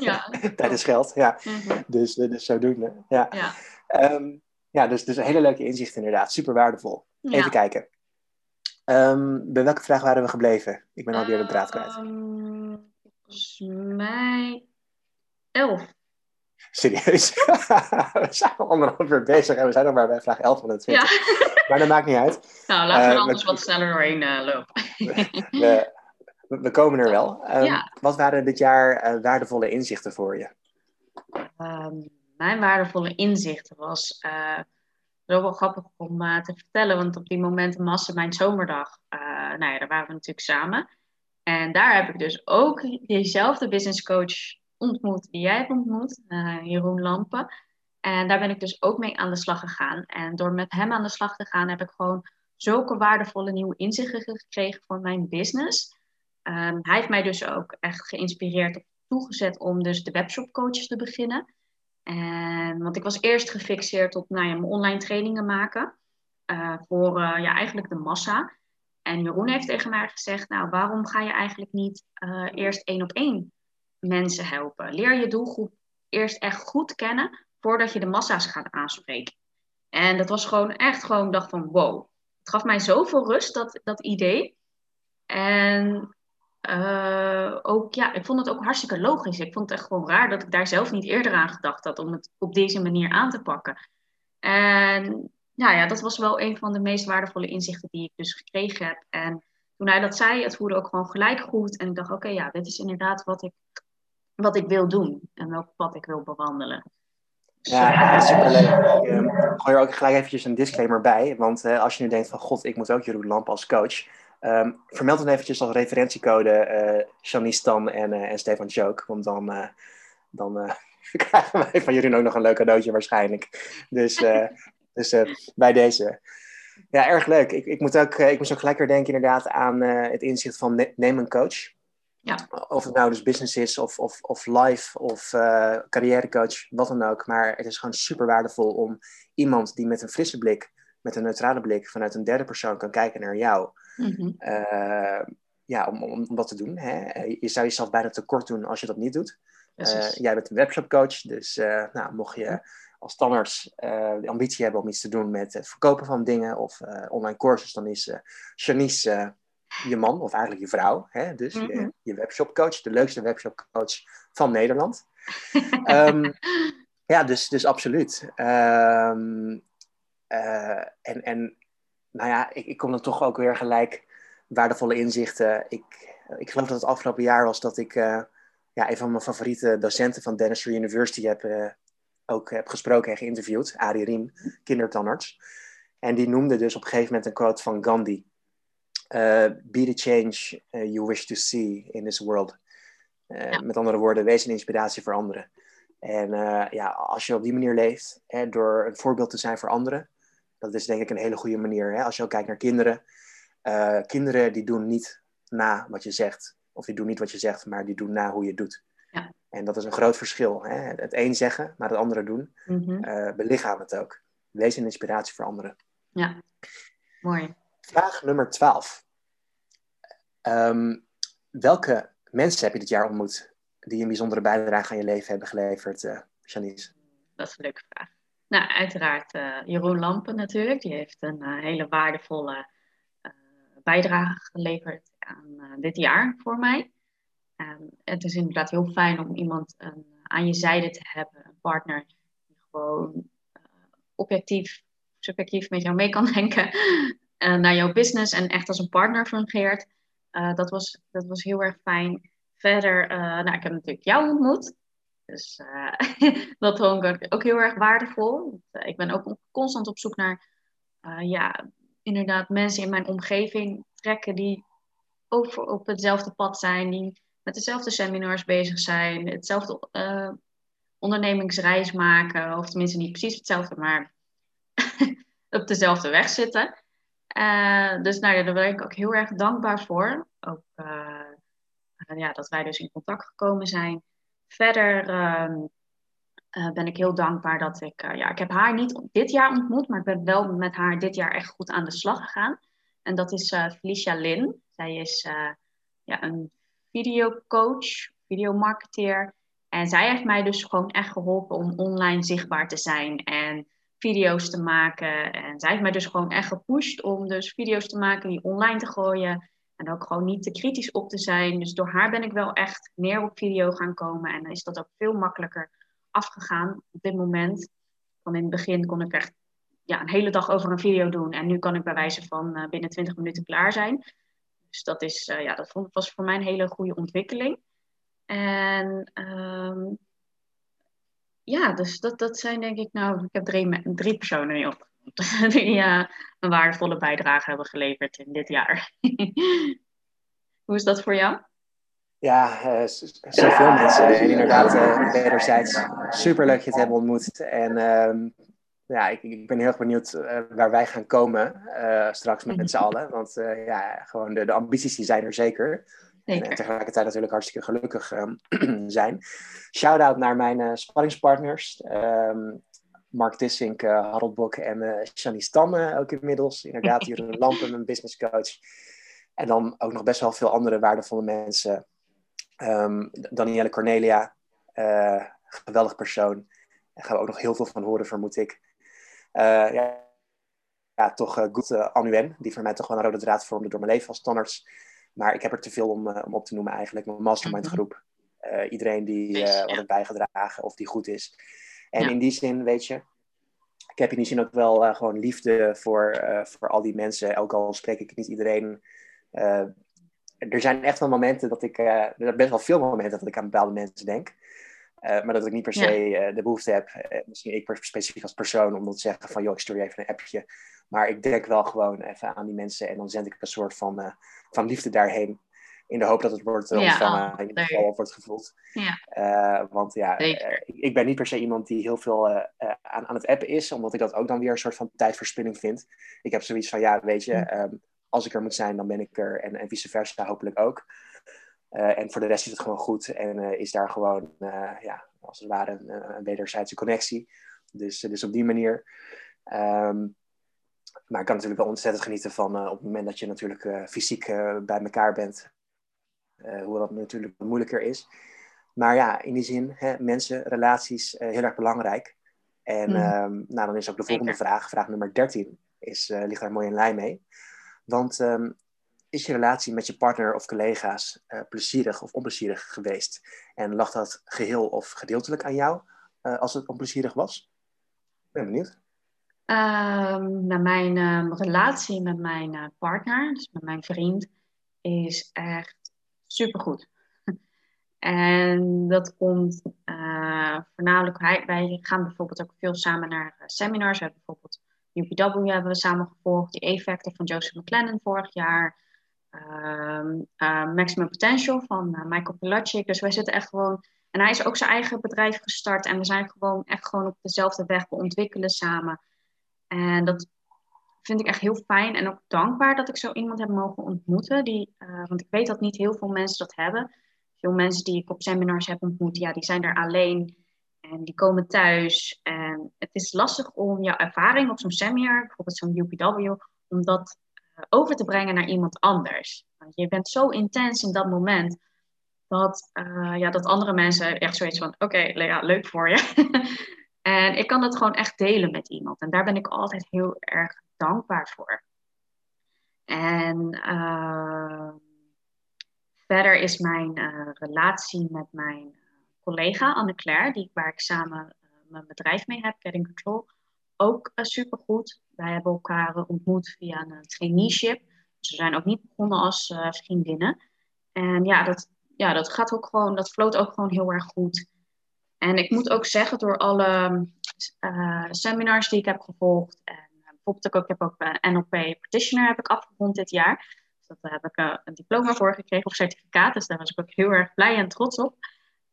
ja. Tijd is geld, ja. Mm -hmm. dus, dus zodoende. Ja. ja. Um, ja, dus, dus een hele leuke inzicht inderdaad. Super waardevol. Ja. Even kijken. Um, bij welke vraag waren we gebleven? Ik ben alweer de draad kwijt. Um, volgens mij elf. Serieus? we zijn al anderhalf uur bezig en we zijn nog maar bij vraag 11 van 20. Ja. Maar dat maakt niet uit. Nou, laten we uh, anders wat sneller doorheen uh, lopen. we, we, komen er wel. Um, ja. Wat waren dit jaar uh, waardevolle inzichten voor je? Um, mijn waardevolle inzichten was uh, wel grappig om te vertellen. Want op die momenten massa mijn zomerdag, nou ja, daar waren we natuurlijk samen. En daar heb ik dus ook diezelfde business coach ontmoet die jij hebt ontmoet, Jeroen Lampen. En daar ben ik dus ook mee aan de slag gegaan. En door met hem aan de slag te gaan, heb ik gewoon zulke waardevolle nieuwe inzichten gekregen voor mijn business. Um, hij heeft mij dus ook echt geïnspireerd of toegezet om dus de webshop coaches te beginnen. En, want ik was eerst gefixeerd op nou ja, mijn online trainingen maken. Uh, voor uh, ja, eigenlijk de massa. En Jeroen heeft tegen mij gezegd, nou waarom ga je eigenlijk niet eerst één op één mensen helpen? Leer je doelgroep eerst echt goed kennen voordat je de massa's gaat aanspreken. En dat was gewoon echt gewoon, dacht van wow. Het gaf mij zoveel rust, dat, dat idee. En uh, ook, ja, ik vond het ook hartstikke logisch. Ik vond het echt gewoon raar dat ik daar zelf niet eerder aan gedacht had om het op deze manier aan te pakken. En nou ja, dat was wel een van de meest waardevolle inzichten die ik dus gekregen heb. En toen hij dat zei, het voelde ook gewoon gelijk goed. En ik dacht, oké, ja, dit is inderdaad wat ik, wat ik wil doen en welk pad ik wil bewandelen. Ja, superleuk. Ik uh, gooi er ook gelijk eventjes een disclaimer bij. Want uh, als je nu denkt van, god, ik moet ook Jeroen Lamp als coach Um, vermeld dan eventjes als referentiecode uh, Shanice Stan en, en Stefan Choke. Want dan, dan krijgen wij van jullie ook nog een leuk cadeautje waarschijnlijk. Dus, dus bij deze. Ja, erg leuk. Ik, ik, moet ook, ik moest ook gelijk weer denken inderdaad aan het inzicht van neem een coach. Ja. Of het nou dus business is of, of, of life of uh, carrièrecoach, wat dan ook. Maar het is gewoon super waardevol om iemand die met een frisse blik, met een neutrale blik, vanuit een derde persoon kan kijken naar jou. Mhm. Eh, ja, om, om, om dat te doen. Hè. Je zou jezelf bijna tekort doen als je dat niet doet. Uh, jij bent een webshopcoach, dus nou, mocht je als tandarts de ambitie hebben om iets te doen met het verkopen van dingen of online courses, dan is Janice je man, of eigenlijk je vrouw. Hè? Dus je, Mhm. je webshopcoach, de leukste webshopcoach van Nederland. Ehm, ja, dus, dus absoluut. Ehm, eh, en, en nou ja, ik, ik kom dan toch ook weer gelijk waardevolle inzichten. Ik, ik geloof dat het afgelopen jaar was dat ik eh, ja, een van mijn favoriete docenten van Dentistry University heb, eh, ook heb gesproken en geïnterviewd. Arie Riem, kindertandarts. En die noemde dus op een gegeven moment een quote van Gandhi. Uh, be the change uh, you wish to see in this world. Uh, Ja. Met andere woorden, wees een inspiratie voor anderen. En ja, als je op die manier leeft, hè, door een voorbeeld te zijn voor anderen, dat is denk ik een hele goede manier. Hè? Als je ook kijkt naar kinderen. kinderen die doen niet na wat je zegt, of die doen niet wat je zegt, maar die doen na hoe je het doet. Ja. En dat is een groot verschil. Hè? Het een zeggen, maar het andere doen. Mhm. belichaam het ook. Wees een inspiratie voor anderen. Ja, mooi. Vraag nummer 12. Ehm, welke mensen heb je dit jaar ontmoet die een bijzondere bijdrage aan je leven hebben geleverd, uh, Janice? Dat is een leuke vraag. Nou, uiteraard uh, Jeroen Lampen natuurlijk. Die heeft een uh, hele waardevolle bijdrage geleverd aan dit jaar voor mij. En het is inderdaad heel fijn om iemand aan je zijde te hebben, een partner die gewoon objectief, subjectief met jou mee kan denken uh, naar jouw business en echt als een partner fungeert. Uh, dat, was, dat was heel erg fijn. Verder, uh, nou, ik heb natuurlijk jou ontmoet. Dus dat vond ik ook heel erg waardevol. ik ben ook constant op zoek naar, ja, inderdaad mensen in mijn omgeving trekken die ook op hetzelfde pad zijn, die met dezelfde seminars bezig zijn, hetzelfde ondernemingsreis maken, of tenminste niet precies hetzelfde, maar op dezelfde weg zitten. Uh, dus nou daar ben ik ook heel erg dankbaar voor. Ook uh, ja, dat wij dus in contact gekomen zijn. Verder uh, ben ik heel dankbaar dat ik... ja, ik heb haar niet dit jaar ontmoet, maar ik ben wel met haar dit jaar echt goed aan de slag gegaan. En dat is Felicia Lin. Zij is ja, een videocoach, videomarketeer. En zij heeft mij dus gewoon echt geholpen om online zichtbaar te zijn en video's te maken. En zij heeft mij dus gewoon echt gepusht om dus video's te maken, die online te gooien. En ook gewoon niet te kritisch op te zijn. Dus door haar ben ik wel echt meer op video gaan komen. En is dat ook veel makkelijker afgegaan op dit moment. Van in het begin kon ik echt ja, een hele dag over een video doen. En nu kan ik bij wijze van uh, binnen 20 minuten klaar zijn. Dus dat, is, uh, ja, dat vond, was voor mij een hele goede ontwikkeling. En um, ja, dus dat, dat zijn denk ik, nou, ik heb drie, drie personen die, op, die uh, een waardevolle bijdrage hebben geleverd in dit jaar. Hoe is dat voor jou? Ja, uh, zoveel mensen. En inderdaad, uh, wederzijds super leuk je te hebben ontmoet. En uh, ja, ik, ik, ben heel erg benieuwd uh, waar wij gaan komen straks met, met z'n allen. Want ja, gewoon de, de ambities die zijn er zeker. Zeker. En tegelijkertijd natuurlijk hartstikke gelukkig um, zijn. Shout-out naar mijn uh, sparringspartners. Um, Mark Tissink, uh, Harold Bok en uh, Shani Stamme ook inmiddels. Inderdaad, Jeroen Lampen, mijn business coach. En dan ook nog best wel veel andere waardevolle mensen. Um, Danielle Cornelia, geweldig persoon. Daar gaan we ook nog heel veel van horen, vermoed ik. ja, ja, toch uh, goed uh, Anuen, die voor mij toch wel een rode draad vormde door mijn leven als tandarts. Maar ik heb er te veel om, uh, om op te noemen eigenlijk. Mijn mastermind groep. Uh, iedereen die uh, wat heeft bijgedragen of die goed is. En in die zin, weet je, ik heb in die zin ook wel gewoon liefde voor, voor al die mensen. Ook al spreek ik niet iedereen. er zijn echt wel momenten dat ik, er zijn best wel veel momenten dat ik aan bepaalde mensen denk. maar dat ik niet per se de behoefte heb, misschien ik specifiek als persoon, om te zeggen van, joh, ik stuur je even een appje. Maar ik denk wel gewoon even aan die mensen en dan zend ik een soort van, van liefde daarheen. In de hoop dat het wordt ontvangen, ja, oh, in ieder geval wordt gevoeld. Ja. want ja, ik, ik, ben niet per se iemand die heel veel aan, aan het appen is, omdat ik dat ook dan weer een soort van tijdverspilling vind. Ik heb zoiets van, ja, weet je, ehm, als ik er moet zijn, dan ben ik er en, en vice versa hopelijk ook. En voor de rest is het gewoon goed en is daar gewoon, ja, als het ware, een, een wederzijdse connectie. Dus, dus op die manier. Um, maar ik kan natuurlijk wel ontzettend genieten van op het moment dat je natuurlijk fysiek bij elkaar bent. hoe dat natuurlijk moeilijker is. Maar ja, in die zin, hè, mensen, relaties, heel erg belangrijk. En mm. um, nou, dan is ook de volgende vraag, vraag nummer 13, is, ligt daar mooi in lijn mee. Want um, is je relatie met je partner of collega's uh, plezierig of onplezierig geweest? En lag dat geheel of gedeeltelijk aan jou uh, als het onplezierig was? Ik ben benieuwd. Um, nou, mijn um, relatie met mijn uh, partner, dus met mijn vriend, is echt supergoed. en dat komt voornamelijk, hij, wij gaan bijvoorbeeld ook veel samen naar seminars. We hebben bijvoorbeeld UPW hebben we samen gevolgd, die E-Factor van Joseph McLennan vorig jaar. Um, Maximum Potential van Michael Pilacic. Dus wij zitten echt gewoon. En hij is ook zijn eigen bedrijf gestart. En we zijn gewoon echt gewoon op dezelfde weg. We ontwikkelen samen. En dat vind ik echt heel fijn. En ook dankbaar dat ik zo iemand heb mogen ontmoeten. Die, uh, want ik weet dat niet heel veel mensen dat hebben. Veel mensen die ik op seminars heb ontmoet, ja, die zijn er alleen. En die komen thuis. En het is lastig om jouw ervaring op zo'n seminar, bijvoorbeeld zo'n UPW, om dat eh, over te brengen naar iemand anders. Want je bent zo intens in dat moment dat, uh, ja, dat andere mensen echt zoiets van: oké, okay, leuk voor je. en ik kan dat gewoon echt delen met iemand. En daar ben ik altijd heel erg dankbaar voor. En uh, verder is mijn relatie met mijn collega Anne-Claire, die, waar ik samen mijn bedrijf mee heb, Getting Control, ook supergoed. Wij hebben elkaar ontmoet via een traineeship. Dus we zijn ook niet begonnen als vriendinnen. En ja dat, ja, dat gaat ook gewoon, dat floot ook gewoon heel erg goed. En ik moet ook zeggen, door alle uh, seminars die ik heb gevolgd, en uh, bijvoorbeeld ook, ik heb ook een NLP Practitioner heb ik afgerond dit jaar. Dus daar heb ik een diploma voor gekregen of certificaat. Dus daar was ik ook heel erg blij en trots op.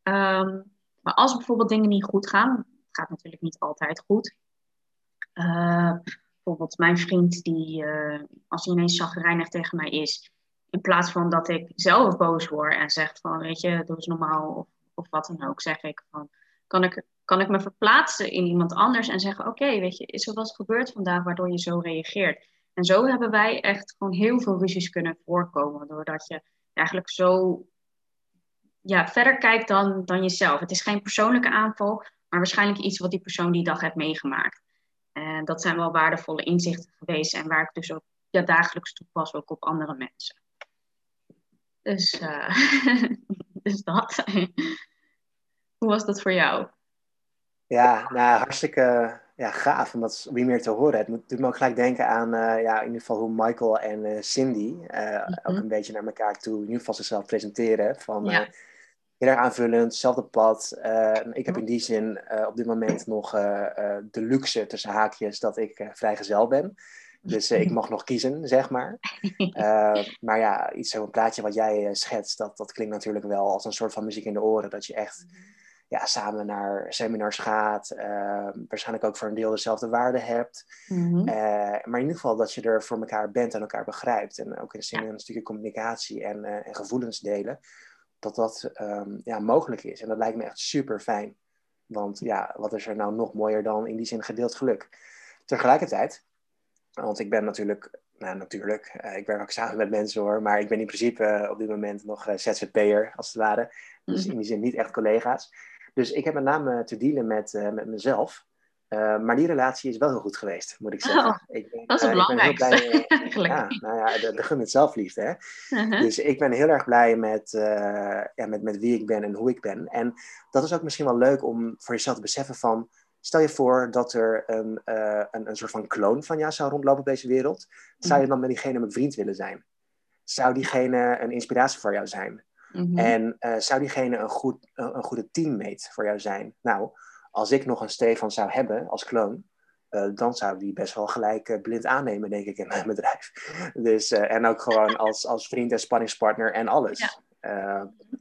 Um, maar als bijvoorbeeld dingen niet goed gaan, het gaat natuurlijk niet altijd goed. Bijvoorbeeld mijn vriend, die als hij ineens zagrijnig tegen mij is, in plaats van dat ik zelf boos word en zeg van, weet je, doe eens normaal of, of wat dan ook, zeg ik van, kan ik, kan ik me verplaatsen in iemand anders en zeggen, oké, weet je, is er wat gebeurd vandaag waardoor je zo reageert? En zo hebben wij echt gewoon heel veel ruzies kunnen voorkomen, doordat je eigenlijk zo ja, verder kijkt dan, dan jezelf. Het is geen persoonlijke aanval, maar waarschijnlijk iets wat die persoon die dag heeft meegemaakt. En dat zijn wel waardevolle inzichten geweest en waar ik dus ook ja, dagelijks toepas ook op andere mensen. Dus, uh, dus dat. Hoe was dat voor jou? Ja, nou, hartstikke ja, gaaf om dat wie meer te horen. Het moet, doet me ook gelijk denken aan uh, ja, in ieder geval hoe Michael en uh, Cindy uh, ook een beetje naar elkaar toe in ieder geval zichzelf presenteren. Van, ja heel erg aanvullend, hetzelfde pad. Ik heb in die zin op dit moment nog de luxe tussen haakjes dat ik vrijgezel ben. Dus ik mag nog kiezen, zeg maar. maar ja, iets zo'n plaatje wat jij schetst, dat, dat klinkt natuurlijk wel als een soort van muziek in de oren. Dat je echt ja, samen naar seminars gaat. waarschijnlijk ook voor een deel dezelfde waarden hebt. Mm-hmm. maar in ieder geval dat je er voor elkaar bent en elkaar begrijpt. En ook in de zin een stukje communicatie en, en gevoelens delen dat dat um, ja, mogelijk is. En dat lijkt me echt super fijn. Want ja, wat is er nou nog mooier dan in die zin gedeeld geluk? Tegelijkertijd, want ik ben natuurlijk, nou natuurlijk, uh, ik werk ook samen met mensen hoor, maar ik ben in principe uh, op dit moment nog uh, ZZP'er als het ware. Dus mhm. in die zin niet echt collega's. Dus ik heb met name te dealen met, met mezelf. Uh, maar die relatie is wel heel goed geweest, moet ik zeggen. Oh, ik ben, dat is het uh, belangrijkste. ja, nou ja, de, de gun het zelfliefde. Hè? Uh-huh. Dus ik ben heel erg blij met, ja, met, met wie ik ben en hoe ik ben. En dat is ook misschien wel leuk om voor jezelf te beseffen van... Stel je voor dat er een, een, een soort van kloon van jou zou rondlopen op deze wereld. Zou je dan met diegene een vriend willen zijn? Zou diegene een inspiratie voor jou zijn? Mm-hmm. En zou diegene een, goed, een, een goede teammate voor jou zijn? Nou als ik nog een Stefan zou hebben als kloon, dan zou die best wel gelijk blind aannemen, denk ik, in mijn bedrijf. Dus, en ook gewoon als, als vriend en spanningspartner en alles.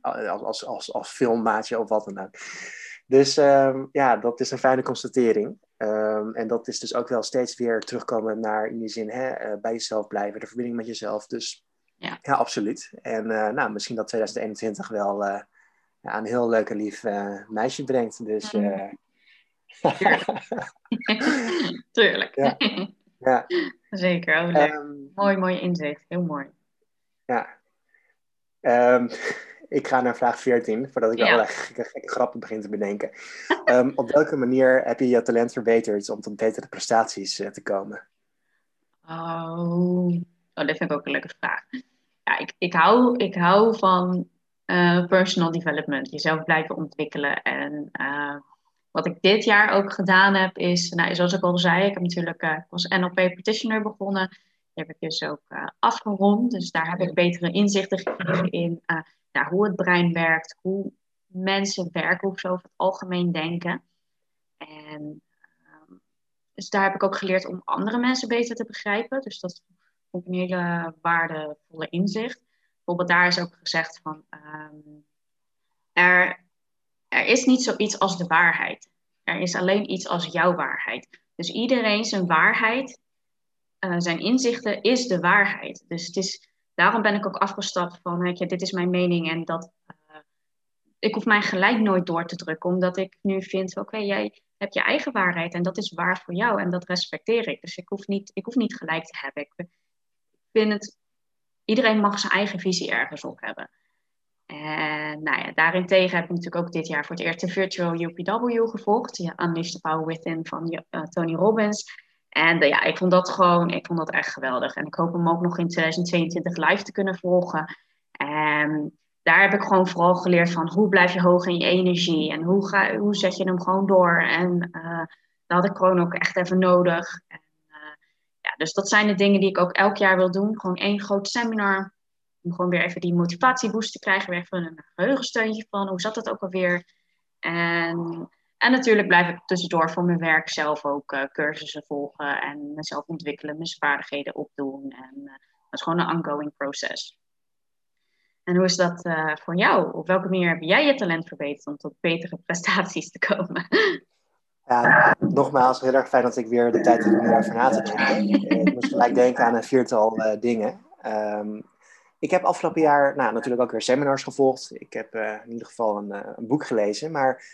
als, als, als, als filmmaatje of wat dan ook. Dus ehm, ja, dat is een fijne constatering. Ehm, en dat is dus ook wel steeds weer terugkomen naar in die zin hè, uh, bij jezelf blijven, de verbinding met jezelf. Dus ja, ja absoluut. En uh, nou, misschien dat 2021 wel ja, een heel leuk en lief meisje brengt. Dus, mm. Tuurlijk. ja. ja. Zeker, oh, um, mooi, mooi inzicht. Heel mooi. Ja. Um, ik ga naar vraag 14, voordat ik ja. allerlei gekke, gekke, grappen begin te bedenken. um, op welke manier heb je je talent verbeterd om tot betere prestaties uh, te komen? Oh. Oh, dat vind ik ook een leuke vraag. Ja, ik, ik, hou, ik hou van uh, personal development, jezelf blijven ontwikkelen. En uh, wat ik dit jaar ook gedaan heb, is, nou, zoals ik al zei, ik heb natuurlijk, ik was NLP practitioner begonnen. Die heb ik dus ook afgerond. Dus daar heb ik betere inzichten gekregen in ja, hoe het brein werkt, hoe mensen werken, hoe ze over het algemeen denken. En ehm, dus daar heb ik ook geleerd om andere mensen beter te begrijpen. Dus dat ik een hele waardevolle inzicht. Bijvoorbeeld daar is ook gezegd van ehm, er, er is niet zoiets als de waarheid. Er is alleen iets als jouw waarheid. Dus iedereen zijn waarheid, uh, zijn inzichten is de waarheid. Dus het is daarom ben ik ook afgestapt van, je, dit is mijn mening en dat uh, ik hoef mijn gelijk nooit door te drukken, omdat ik nu vind, oké, jij hebt je eigen waarheid en dat is waar voor jou en dat respecteer ik. Dus ik hoef niet, ik hoef niet gelijk te hebben. Ik het, iedereen mag zijn eigen visie ergens op hebben. En nou ja, daarentegen heb ik natuurlijk ook dit jaar voor het eerst de Virtual UPW gevolgd. Ja, Unleash the Power Within van uh, Tony Robbins. En uh, ja, ik vond dat gewoon, ik vond dat echt geweldig. En ik hoop hem ook nog in 2022 live te kunnen volgen. En daar heb ik gewoon vooral geleerd van hoe blijf je hoog in je energie en hoe, ga, hoe zet je hem gewoon door. En uh, dat had ik gewoon ook echt even nodig. Dus dat zijn de dingen die ik ook elk jaar wil doen. Gewoon één groot seminar. Om gewoon weer even die motivatieboost te krijgen. Weer even een geheugensteuntje van hoe zat het ook alweer. En en natuurlijk blijf ik tussendoor voor mijn werk zelf ook uh, cursussen volgen en mezelf ontwikkelen, mijn vaardigheden opdoen. En uh, dat is gewoon een ongoing proces. En hoe is dat uh, voor jou? Op welke manier heb jij je talent verbeterd om tot betere prestaties te komen? Ja, nogmaals, heel erg fijn dat ik weer de tijd heb om erover na te denken. Ik moest gelijk denken aan een viertal dingen. Um, ik heb afgelopen jaar nou, natuurlijk ook weer seminars gevolgd. Ik heb in ieder geval een, een boek gelezen. Maar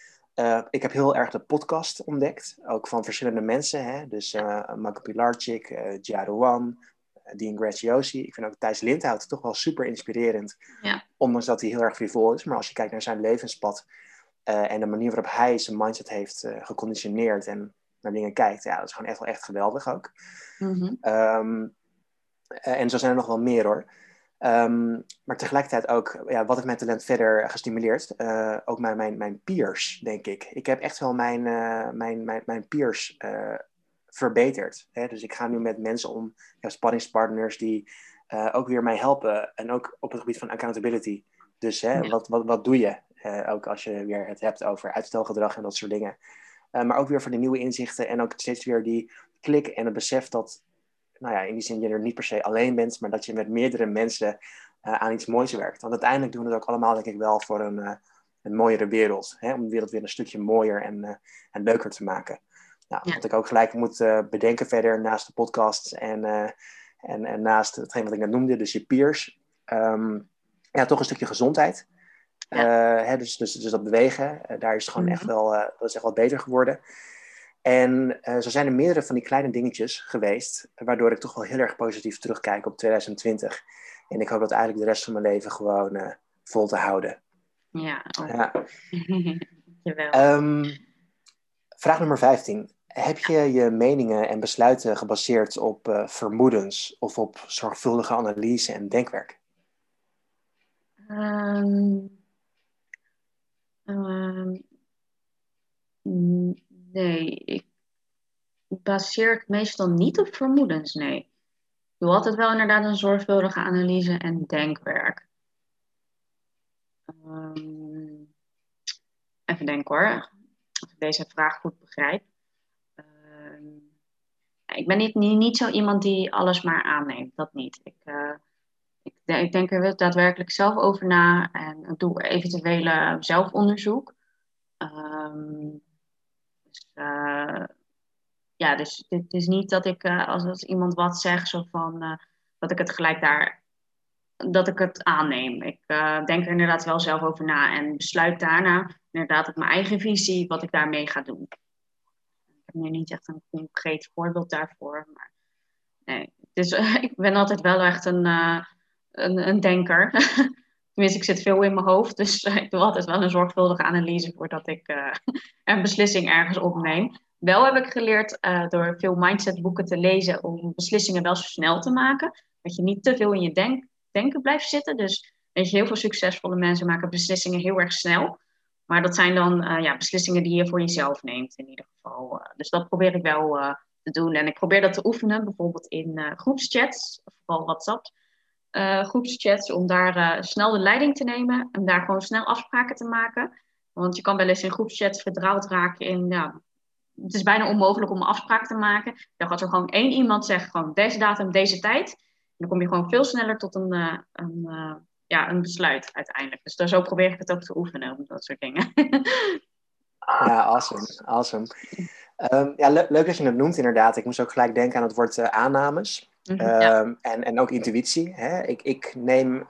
ik heb heel erg de podcast ontdekt, ook van verschillende mensen. Hè? Dus Marco Pilarczyk, uh, Wan, Dean Graziosi. Ik vind ook Thijs Lindhout toch wel super inspirerend. Ja. Ondanks dat hij heel erg frivol is. Maar als je kijkt naar zijn levenspad en de manier waarop hij zijn mindset heeft geconditioneerd en naar dingen kijkt. Ja, dat is gewoon echt wel echt geweldig ook. Mm -hmm. um, en zo zijn er nog wel meer hoor. Um, maar tegelijkertijd ook, ja, wat heeft mijn talent verder gestimuleerd? Uh, ook mijn, mijn, mijn peers, denk ik. Ik heb echt wel mijn, mijn, mijn, mijn peers verbeterd. Hè? Dus ik ga nu met mensen om, ja, spanningspartners die ook weer mij helpen. En ook op het gebied van accountability. Dus hè, wat, wat, wat doe je? Ook als je weer het hebt over uitstelgedrag en dat soort dingen. maar ook weer voor de nieuwe inzichten en ook steeds weer die klik en het besef dat nou ja, in die zin je er niet per se alleen bent, maar dat je met meerdere mensen uh, aan iets moois werkt. Want uiteindelijk doen we het ook allemaal, denk ik, wel voor een, een mooiere wereld. Hè? Om de wereld weer een stukje mooier en, en leuker te maken. Nou, ja. Wat ik ook gelijk moet bedenken verder naast de podcast en, en, en naast hetgeen wat ik net noemde, dus je peers. Um, ja, toch een stukje gezondheid. Ja. Hè, dus, dus, dus dat bewegen, daar is het gewoon mm -hmm. echt wel, dat is echt wel beter geworden. En uh, zo zijn er meerdere van die kleine dingetjes geweest, waardoor ik toch wel heel erg positief terugkijk op 2020. En ik hoop dat eigenlijk de rest van mijn leven gewoon uh, vol te houden. Ja. Oh. ja. um, vraag nummer 15. Heb je je meningen en besluiten gebaseerd op uh, vermoedens of op zorgvuldige analyse en denkwerk? Um, um, Nee, ik baseer het meestal niet op vermoedens, nee. Ik doe altijd wel inderdaad een zorgvuldige analyse en denkwerk. Um, even denken hoor, als ik deze vraag goed begrijp. Um, ik ben niet, niet, zo iemand die alles maar aanneemt. Dat niet. Ik, ik, ik, denk er daadwerkelijk zelf over na en doe eventuele zelfonderzoek. Um, dus, ja, dus het is niet dat ik als, als iemand wat zegt, zo van dat ik het gelijk daar dat ik het aanneem. Ik denk er inderdaad wel zelf over na en besluit daarna inderdaad op mijn eigen visie wat ik daarmee ga doen. Ik heb nu niet echt een concreet voorbeeld daarvoor, maar nee. Dus ik ben altijd wel echt een, een, een, denker. Tenminste, ik zit veel in mijn hoofd, dus ik doe altijd wel een zorgvuldige analyse voordat ik uh, een beslissing ergens opneem. Wel heb ik geleerd door veel mindsetboeken te lezen om beslissingen wel zo snel te maken. Dat je niet te veel in je denk denken blijft zitten. Dus weet je, heel veel succesvolle mensen maken beslissingen heel erg snel. Maar dat zijn dan ja, beslissingen die je voor jezelf neemt in ieder geval. Dus dat probeer ik wel te doen. En ik probeer dat te oefenen, bijvoorbeeld in groepschats, vooral WhatsApp. Groepschats, om daar snel de leiding te nemen en daar gewoon snel afspraken te maken. Want je kan wel eens in groepschats verdwaald raken in, ja, het is bijna onmogelijk om een afspraak te maken. Dan gaat er gewoon één iemand zeggen, gewoon deze datum, deze tijd dan kom je gewoon veel sneller tot een, uh, een, ja, een besluit uiteindelijk. Dus daar zo probeer ik het ook te oefenen, om dat soort dingen. ja, awesome. awesome. Um, ja, le leuk dat je het noemt inderdaad. Ik moest ook gelijk denken aan het woord aannames. Mm -hmm, um, ja. Ehm, en, en ook intuïtie. Hè? Ik, ik neem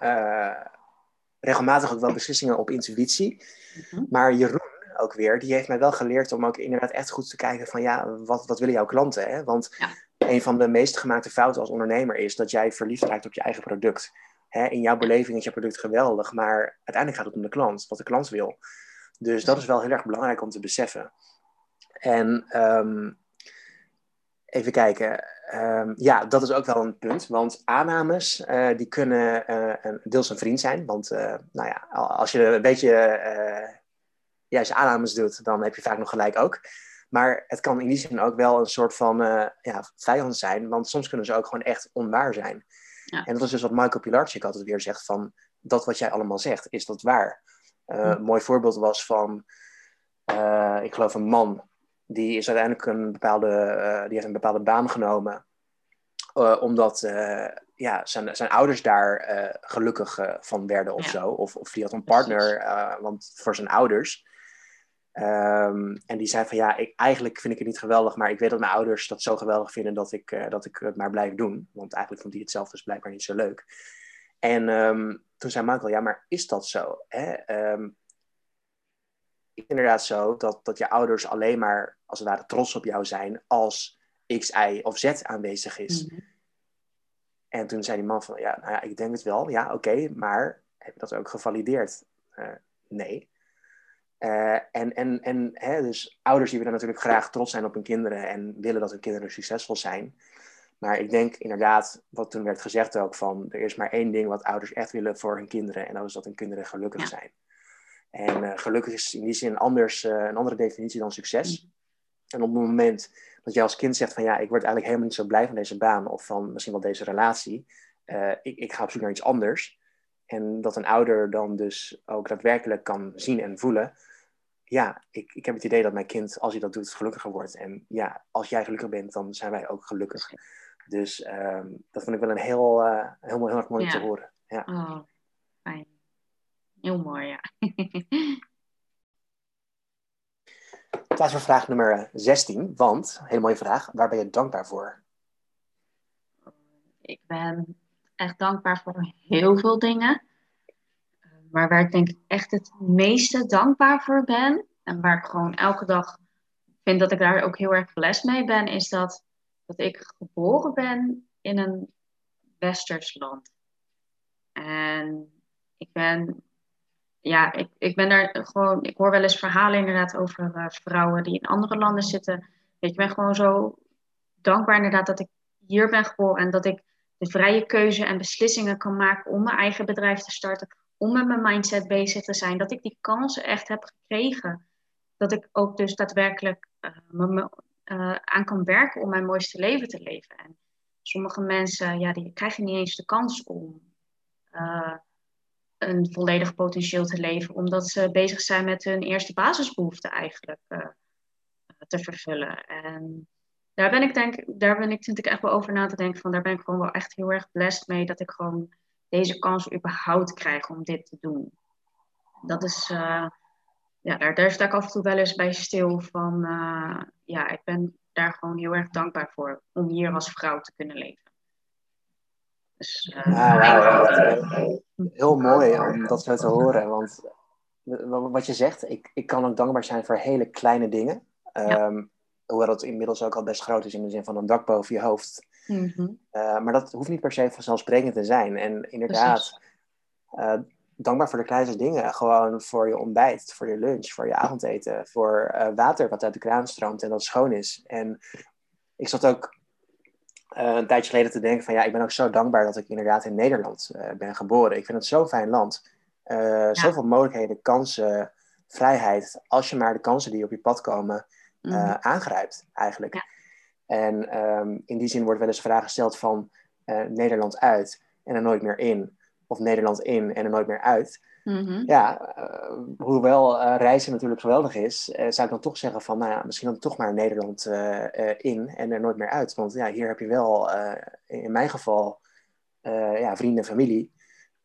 regelmatig ook wel beslissingen op intuïtie. Mm -hmm. Maar Jeroen ook weer, die heeft mij wel geleerd om ook inderdaad echt goed te kijken van ja, wat, wat willen jouw klanten? Hè? Want ja een van de meest gemaakte fouten als ondernemer is dat jij verliefd raakt op je eigen product. in jouw beleving is je product geweldig, maar uiteindelijk gaat het om de klant, wat de klant wil. Dus dat is wel heel erg belangrijk om te beseffen. En ehm, even kijken. Um, ja, dat is ook wel een punt. Want aannames, uh, die kunnen uh, deels een vriend zijn. Want uh, nou ja, als je een beetje juist aannames doet, dan heb je vaak nog gelijk ook. Maar het kan in die zin ook wel een soort van ja, vijand zijn, want soms kunnen ze ook gewoon echt onwaar zijn. Ja. En dat is dus wat Michael Pilarczyk altijd weer zegt van, dat wat jij allemaal zegt, is dat waar? Uh, Een mooi voorbeeld was van, ik geloof een man, die is uiteindelijk een bepaalde, die heeft een bepaalde baan genomen, omdat ja, zijn, zijn ouders daar gelukkig van werden of ja. zo. Of, of die had een partner, want voor zijn ouders Um, en die zei van ja, ik, eigenlijk vind ik het niet geweldig, maar ik weet dat mijn ouders dat zo geweldig vinden dat ik, dat ik het maar blijf doen. Want eigenlijk vond hij het zelf dus blijkbaar niet zo leuk. En um, toen zei Michael, ja, maar is dat zo? Hè? Um, is inderdaad zo dat, dat je ouders alleen maar als het ware trots op jou zijn als X, Y of Z aanwezig is. Mm -hmm. En toen zei die man van ja, nou ja, ik denk het wel, ja, oké, okay, maar heb je dat ook gevalideerd? Uh, nee. Uh, en en, en hè, dus ouders die willen natuurlijk graag trots zijn op hun kinderen en willen dat hun kinderen succesvol zijn. Maar ik denk inderdaad, wat toen werd gezegd ook, van er is maar één ding wat ouders echt willen voor hun kinderen. En dat is dat hun kinderen gelukkig ja. zijn. En uh, gelukkig is in die zin anders, uh, een andere definitie dan succes. Mm. En op het moment dat jij als kind zegt van ja, ik word eigenlijk helemaal niet zo blij van deze baan of van misschien wel deze relatie. ik, ik ga op zoek naar iets anders. En dat een ouder dan dus ook daadwerkelijk kan zien en voelen ja, ik, ik heb het idee dat mijn kind, als hij dat doet, gelukkiger wordt. En ja, als jij gelukkig bent, dan zijn wij ook gelukkig. Dus um, dat vond ik wel een heel, uh, heel, heel erg mooi ja. te horen. Ja. Oh. Heel mooi, ja. Tijd voor vraag nummer 16. Want, hele mooie vraag, waar ben je dankbaar voor? Ik ben echt dankbaar voor heel veel dingen. Maar waar ik denk ik echt het meeste dankbaar voor ben, en waar ik gewoon elke dag vind dat ik daar ook heel erg blessed mee ben, is dat, dat ik geboren ben in een westers land. En ik ben, ja, ik, ik ben daar gewoon, ik hoor wel eens verhalen inderdaad over uh, vrouwen die in andere landen zitten. Ik ben gewoon zo dankbaar inderdaad dat ik hier ben geboren en dat ik de vrije keuze en beslissingen kan maken om mijn eigen bedrijf te starten om met mijn mindset bezig te zijn. Dat ik die kansen echt heb gekregen. Dat ik ook dus daadwerkelijk uh, me, uh, aan kan werken om mijn mooiste leven te leven. En sommige mensen, ja, die krijgen niet eens de kans om een volledig potentieel te leven. Omdat ze bezig zijn met hun eerste basisbehoeften eigenlijk te vervullen. En daar ben ik denk, daar ben ik, zit ik echt wel over na te denken van, daar ben ik gewoon wel echt heel erg blessed mee dat ik gewoon deze kans überhaupt krijg om dit te doen. Dat is, uh, ja, daar, daar sta ik af en toe wel eens bij stil van, ja, ik ben daar gewoon heel erg dankbaar voor om hier als vrouw te kunnen leven. Dus, uh, ja, heel mooi om dat zo te horen, want wat je zegt, ik, ik kan ook dankbaar zijn voor hele kleine dingen. Um, hoewel het inmiddels ook al best groot is in de zin van een dak boven je hoofd. Mm -hmm. uh, maar dat hoeft niet per se vanzelfsprekend te zijn. En inderdaad, uh, dankbaar voor de kleinste dingen. Gewoon voor je ontbijt, voor je lunch, voor je avondeten, voor uh, water wat uit de kraan stroomt en dat schoon is. En ik zat ook een tijdje geleden te denken van ja, ik ben ook zo dankbaar dat ik inderdaad in Nederland ben geboren. Ik vind het zo'n fijn land. Ja. Zoveel mogelijkheden, kansen, vrijheid. Als je maar de kansen die op je pad komen mm aangrijpt, eigenlijk. Ja. En um, in die zin wordt wel eens vraag gesteld van uh, Nederland uit en er nooit meer in. Of Nederland in en er nooit meer uit. Mm -hmm. Ja, uh, hoewel uh, reizen natuurlijk geweldig is, zou ik dan toch zeggen van, nou ja, misschien dan toch maar Nederland in en er nooit meer uit. Want ja, hier heb je wel, in mijn geval, ja, vrienden en familie.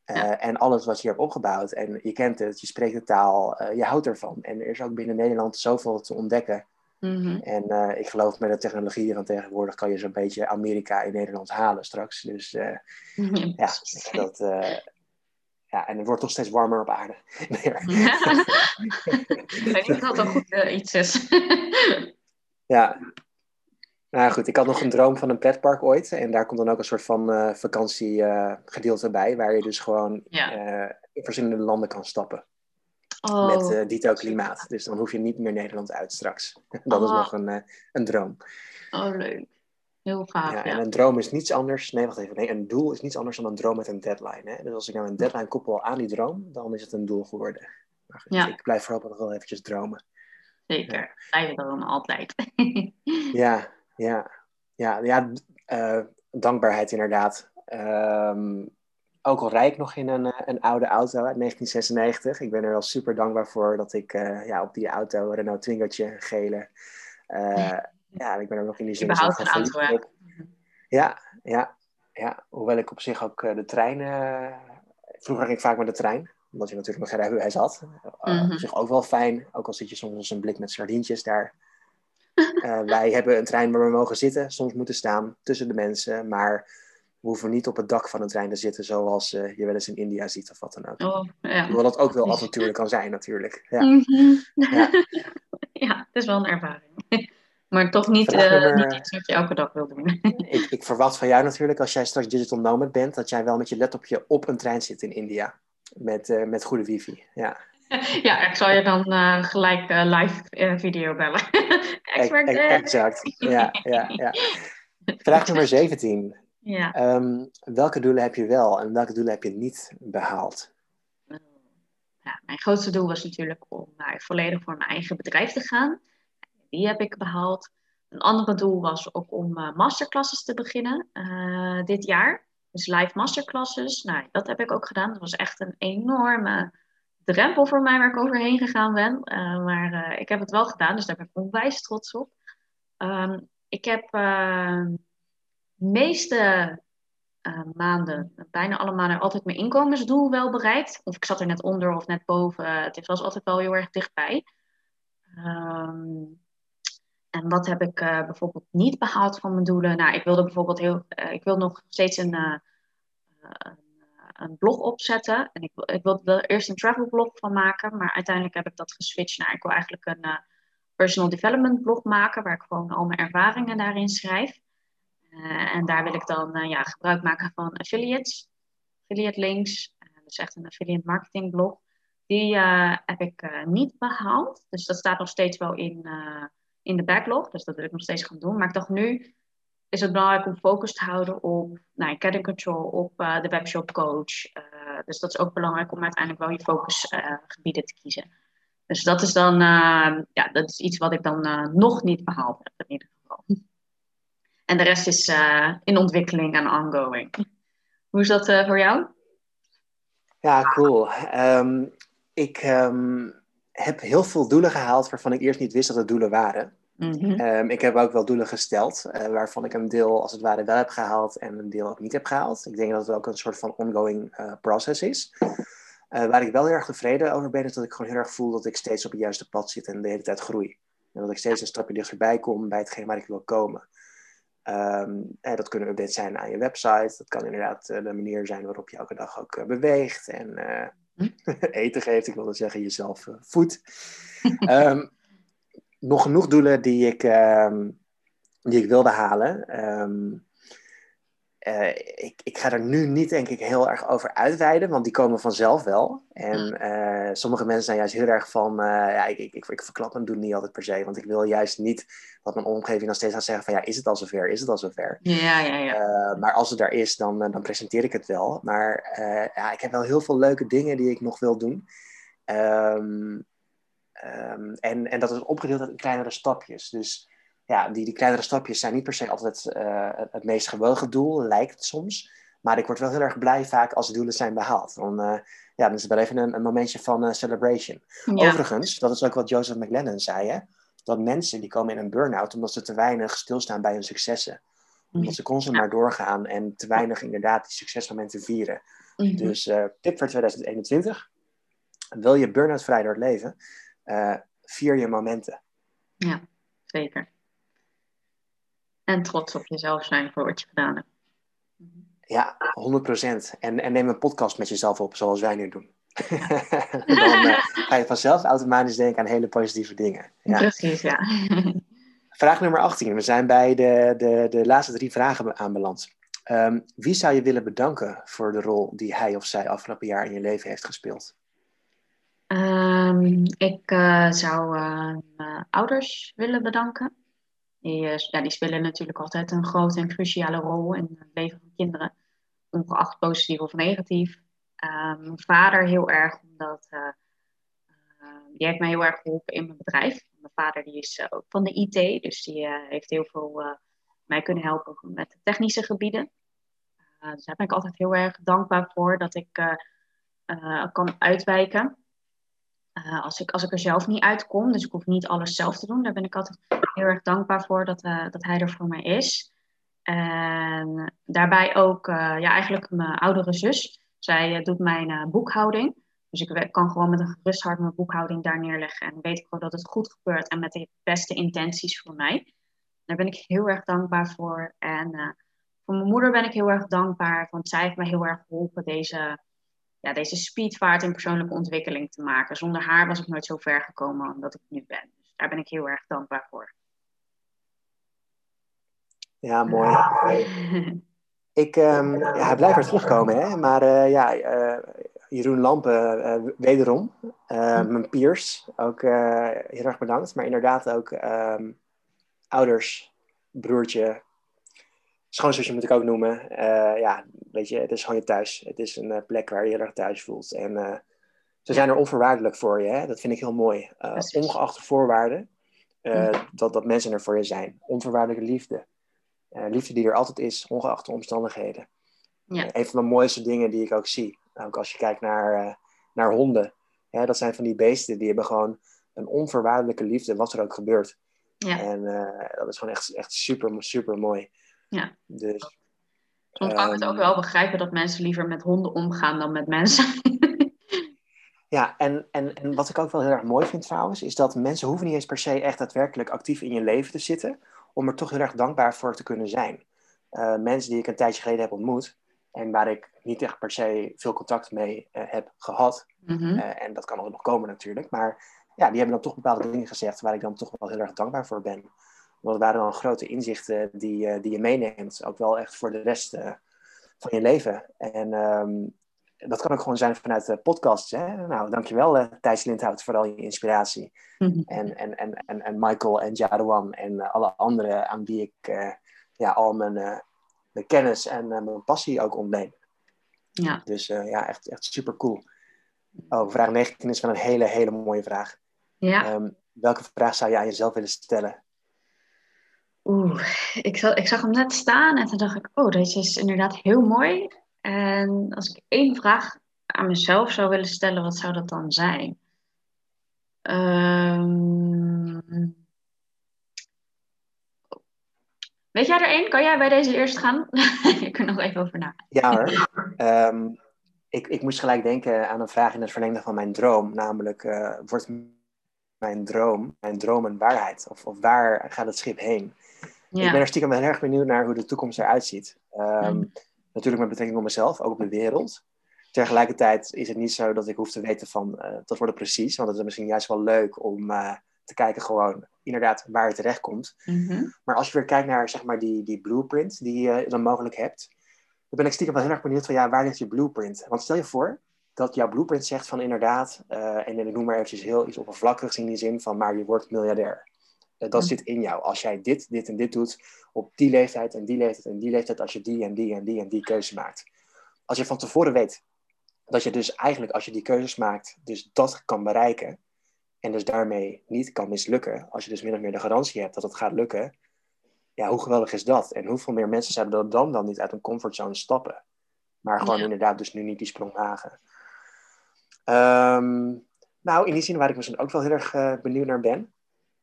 Ja. En alles wat je hebt opgebouwd. En je kent het, je spreekt de taal, je houdt ervan. En er is ook binnen Nederland zoveel te ontdekken. Mm-hmm. En uh, ik geloof met de technologie van tegenwoordig kan je zo'n beetje Amerika in Nederland halen straks. Dus uh, ja, dat, uh, ja, en het wordt toch steeds warmer op aarde. ik niet of dat goed iets is. ja. Nou goed, ik had nog een droom van een pretpark ooit. En daar komt dan ook een soort van vakantiegedeelte bij. Waar je dus gewoon ja. in verschillende landen kan stappen. Oh. Met dito klimaat. Dus dan hoef je niet meer Nederland uit straks. dat is oh. nog een, een droom. Oh, leuk. Heel gaaf. Ja, En een droom is niets anders. Nee, wacht even. Nee, een doel is niets anders dan een droom met een deadline. Hè? Dus als ik nou een deadline koppel aan die droom, dan is het een doel geworden. Maar goed, ja. ik blijf voorlopig nog wel eventjes dromen. Zeker. Blijven dan altijd. ja, ja. Ja, ja uh, dankbaarheid inderdaad. Um, ook al rijd ik nog in een, eh, een oude auto uit 1996. Ik ben er wel super dankbaar voor dat ik uh, ja, op die auto, Renault Twingootje, gele. Uh, ja, ik ben er nog in die zin auto, ja. ja. ja, ja, Hoewel ik op zich ook de trein... vroeger ging ik vaak met de trein, omdat je natuurlijk nog geen rijbewijs had. Mm -hmm. Op zich ook wel fijn, ook al zit je soms als een blik met sardientjes daar. wij hebben een trein waar we mogen zitten, soms moeten staan tussen de mensen, maar we hoeven niet op het dak van een trein te zitten zoals uh, je wel eens in India ziet of wat dan ook. Oh, ja. Hoewel dat ook wel avontuurlijk kan zijn natuurlijk. Ja. Mm -hmm. ja. ja. het is wel een ervaring. Maar toch niet, uh, niet iets wat je elke dag wil doen. ik, ik, verwacht van jou natuurlijk, als jij straks digital nomad bent, dat jij wel met je laptopje op een trein zit in India. Met, uh, met goede wifi, ja. Ja, ik zal je dan gelijk live video bellen. exact, ja, ja, ja. Vraag nummer 17. Ja. Um, welke doelen heb je wel en welke doelen heb je niet behaald? Ja, mijn grootste doel was natuurlijk om naar volledig voor mijn eigen bedrijf te gaan. Die heb ik behaald. Een andere doel was ook om uh, masterclasses te beginnen uh, dit jaar. Dus live masterclasses. Nou, dat heb ik ook gedaan. Dat was echt een enorme drempel voor mij waar ik overheen gegaan ben. Uh, maar ik heb het wel gedaan, dus daar ben ik onwijs trots op. Um, ik heb meeste uh, maanden, bijna alle maanden, altijd mijn inkomensdoel wel bereikt. Of ik zat er net onder of net boven. Het was altijd wel heel erg dichtbij. Um, en wat heb ik uh, bijvoorbeeld niet behaald van mijn doelen? Nou, ik wilde bijvoorbeeld heel, uh, ik wil nog steeds een, een, een, blog opzetten. En ik, ik wilde er eerst een travel blog van maken, maar uiteindelijk heb ik dat geswitcht naar ik wil eigenlijk een personal development blog maken, waar ik gewoon al mijn ervaringen daarin schrijf. Uh, en daar wil ik dan uh, ja, gebruik maken van affiliates, affiliate links. Uh, is echt een affiliate marketing blog. Die heb ik niet behaald. Dus dat staat nog steeds wel in, in de backlog. Dus dat wil ik nog steeds gaan doen. Maar ik dacht nu is het belangrijk om focus te houden op nou, getting control, op de webshop coach. dus dat is ook belangrijk om uiteindelijk wel je focusgebieden te kiezen. Dus dat is dan ja, dat is iets wat ik dan nog niet behaald heb in ieder geval. En de rest is in ontwikkeling en ongoing. Hoe is dat voor jou? Ja, cool. Um, ik um, heb heel veel doelen gehaald waarvan ik eerst niet wist dat het doelen waren. Mhm. Ehm, ik heb ook wel doelen gesteld, uh, waarvan ik een deel als het ware wel heb gehaald en een deel ook niet heb gehaald. Ik denk dat het ook een soort van ongoing uh, process is. Uh, waar ik wel heel erg tevreden over ben, is dat ik gewoon heel erg voel dat ik steeds op het juiste pad zit en de hele tijd groei. En dat ik steeds een stapje dichterbij kom bij hetgeen waar ik wil komen. Um, en dat kunnen updates zijn aan je website. Dat kan inderdaad de manier zijn waarop je elke dag ook beweegt en hm? eten geeft. Ik wilde zeggen, jezelf voedt. um, nog genoeg doelen die ik, um, die ik wilde halen. Um, uh, ik, ik ga er nu niet, denk ik, heel erg over uitweiden, want die komen vanzelf wel. En uh, sommige mensen zijn juist heel erg van, uh, ja, ik, ik, ik, verklap mijn doen niet altijd per se, want ik wil juist niet dat mijn omgeving dan steeds gaat zeggen van, ja, is het al zover, is het al zover? Ja, ja, ja. maar als het daar is, dan, dan presenteer ik het wel. Maar ja, ik heb wel heel veel leuke dingen die ik nog wil doen. Um, Um, en, en dat is opgedeeld in kleinere stapjes. Dus ja, die, die kleinere stapjes zijn niet per se altijd uh, het meest gewogen doel, lijkt het soms. Maar ik word wel heel erg blij vaak als de doelen zijn behaald. Dan, uh, ja, dan is het wel even een, een momentje van uh, celebration. Overigens, dat is ook wat Joseph McLennan zei, hè? dat mensen die komen in een burn-out omdat ze te weinig stilstaan bij hun successen. Omdat ze constant maar doorgaan en te weinig inderdaad die succesmomenten vieren. Mm -hmm. Dus tip voor 2021. Wil je burn-out vrij door het leven? Uh, vier je momenten. Ja, zeker. En trots op jezelf zijn voor wat je gedaan hebt. Ja, 100%. En, en neem een podcast met jezelf op, zoals wij nu doen. Dan uh, ga je vanzelf automatisch denken aan hele positieve dingen. Ja. Precies, ja. Vraag nummer 18. We zijn bij de, de, de laatste drie vragen aanbeland. Um, wie zou je willen bedanken voor de rol die hij of zij afgelopen jaar in je leven heeft gespeeld? Um, ik uh, zou uh, mijn ouders willen bedanken. Die, ja, die spelen natuurlijk altijd een grote en cruciale rol in het leven van kinderen, ongeacht positief of negatief. Ehm, mijn vader heel erg, omdat die heeft mij heel erg geholpen in mijn bedrijf. Mijn vader die is ook van de IT, dus die heeft heel veel mij kunnen helpen met de technische gebieden. dus daar ben ik altijd heel erg dankbaar voor dat ik kan uitwijken. Uh, als, ik, als ik er zelf niet uitkom, dus ik hoef niet alles zelf te doen, daar ben ik altijd heel erg dankbaar voor dat, uh, dat hij er voor mij is. En daarbij ook, uh, ja, eigenlijk mijn oudere zus. Zij doet mijn boekhouding. Dus ik kan gewoon met een gerust hart mijn boekhouding daar neerleggen. En weet ik gewoon dat het goed gebeurt en met de beste intenties voor mij. Daar ben ik heel erg dankbaar voor. En voor mijn moeder ben ik heel erg dankbaar, want zij heeft mij heel erg geholpen deze ja, deze speedvaart in persoonlijke ontwikkeling te maken. Zonder haar was ik nooit zo ver gekomen omdat ik nu ben. Dus daar ben ik heel erg dankbaar voor. Ja, mooi. ik, um, ja, hij blijft er terugkomen, hè? maar uh, ja, uh, Jeroen Lampen, uh, wederom. Mijn peers, ook heel erg bedankt. Maar inderdaad ook um, ouders, broertje, schoonzusje moet ik ook noemen. Uh, ja, weet je, het is gewoon je thuis. Het is een uh, plek waar je heel erg thuis voelt. En uh, ze zijn er onvoorwaardelijk voor je. Hè? Dat vind ik heel mooi. ongeacht de voorwaarden, dat, dat mensen er voor je zijn. Onvoorwaardelijke liefde. liefde die er altijd is, ongeacht de omstandigheden. Ja. een van de mooiste dingen die ik ook zie. Ook als je kijkt naar, naar honden. Hè? Dat zijn van die beesten die hebben gewoon een onvoorwaardelijke liefde, wat er ook gebeurt. Ja. En dat is gewoon echt, echt super, super mooi. Ja. Dus, Soms kan ik het ook ehm, wel begrijpen dat mensen liever met honden omgaan dan met mensen. ja, en, en, en wat ik ook wel heel erg mooi vind trouwens, is dat mensen hoeven niet eens per se echt daadwerkelijk actief in je leven te zitten, om er toch heel erg dankbaar voor te kunnen zijn. Uh, mensen die ik een tijdje geleden heb ontmoet, en waar ik niet echt per se veel contact mee uh, heb gehad, mm -hmm. uh, en dat kan nog komen natuurlijk, maar ja, die hebben dan toch bepaalde dingen gezegd waar ik dan toch wel heel erg dankbaar voor ben. Want het waren grote inzichten die, uh, die je meeneemt, ook wel echt voor de rest uh, van je leven. En um, dat kan ook gewoon zijn vanuit de podcasts. Hè? Nou, dankjewel uh, Thijs Lindhout voor al je inspiratie. Mm -hmm. en, en, en, en, en Michael en Jadwan en alle anderen aan wie ik ja, al mijn, mijn kennis en mijn passie ook ontleen. Ja. Dus ja, echt, echt super cool. Oh, vraag 19 is wel een hele, hele mooie vraag. Ja. Um, welke vraag zou je aan jezelf willen stellen Oeh, ik, zag, ik zag hem net staan en toen dacht ik, oh, deze is inderdaad heel mooi. En als ik één vraag aan mezelf zou willen stellen, wat zou dat dan zijn? Um, Weet jij er één? Kan jij bij deze eerst gaan? ik kan nog even over na. Ja hoor. Ehm, ik, ik moest gelijk denken aan een vraag in het verlengde van mijn droom. Namelijk, uh, wordt mijn droom, mijn droom een waarheid? Of, of waar gaat het schip heen? Ja. Ik ben er stiekem heel erg benieuwd naar hoe de toekomst eruit ziet. Ehm, mm. Natuurlijk met betrekking op mezelf, ook op de wereld. Tegelijkertijd is het niet zo dat ik hoef te weten van, uh, dat wordt het precies. Want het is misschien juist wel leuk om uh, te kijken gewoon inderdaad waar je terecht komt. Mm Maar als je weer kijkt naar zeg maar, die, die blueprint die je dan mogelijk hebt, dan ben ik stiekem wel heel erg benieuwd van ja, waar ligt je blueprint? Want stel je voor dat jouw blueprint zegt van inderdaad, uh, en ik noem maar eventjes heel iets oppervlakkigs in die zin van maar je wordt miljardair. Uh, dat zit in jou. Als jij dit, dit en dit doet op die leeftijd en die leeftijd en die leeftijd, als je die en die en die en die keuze maakt. Als je van tevoren weet dat je dus eigenlijk als je die keuzes maakt, dus dat kan bereiken, en dus daarmee niet kan mislukken, als je dus min of meer de garantie hebt dat het gaat lukken, ja, hoe geweldig is dat? En hoeveel meer mensen zouden dan dan niet uit een comfortzone stappen? Maar gewoon inderdaad dus nu niet die sprong wagen. Um, nou, in die zin waar ik misschien ook wel heel erg uh, benieuwd naar ben.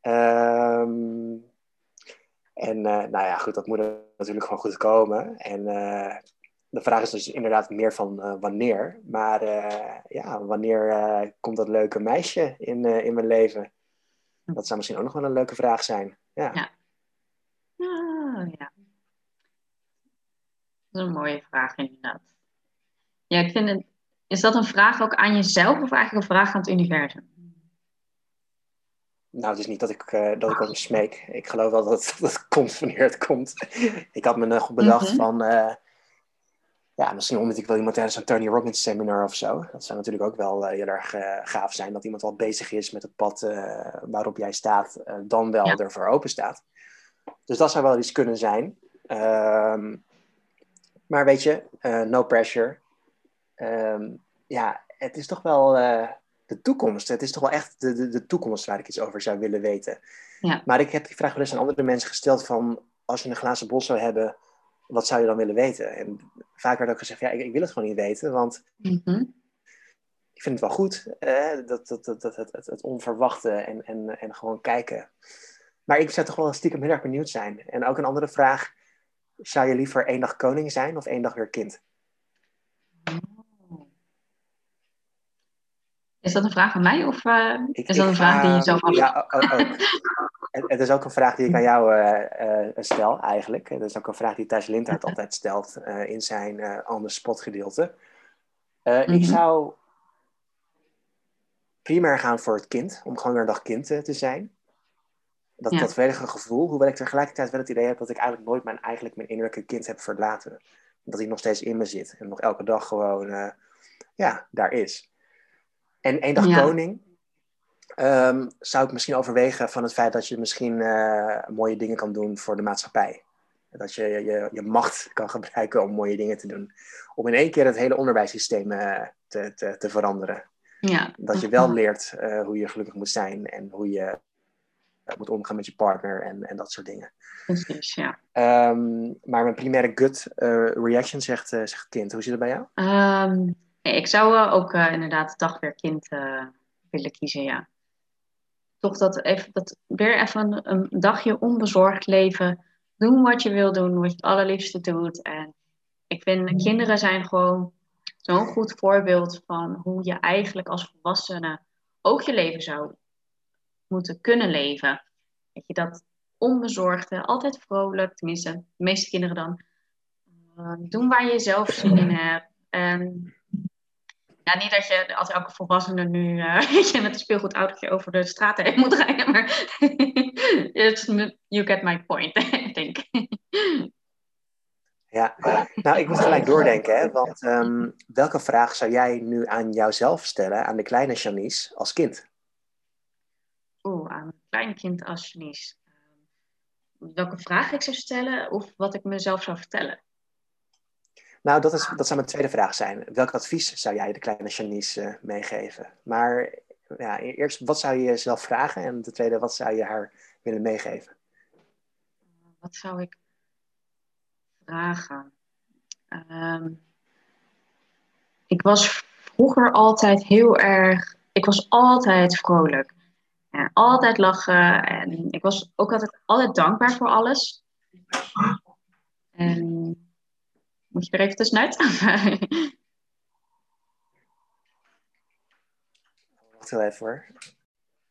Um, en uh, nou ja, goed, dat moet natuurlijk gewoon goed komen. En uh, de vraag is dus inderdaad meer van wanneer. Maar ja, wanneer komt dat leuke meisje in, in mijn leven? Dat zou misschien ook nog wel een leuke vraag zijn. Ja. ja. Oh, ja. Dat is een mooie vraag inderdaad. Ja, ik vind het... Is dat een vraag ook aan jezelf of eigenlijk een vraag aan het universum? Nou, het is niet dat ik, uh, dat ik om smeek. Ik geloof wel dat het, dat het komt wanneer het komt. ik had me nog bedacht mm -hmm. van uh, ja, misschien omdat ik wel iemand tijdens een Tony Robbins seminar of zo. Dat zou natuurlijk ook wel uh, heel erg gaaf zijn. Dat iemand al bezig is met het pad waarop jij staat, dan wel ja. ervoor open staat. Dus dat zou wel iets kunnen zijn. Um, maar weet je, no pressure. Um, ja, het is toch wel de toekomst. Het is toch wel echt de, de, de, toekomst waar ik iets over zou willen weten. Ja. Maar ik heb die vraag wel eens aan andere mensen gesteld van... als je een glazen bos zou hebben wat zou je dan willen weten? En vaak werd ook gezegd, ja, ik, ik wil het gewoon niet weten, want mm-hmm. ik vind het wel goed, eh, dat, dat, dat, dat, het, het, het onverwachte en, en, en gewoon kijken. Maar ik zou toch wel stiekem heel erg benieuwd zijn. En ook een andere vraag, zou je liever één dag koning zijn of één dag weer kind? Is dat een vraag aan mij of uh, is dat een vraag die je zelf af... Ja, ook. Het is ook een vraag die ik aan jou uh, uh, stel eigenlijk. Het is ook een vraag die Thijs Lindhart altijd stelt in zijn uh, on spot gedeelte. Ik zou primair gaan voor het kind, om gewoon weer een dag kind te zijn. Dat, ja. dat volledige gevoel, hoewel ik tegelijkertijd wel het idee heb dat ik eigenlijk nooit mijn, eigenlijk mijn innerlijke kind heb verlaten. Dat hij nog steeds in me zit en nog elke dag gewoon ja, daar is. En één dag ja. koning um, zou ik misschien overwegen van het feit dat je misschien uh, mooie dingen kan doen voor de maatschappij. Dat je, je je macht kan gebruiken om mooie dingen te doen. Om in één keer het hele onderwijssysteem uh, te, te, te, veranderen. Ja. Dat je wel leert uh, hoe je gelukkig moet zijn en hoe je moet omgaan met je partner en, en dat soort dingen. Precies, ja. Um, maar mijn primaire gut reaction zegt, zegt kind. Hoe zit het bij jou? Um, ik zou ook uh, inderdaad dag weer kind uh, willen kiezen, ja. Toch dat, even, dat weer even een, dagje onbezorgd leven. Doen wat je wil doen, wat je het allerliefste doet. En ik vind mm. kinderen zijn gewoon zo'n goed voorbeeld van hoe je eigenlijk als volwassene ook je leven zou moeten kunnen leven. Weet je, dat onbezorgde, altijd vrolijk, tenminste, de meeste kinderen dan. Uh, doen waar je zelf zin in hebt. En ja, niet dat je als elke volwassene nu uh, met een speelgoedautootje over de straat heen moet rijden, maar you get my point, I think. Ja, nou ik moet gelijk doordenken, hè, want um, welke vraag zou jij nu aan jouzelf stellen, aan de kleine Janice, als kind? Oeh, aan een klein kind als Janice. Ehm, welke vraag ik zou stellen of wat ik mezelf zou vertellen? Nou, dat, is, dat zou mijn tweede vraag zijn. Welk advies zou jij de kleine Janice uh, meegeven? Maar ja, e-, eerst, wat zou je jezelf vragen? En ten tweede, wat zou je haar willen meegeven? Wat zou ik vragen? Um, ik was vroeger altijd heel erg... Ik was altijd vrolijk. En altijd lachen. En ik was ook altijd, altijd dankbaar voor alles. En moet je er even tussenuit? Wacht heel even hoor.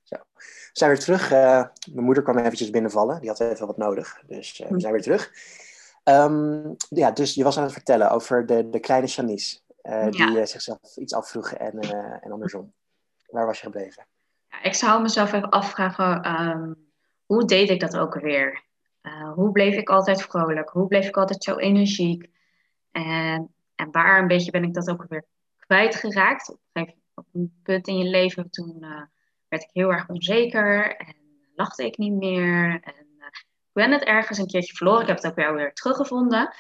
Zo. We zijn weer terug. Uh, mijn moeder kwam eventjes binnenvallen. Die had even wat nodig. Dus uh, we zijn weer terug. Um, ja, dus je was aan het vertellen over de, de kleine Janice. Uh, die zichzelf iets afvroeg en, en andersom. Waar was je gebleven? Ja, ik zou mezelf even afvragen, um, hoe deed ik dat ook weer? hoe bleef ik altijd vrolijk? Hoe bleef ik altijd zo energiek? En, en waar een beetje ben ik dat ook weer kwijtgeraakt? Op een, een punt in je leven, toen uh, werd ik heel erg onzeker en lachte ik niet meer. En uh, ik ben het ergens een keertje verloren. Ik heb het ook weer, weer teruggevonden.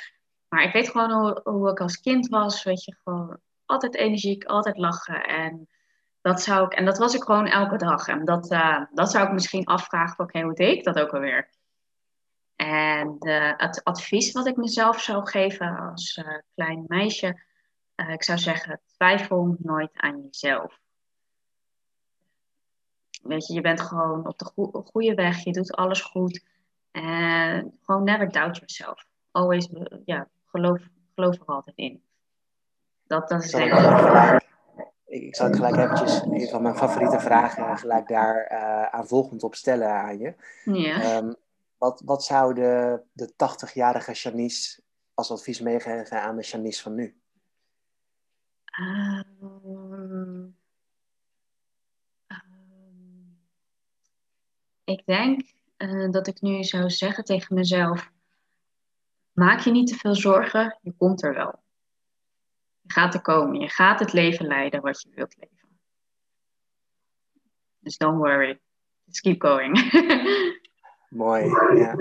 Maar ik weet gewoon hoe, hoe ik als kind was. Weet je, gewoon altijd energiek, altijd lachen. En dat zou ik, en dat was ik gewoon elke dag. En dat, uh, dat zou ik misschien afvragen: oké, hoe deed ik dat ook alweer? En het advies wat ik mezelf zou geven als uh, klein meisje, uh, ik zou zeggen, twijfel nooit aan jezelf. Weet je, je bent gewoon op de go goede weg, je doet alles goed. En gewoon never doubt yourself. Always, ja, geloof, geloof er altijd in. Dat, dat is denk ik... Ik, ik zal gelijk eventjes een van mijn favoriete vragen gelijk daar uh, aan volgend op stellen aan je. Ja. Um, wat, wat zou de, de 80-jarige Janice als advies meegeven aan de Janice van nu? Um, um, ik denk uh, dat ik nu zou zeggen tegen mezelf: maak je niet te veel zorgen, je komt er wel. Je gaat er komen, je gaat het leven leiden wat je wilt leven. Dus don't worry, just keep going. Mooi, ja.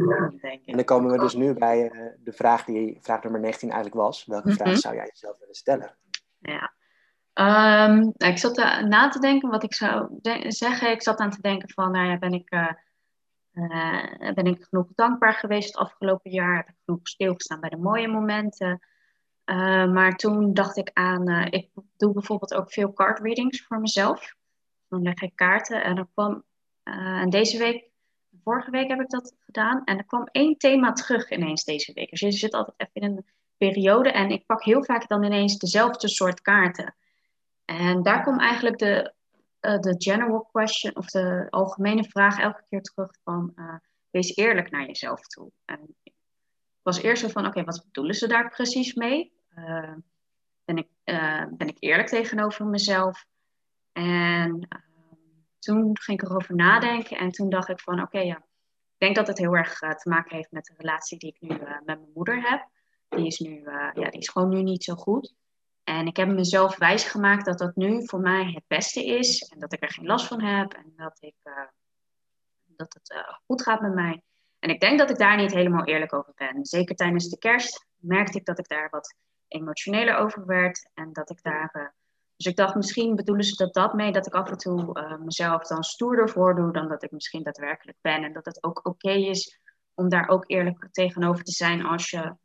En dan komen we dus nu bij uh, de vraag die vraag nummer 19 eigenlijk was. Welke vraag mhm. zou jij jezelf willen stellen? Ja. Um, ik zat na te denken wat ik zou zeggen. Ik zat aan te denken van, nou ja, ben ik, uh, uh, ben ik genoeg dankbaar geweest het afgelopen jaar? Heb ik genoeg stilgestaan bij de mooie momenten? maar toen dacht ik aan, ik doe bijvoorbeeld ook veel card readings voor mezelf. Dan leg ik kaarten en dan kwam, en deze week vorige week heb ik dat gedaan. En er kwam één thema terug ineens deze week. Dus je zit altijd even in een periode. En ik pak heel vaak dan ineens dezelfde soort kaarten. En daar komt eigenlijk de, uh, de general question, of de algemene vraag elke keer terug van... Uh, wees eerlijk naar jezelf toe. En ik was eerst zo van, oké, wat bedoelen ze daar precies mee? Uh, ben, ik, ben ik eerlijk tegenover mezelf? En toen ging ik erover nadenken en toen dacht ik van oké, ja, ik denk dat het heel erg uh, te maken heeft met de relatie die ik nu uh, met mijn moeder heb. Die is nu, uh, ja, die is gewoon nu niet zo goed. En ik heb mezelf wijsgemaakt dat dat nu voor mij het beste is en dat ik er geen last van heb en dat, ik, dat het goed gaat met mij. En ik denk dat ik daar niet helemaal eerlijk over ben. Zeker tijdens de kerst merkte ik dat ik daar wat emotioneler over werd en dat ik daar dus ik dacht, misschien bedoelen ze dat dat mee, dat ik af en toe uh, mezelf dan stoerder voordoe dan dat ik misschien daadwerkelijk ben. En dat het ook oké is om daar ook eerlijk tegenover te zijn als je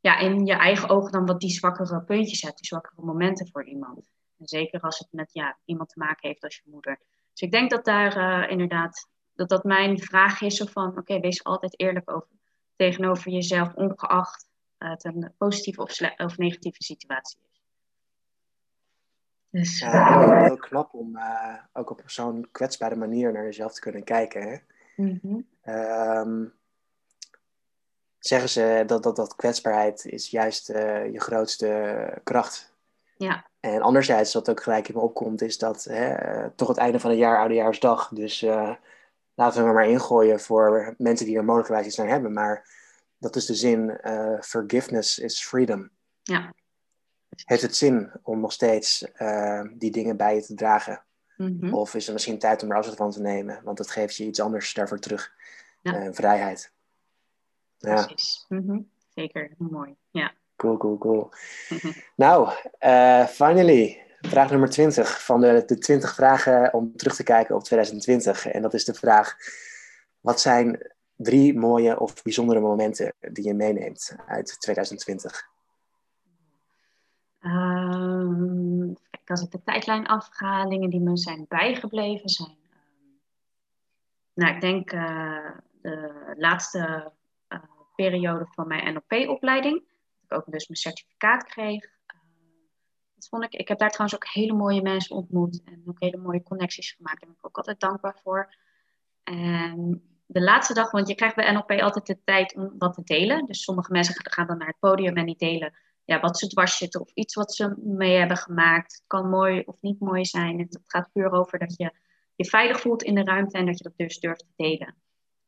ja, in je eigen ogen dan wat die zwakkere puntjes hebt, die zwakkere momenten voor iemand. En zeker als het met ja, iemand te maken heeft als je moeder. Dus ik denk dat daar uh, inderdaad, dat dat mijn vraag is van, oké, wees altijd eerlijk over, tegenover jezelf, ongeacht uh, het een positieve of, of negatieve situatie is. Dus, ja, heel, knap om uh, ook op zo'n kwetsbare manier naar jezelf te kunnen kijken. Hè? Mm um, zeggen ze dat, dat, dat kwetsbaarheid is juist uh, je grootste kracht. Ja. En anderzijds, wat ook gelijk in me opkomt, is dat hè, uh, toch het einde van het jaar, oudejaarsdag. Dus laten we maar ingooien voor mensen die er mogelijkwijs iets aan hebben. Maar dat is de zin, forgiveness is freedom. Ja heeft het zin om nog steeds uh, die dingen bij je te dragen? Mm-hmm. Of is er misschien tijd om er afstand van te nemen? Want het geeft je iets anders daarvoor terug. Ja. Uh, vrijheid. Ja. Precies. Mm-hmm. Zeker, mooi. Ja. Cool, cool, cool. Mm-hmm. Nou, uh, finally, vraag nummer 20 van de, de 20 vragen om terug te kijken op 2020. En dat is de vraag: wat zijn drie mooie of bijzondere momenten die je meeneemt uit 2020? Um, kijk, als ik de tijdlijn afga, dingen die me zijn bijgebleven zijn. Um, nou, ik denk uh, de laatste uh, periode van mijn NLP-opleiding. Dat ik ook dus mijn certificaat kreeg. Uh, dat vond ik, ik heb daar trouwens ook hele mooie mensen ontmoet en ook hele mooie connecties gemaakt. Daar ben ik ook altijd dankbaar voor. En de laatste dag, want je krijgt bij NLP altijd de tijd om wat te delen. Dus sommige mensen gaan dan naar het podium en die delen ja, wat ze dwars zitten of iets wat ze mee hebben gemaakt. Het kan mooi of niet mooi zijn. Het gaat puur over dat je je veilig voelt in de ruimte en dat je dat dus durft te delen.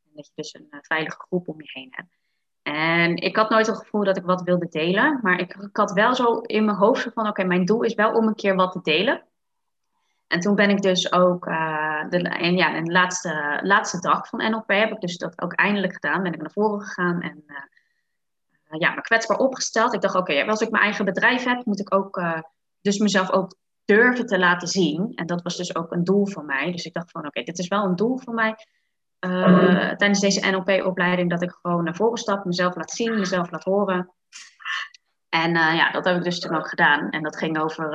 En dat je dus een uh, veilige groep om je heen hebt. En ik had nooit het gevoel dat ik wat wilde delen, maar ik, had wel zo in mijn hoofd van oké, mijn doel is wel om een keer wat te delen. En toen ben ik dus ook, uh, de, en ja, de laatste, laatste dag van NLP heb ik dus dat ook eindelijk gedaan. Ben ik naar voren gegaan en uh, ja, me kwetsbaar opgesteld. Ik dacht, oké, als ik mijn eigen bedrijf heb, moet ik ook uh, dus mezelf ook durven te laten zien. En dat was dus ook een doel van mij. Dus ik dacht van, oké, dit is wel een doel voor mij. tijdens deze NLP-opleiding, dat ik gewoon naar voren stap, mezelf laat zien, mezelf laat horen. En ja, dat heb ik dus toen ook gedaan. En dat ging over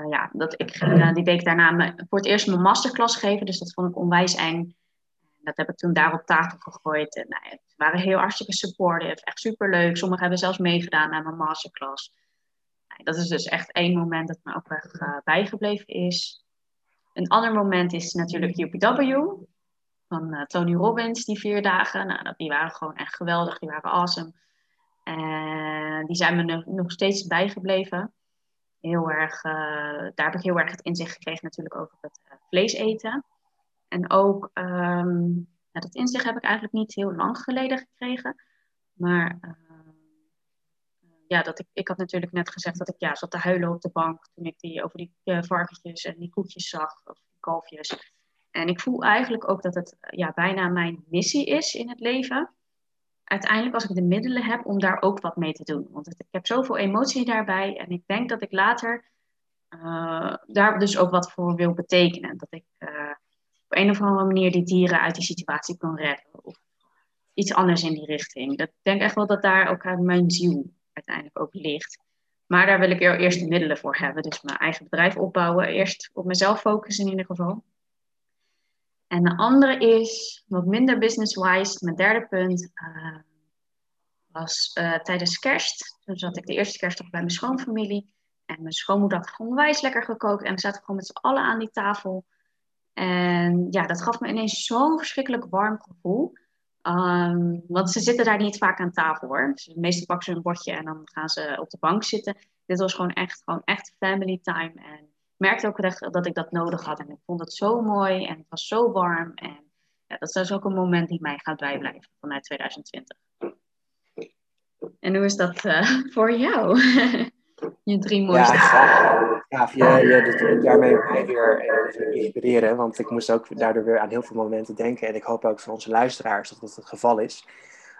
uh, ja, dat ik uh, die week daarna me, voor het eerst mijn masterclass geven. Dus dat vond ik onwijs eng. Dat heb ik toen daar op tafel gegooid. En nou, waren heel hartstikke supportive. Echt superleuk. Sommigen hebben zelfs meegedaan naar mijn masterclass. Dat is dus echt één moment dat me ook echt uh, bijgebleven is. Een ander moment is natuurlijk UPW. Van Tony Robbins, die vier dagen. Nou, die waren gewoon echt geweldig. Die waren awesome. En die zijn me nog steeds bijgebleven heel erg, uh, daar heb ik heel erg het inzicht gekregen natuurlijk over het vlees eten. En ook, um, dat inzicht heb ik eigenlijk niet heel lang geleden gekregen. Maar uh, ja, dat ik, ik had natuurlijk net gezegd dat ik ja, zat te huilen op de bank toen ik die, over die varkentjes en die koetjes zag, of die kalfjes. En ik voel eigenlijk ook dat het ja, bijna mijn missie is in het leven uiteindelijk als ik de middelen heb om daar ook wat mee te doen. Want ik heb zoveel emotie daarbij en ik denk dat ik later uh, daar dus ook wat voor wil betekenen. Dat ik op een of andere manier die dieren uit die situatie kan redden. Of iets anders in die richting. Dat, ik denk echt wel dat daar ook mijn ziel uiteindelijk ook ligt. Maar daar wil ik eerst de middelen voor hebben. Dus mijn eigen bedrijf opbouwen. Eerst op mezelf focussen in ieder geval. En de andere is, wat minder business-wise, mijn derde punt, uh, was uh, tijdens kerst. Toen zat ik de eerste kerstdag bij mijn schoonfamilie. En mijn schoonmoeder had onwijs lekker gekookt. En we zaten gewoon met z'n allen aan die tafel. En ja, dat gaf me ineens zo'n verschrikkelijk warm gevoel. Um, want ze zitten daar niet vaak aan tafel hoor. Dus meestal pakken ze een bordje en dan gaan ze op de bank zitten. Dit was gewoon echt, gewoon echt family time. En merkte ook echt dat ik dat nodig had. En ik vond het zo mooi en het was zo warm. En ja, dat is ook een moment die mij gaat bijblijven vanuit 2020. En hoe is dat uh, voor jou? je drie mooiste ja, ja, je, je daarmee mij weer inspireren. Want ik moest ook daardoor weer aan heel veel momenten denken. En ik hoop ook voor onze luisteraars dat dat het geval is.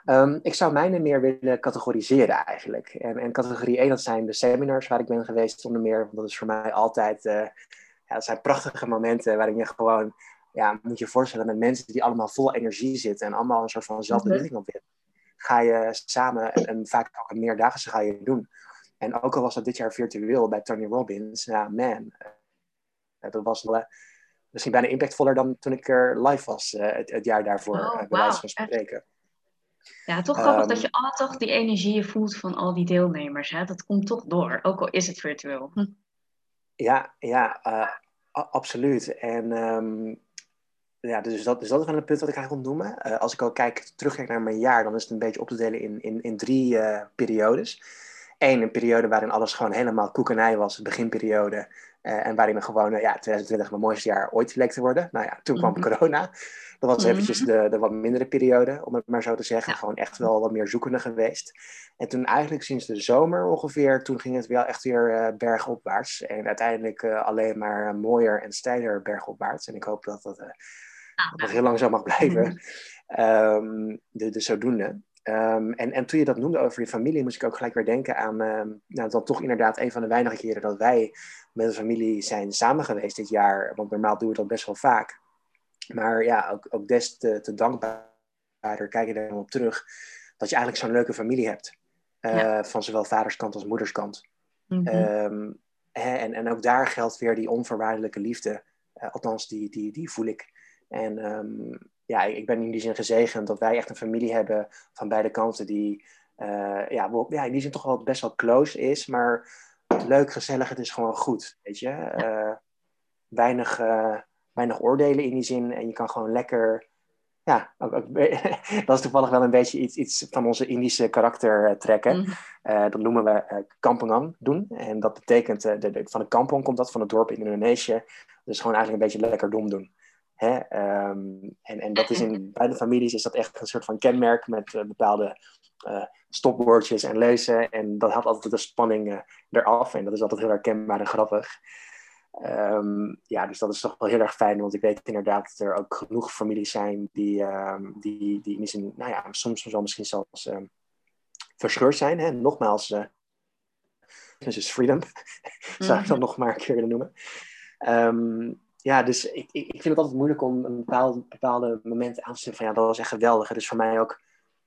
Um, ik zou mijne meer willen categoriseren eigenlijk. En, en, categorie 1, dat zijn de seminars waar ik ben geweest onder meer. Want dat is voor mij altijd, uh, ja, dat zijn prachtige momenten waarin je gewoon, ja, moet je voorstellen met mensen die allemaal vol energie zitten en allemaal een soort van zelfbeweging op willen. Ga je samen, en, en, vaak ook een meerdaagse ga je doen. En ook al was dat dit jaar virtueel bij Tony Robbins, ja man, dat was wel, uh, misschien bijna impactvoller dan toen ik er live was het, het, jaar daarvoor, oh, bij wijze van spreken. Ja, toch grappig dat ehm, je al toch die energie voelt van al die deelnemers. Hè? Dat komt toch door, ook al is het virtueel. Hm. Ja, ja uh, absoluut. En um, ja, dus dat, dus dat is wel een punt wat ik eigenlijk wil noemen. Uh, als ik ook kijk, terugkijk naar mijn jaar, dan is het een beetje op te delen in, in, in drie uh, periodes. Eén, een periode waarin alles gewoon helemaal koekenij was, de beginperiode. Uh, en waarin we gewoon, ja, 2020 mijn mooiste jaar ooit leek te worden. Nou ja, toen kwam mm -hmm. corona. Dat was eventjes mhm. de, de wat mindere periode, om het maar zo te zeggen. Gewoon echt wel wat meer zoekende geweest. En toen eigenlijk sinds de zomer ongeveer, toen ging het wel echt weer uh, bergopwaarts. En uiteindelijk uh, alleen maar mooier en steiler bergopwaarts. En ik hoop dat dat, uh, dat, dat heel lang zo mag blijven. um, dus, dus zodoende. Um, en, en toen je dat noemde over je familie, moest ik ook gelijk weer denken aan, um, nou, dan toch inderdaad een van de weinige keren dat wij met de familie zijn samen geweest dit jaar. Want normaal doen we dat best wel vaak. Maar ja, ook, ook des te, te dankbaarder kijk je er op terug dat je eigenlijk zo'n leuke familie hebt. Uh, Van zowel vaderskant als moederskant. Mm -hmm. hè, en, en ook daar geldt weer die onvoorwaardelijke liefde. Uh, althans, die, die, die voel ik. En ehm, ja, ik ben in die zin gezegend dat wij echt een familie hebben van beide kanten die uh, ja, ja, in die zin toch wel best wel close is, maar leuk, gezellig, het is gewoon goed, weet je. Uh, weinig, uh, weinig oordelen in die zin en je kan gewoon lekker, ja, ook, ook, dat is toevallig wel een beetje iets, iets van onze Indische karakter trekken. Mm. dat noemen we kampangan doen en dat betekent, de, de, van de kampong komt dat, van het dorp in Indonesië, dus gewoon eigenlijk een beetje lekker dom doen. Hè? Um, en, en dat is in beide families is dat echt een soort van kenmerk met bepaalde uh, stopwoordjes en lezen. En dat haalt altijd de spanning uh, eraf. En dat is altijd heel herkenbaar en grappig. Um, ja, dus dat is toch wel heel erg fijn, want ik weet inderdaad dat er ook genoeg families zijn die, um, die, die misschien, nou ja, soms wel misschien zelfs um, verscheurd zijn. Hè? Nogmaals, uh, dus is freedom, zou ik dan nog maar een keer willen noemen. Ja, dus ik, ik, ik vind het altijd moeilijk om een bepaalde, bepaalde momenten aan te stellen van ja, dat was echt geweldig. Het is voor mij ook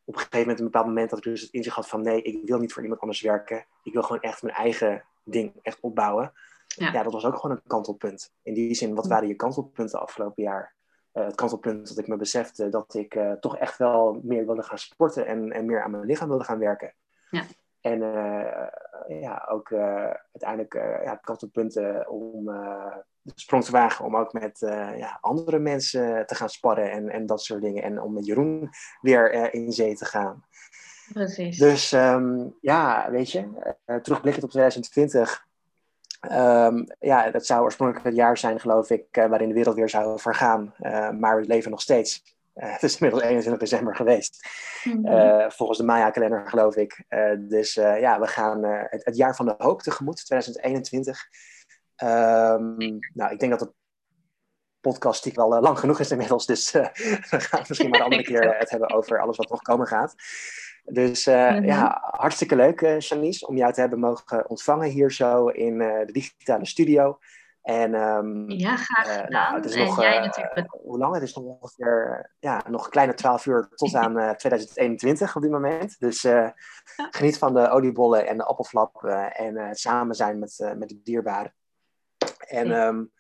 op een gegeven moment, een bepaald moment, dat ik dus het inzicht had van nee, ik wil niet voor iemand anders werken. Ik wil gewoon echt mijn eigen ding echt opbouwen. Ja, ja dat was ook gewoon een kantelpunt. In die zin, wat waren je kantelpunten afgelopen jaar? Uh, het kantelpunt dat ik me besefte dat ik uh, toch echt wel meer wilde gaan sporten en, en meer aan mijn lichaam wilde gaan werken. Ja. En uh, ja, ook uiteindelijk ja, kantelpunten om de sprong te wagen om ook met uh, ja, andere mensen te gaan sparren en, en dat soort dingen. En om met Jeroen weer uh, in zee te gaan. Precies. Dus um, ja, weet je, uh, terugblikkend op 2020. Um, ehm, ja, dat zou oorspronkelijk het jaar zijn, geloof ik, waarin de wereld weer zou vergaan. maar we leven nog steeds. het is inmiddels 21 december geweest. Mm -hmm. volgens de Maya-kalender, geloof ik. dus ja, we gaan het, het, jaar van de hoop tegemoet, 2021. Um, nou, ik denk dat de podcast die wel uh, lang genoeg is inmiddels. Dus uh, we gaan misschien maar een andere keer uh, het hebben over alles wat nog komen gaat. Dus mm -hmm. ja, hartstikke leuk, Janice, om jou te hebben mogen ontvangen hier zo in de digitale studio. En, um, ja, graag gedaan. Nou, het is en nog, jij natuurlijk... Hoe lang? Het is nog ongeveer ja, nog een kleine twaalf uur tot aan 2021 op dit moment. Dus geniet van de oliebollen en de appelflap en het samen zijn met, met de dierbaren. En ja, um,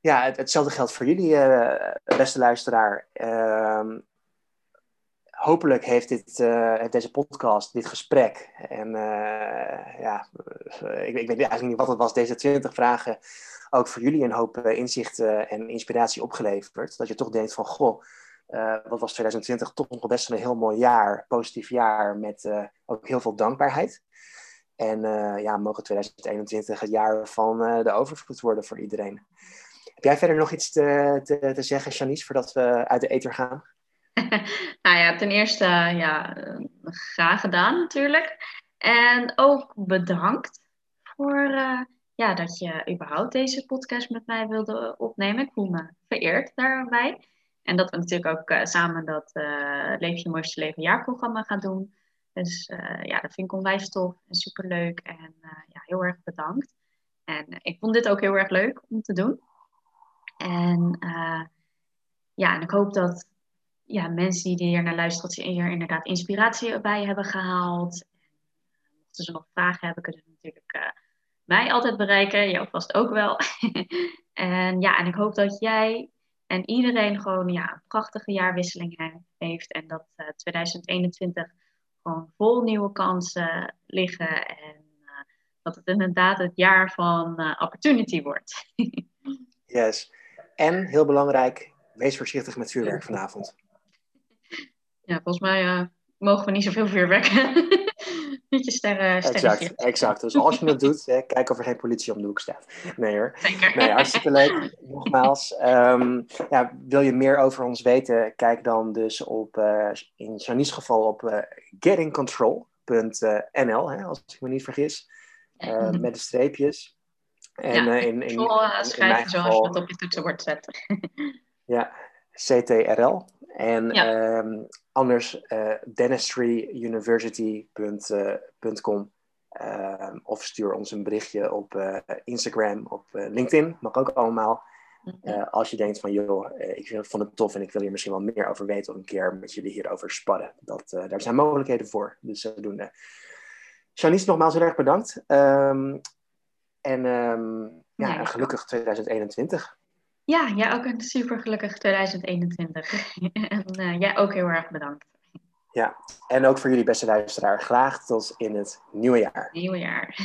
ja het, hetzelfde geldt voor jullie, uh, beste luisteraar. Uh, hopelijk heeft, dit, uh, heeft deze podcast, dit gesprek, en uh, ja, ik, ik, weet eigenlijk niet wat het was, deze 20 vragen, ook voor jullie een hoop inzicht en inspiratie opgeleverd. Dat je toch denkt van, goh, wat was 2020 toch nog best een heel mooi jaar, positief jaar, met ook heel veel dankbaarheid. En uh, ja, mogen 2021 het jaar van uh, de overvloed worden voor iedereen. Heb jij verder nog iets te, te, te zeggen, Janice, voordat we uit de ether gaan? nou ja, ten eerste ja, graag gedaan natuurlijk. En ook bedankt voor uh, ja, dat je überhaupt deze podcast met mij wilde opnemen. Ik voel me vereerd daarbij. En dat we natuurlijk ook samen dat Leef je mooiste leven jaarprogramma gaan doen. Dus uh, ja, dat vind ik onwijs tof en superleuk. En uh, ja, heel erg bedankt. En uh, ik vond dit ook heel erg leuk om te doen. En ja, en ik hoop dat ja, mensen die hier naar luisteren, hier inderdaad inspiratie bij hebben gehaald. En, mochten ze nog vragen hebben, kunnen ze natuurlijk mij altijd bereiken. Jou vast ook wel. en ja, en ik hoop dat jij en iedereen gewoon ja, een prachtige jaarwisseling heeft. En dat 2021 gewoon vol nieuwe kansen liggen. En uh, dat het inderdaad het jaar van uh, opportunity wordt. yes. En heel belangrijk, wees voorzichtig met vuurwerk vanavond. Ja, volgens mij uh, mogen we niet zoveel vuurwerk. Je sterren, exact, exact. Dus als je het doet, hè, kijk of er geen politie om de hoek staat. Nee hoor. Zeker. Nee, hartstikke leuk. Nogmaals. Um, ja, wil je meer over ons weten? Kijk dan dus op, uh, in Janice's geval op uh, gettingcontrol.nl, als ik me niet vergis. Uh, met de streepjes. En, ja, in, in, in, in, schrijven zoals je het op je toetsenbord zet. ja, CTRL. En ja. um, anders uh, dentistryuniversity.com uh, uh, of stuur ons een berichtje op uh, Instagram, op LinkedIn. Mag ook allemaal. Mhm. als je denkt van, joh, ik vond het tof en ik wil hier misschien wel meer over weten of een keer met jullie hierover sparren. Dat, daar zijn mogelijkheden voor. Dus zodoende. Janice, nogmaals heel erg bedankt. Um, en um, ja, gelukkig 2021. Ja, jij ook een super gelukkig 2021. en uh, jij ook heel erg bedankt. Ja, en ook voor jullie beste luisteraar. Graag tot in het nieuwe jaar. Nieuwe jaar.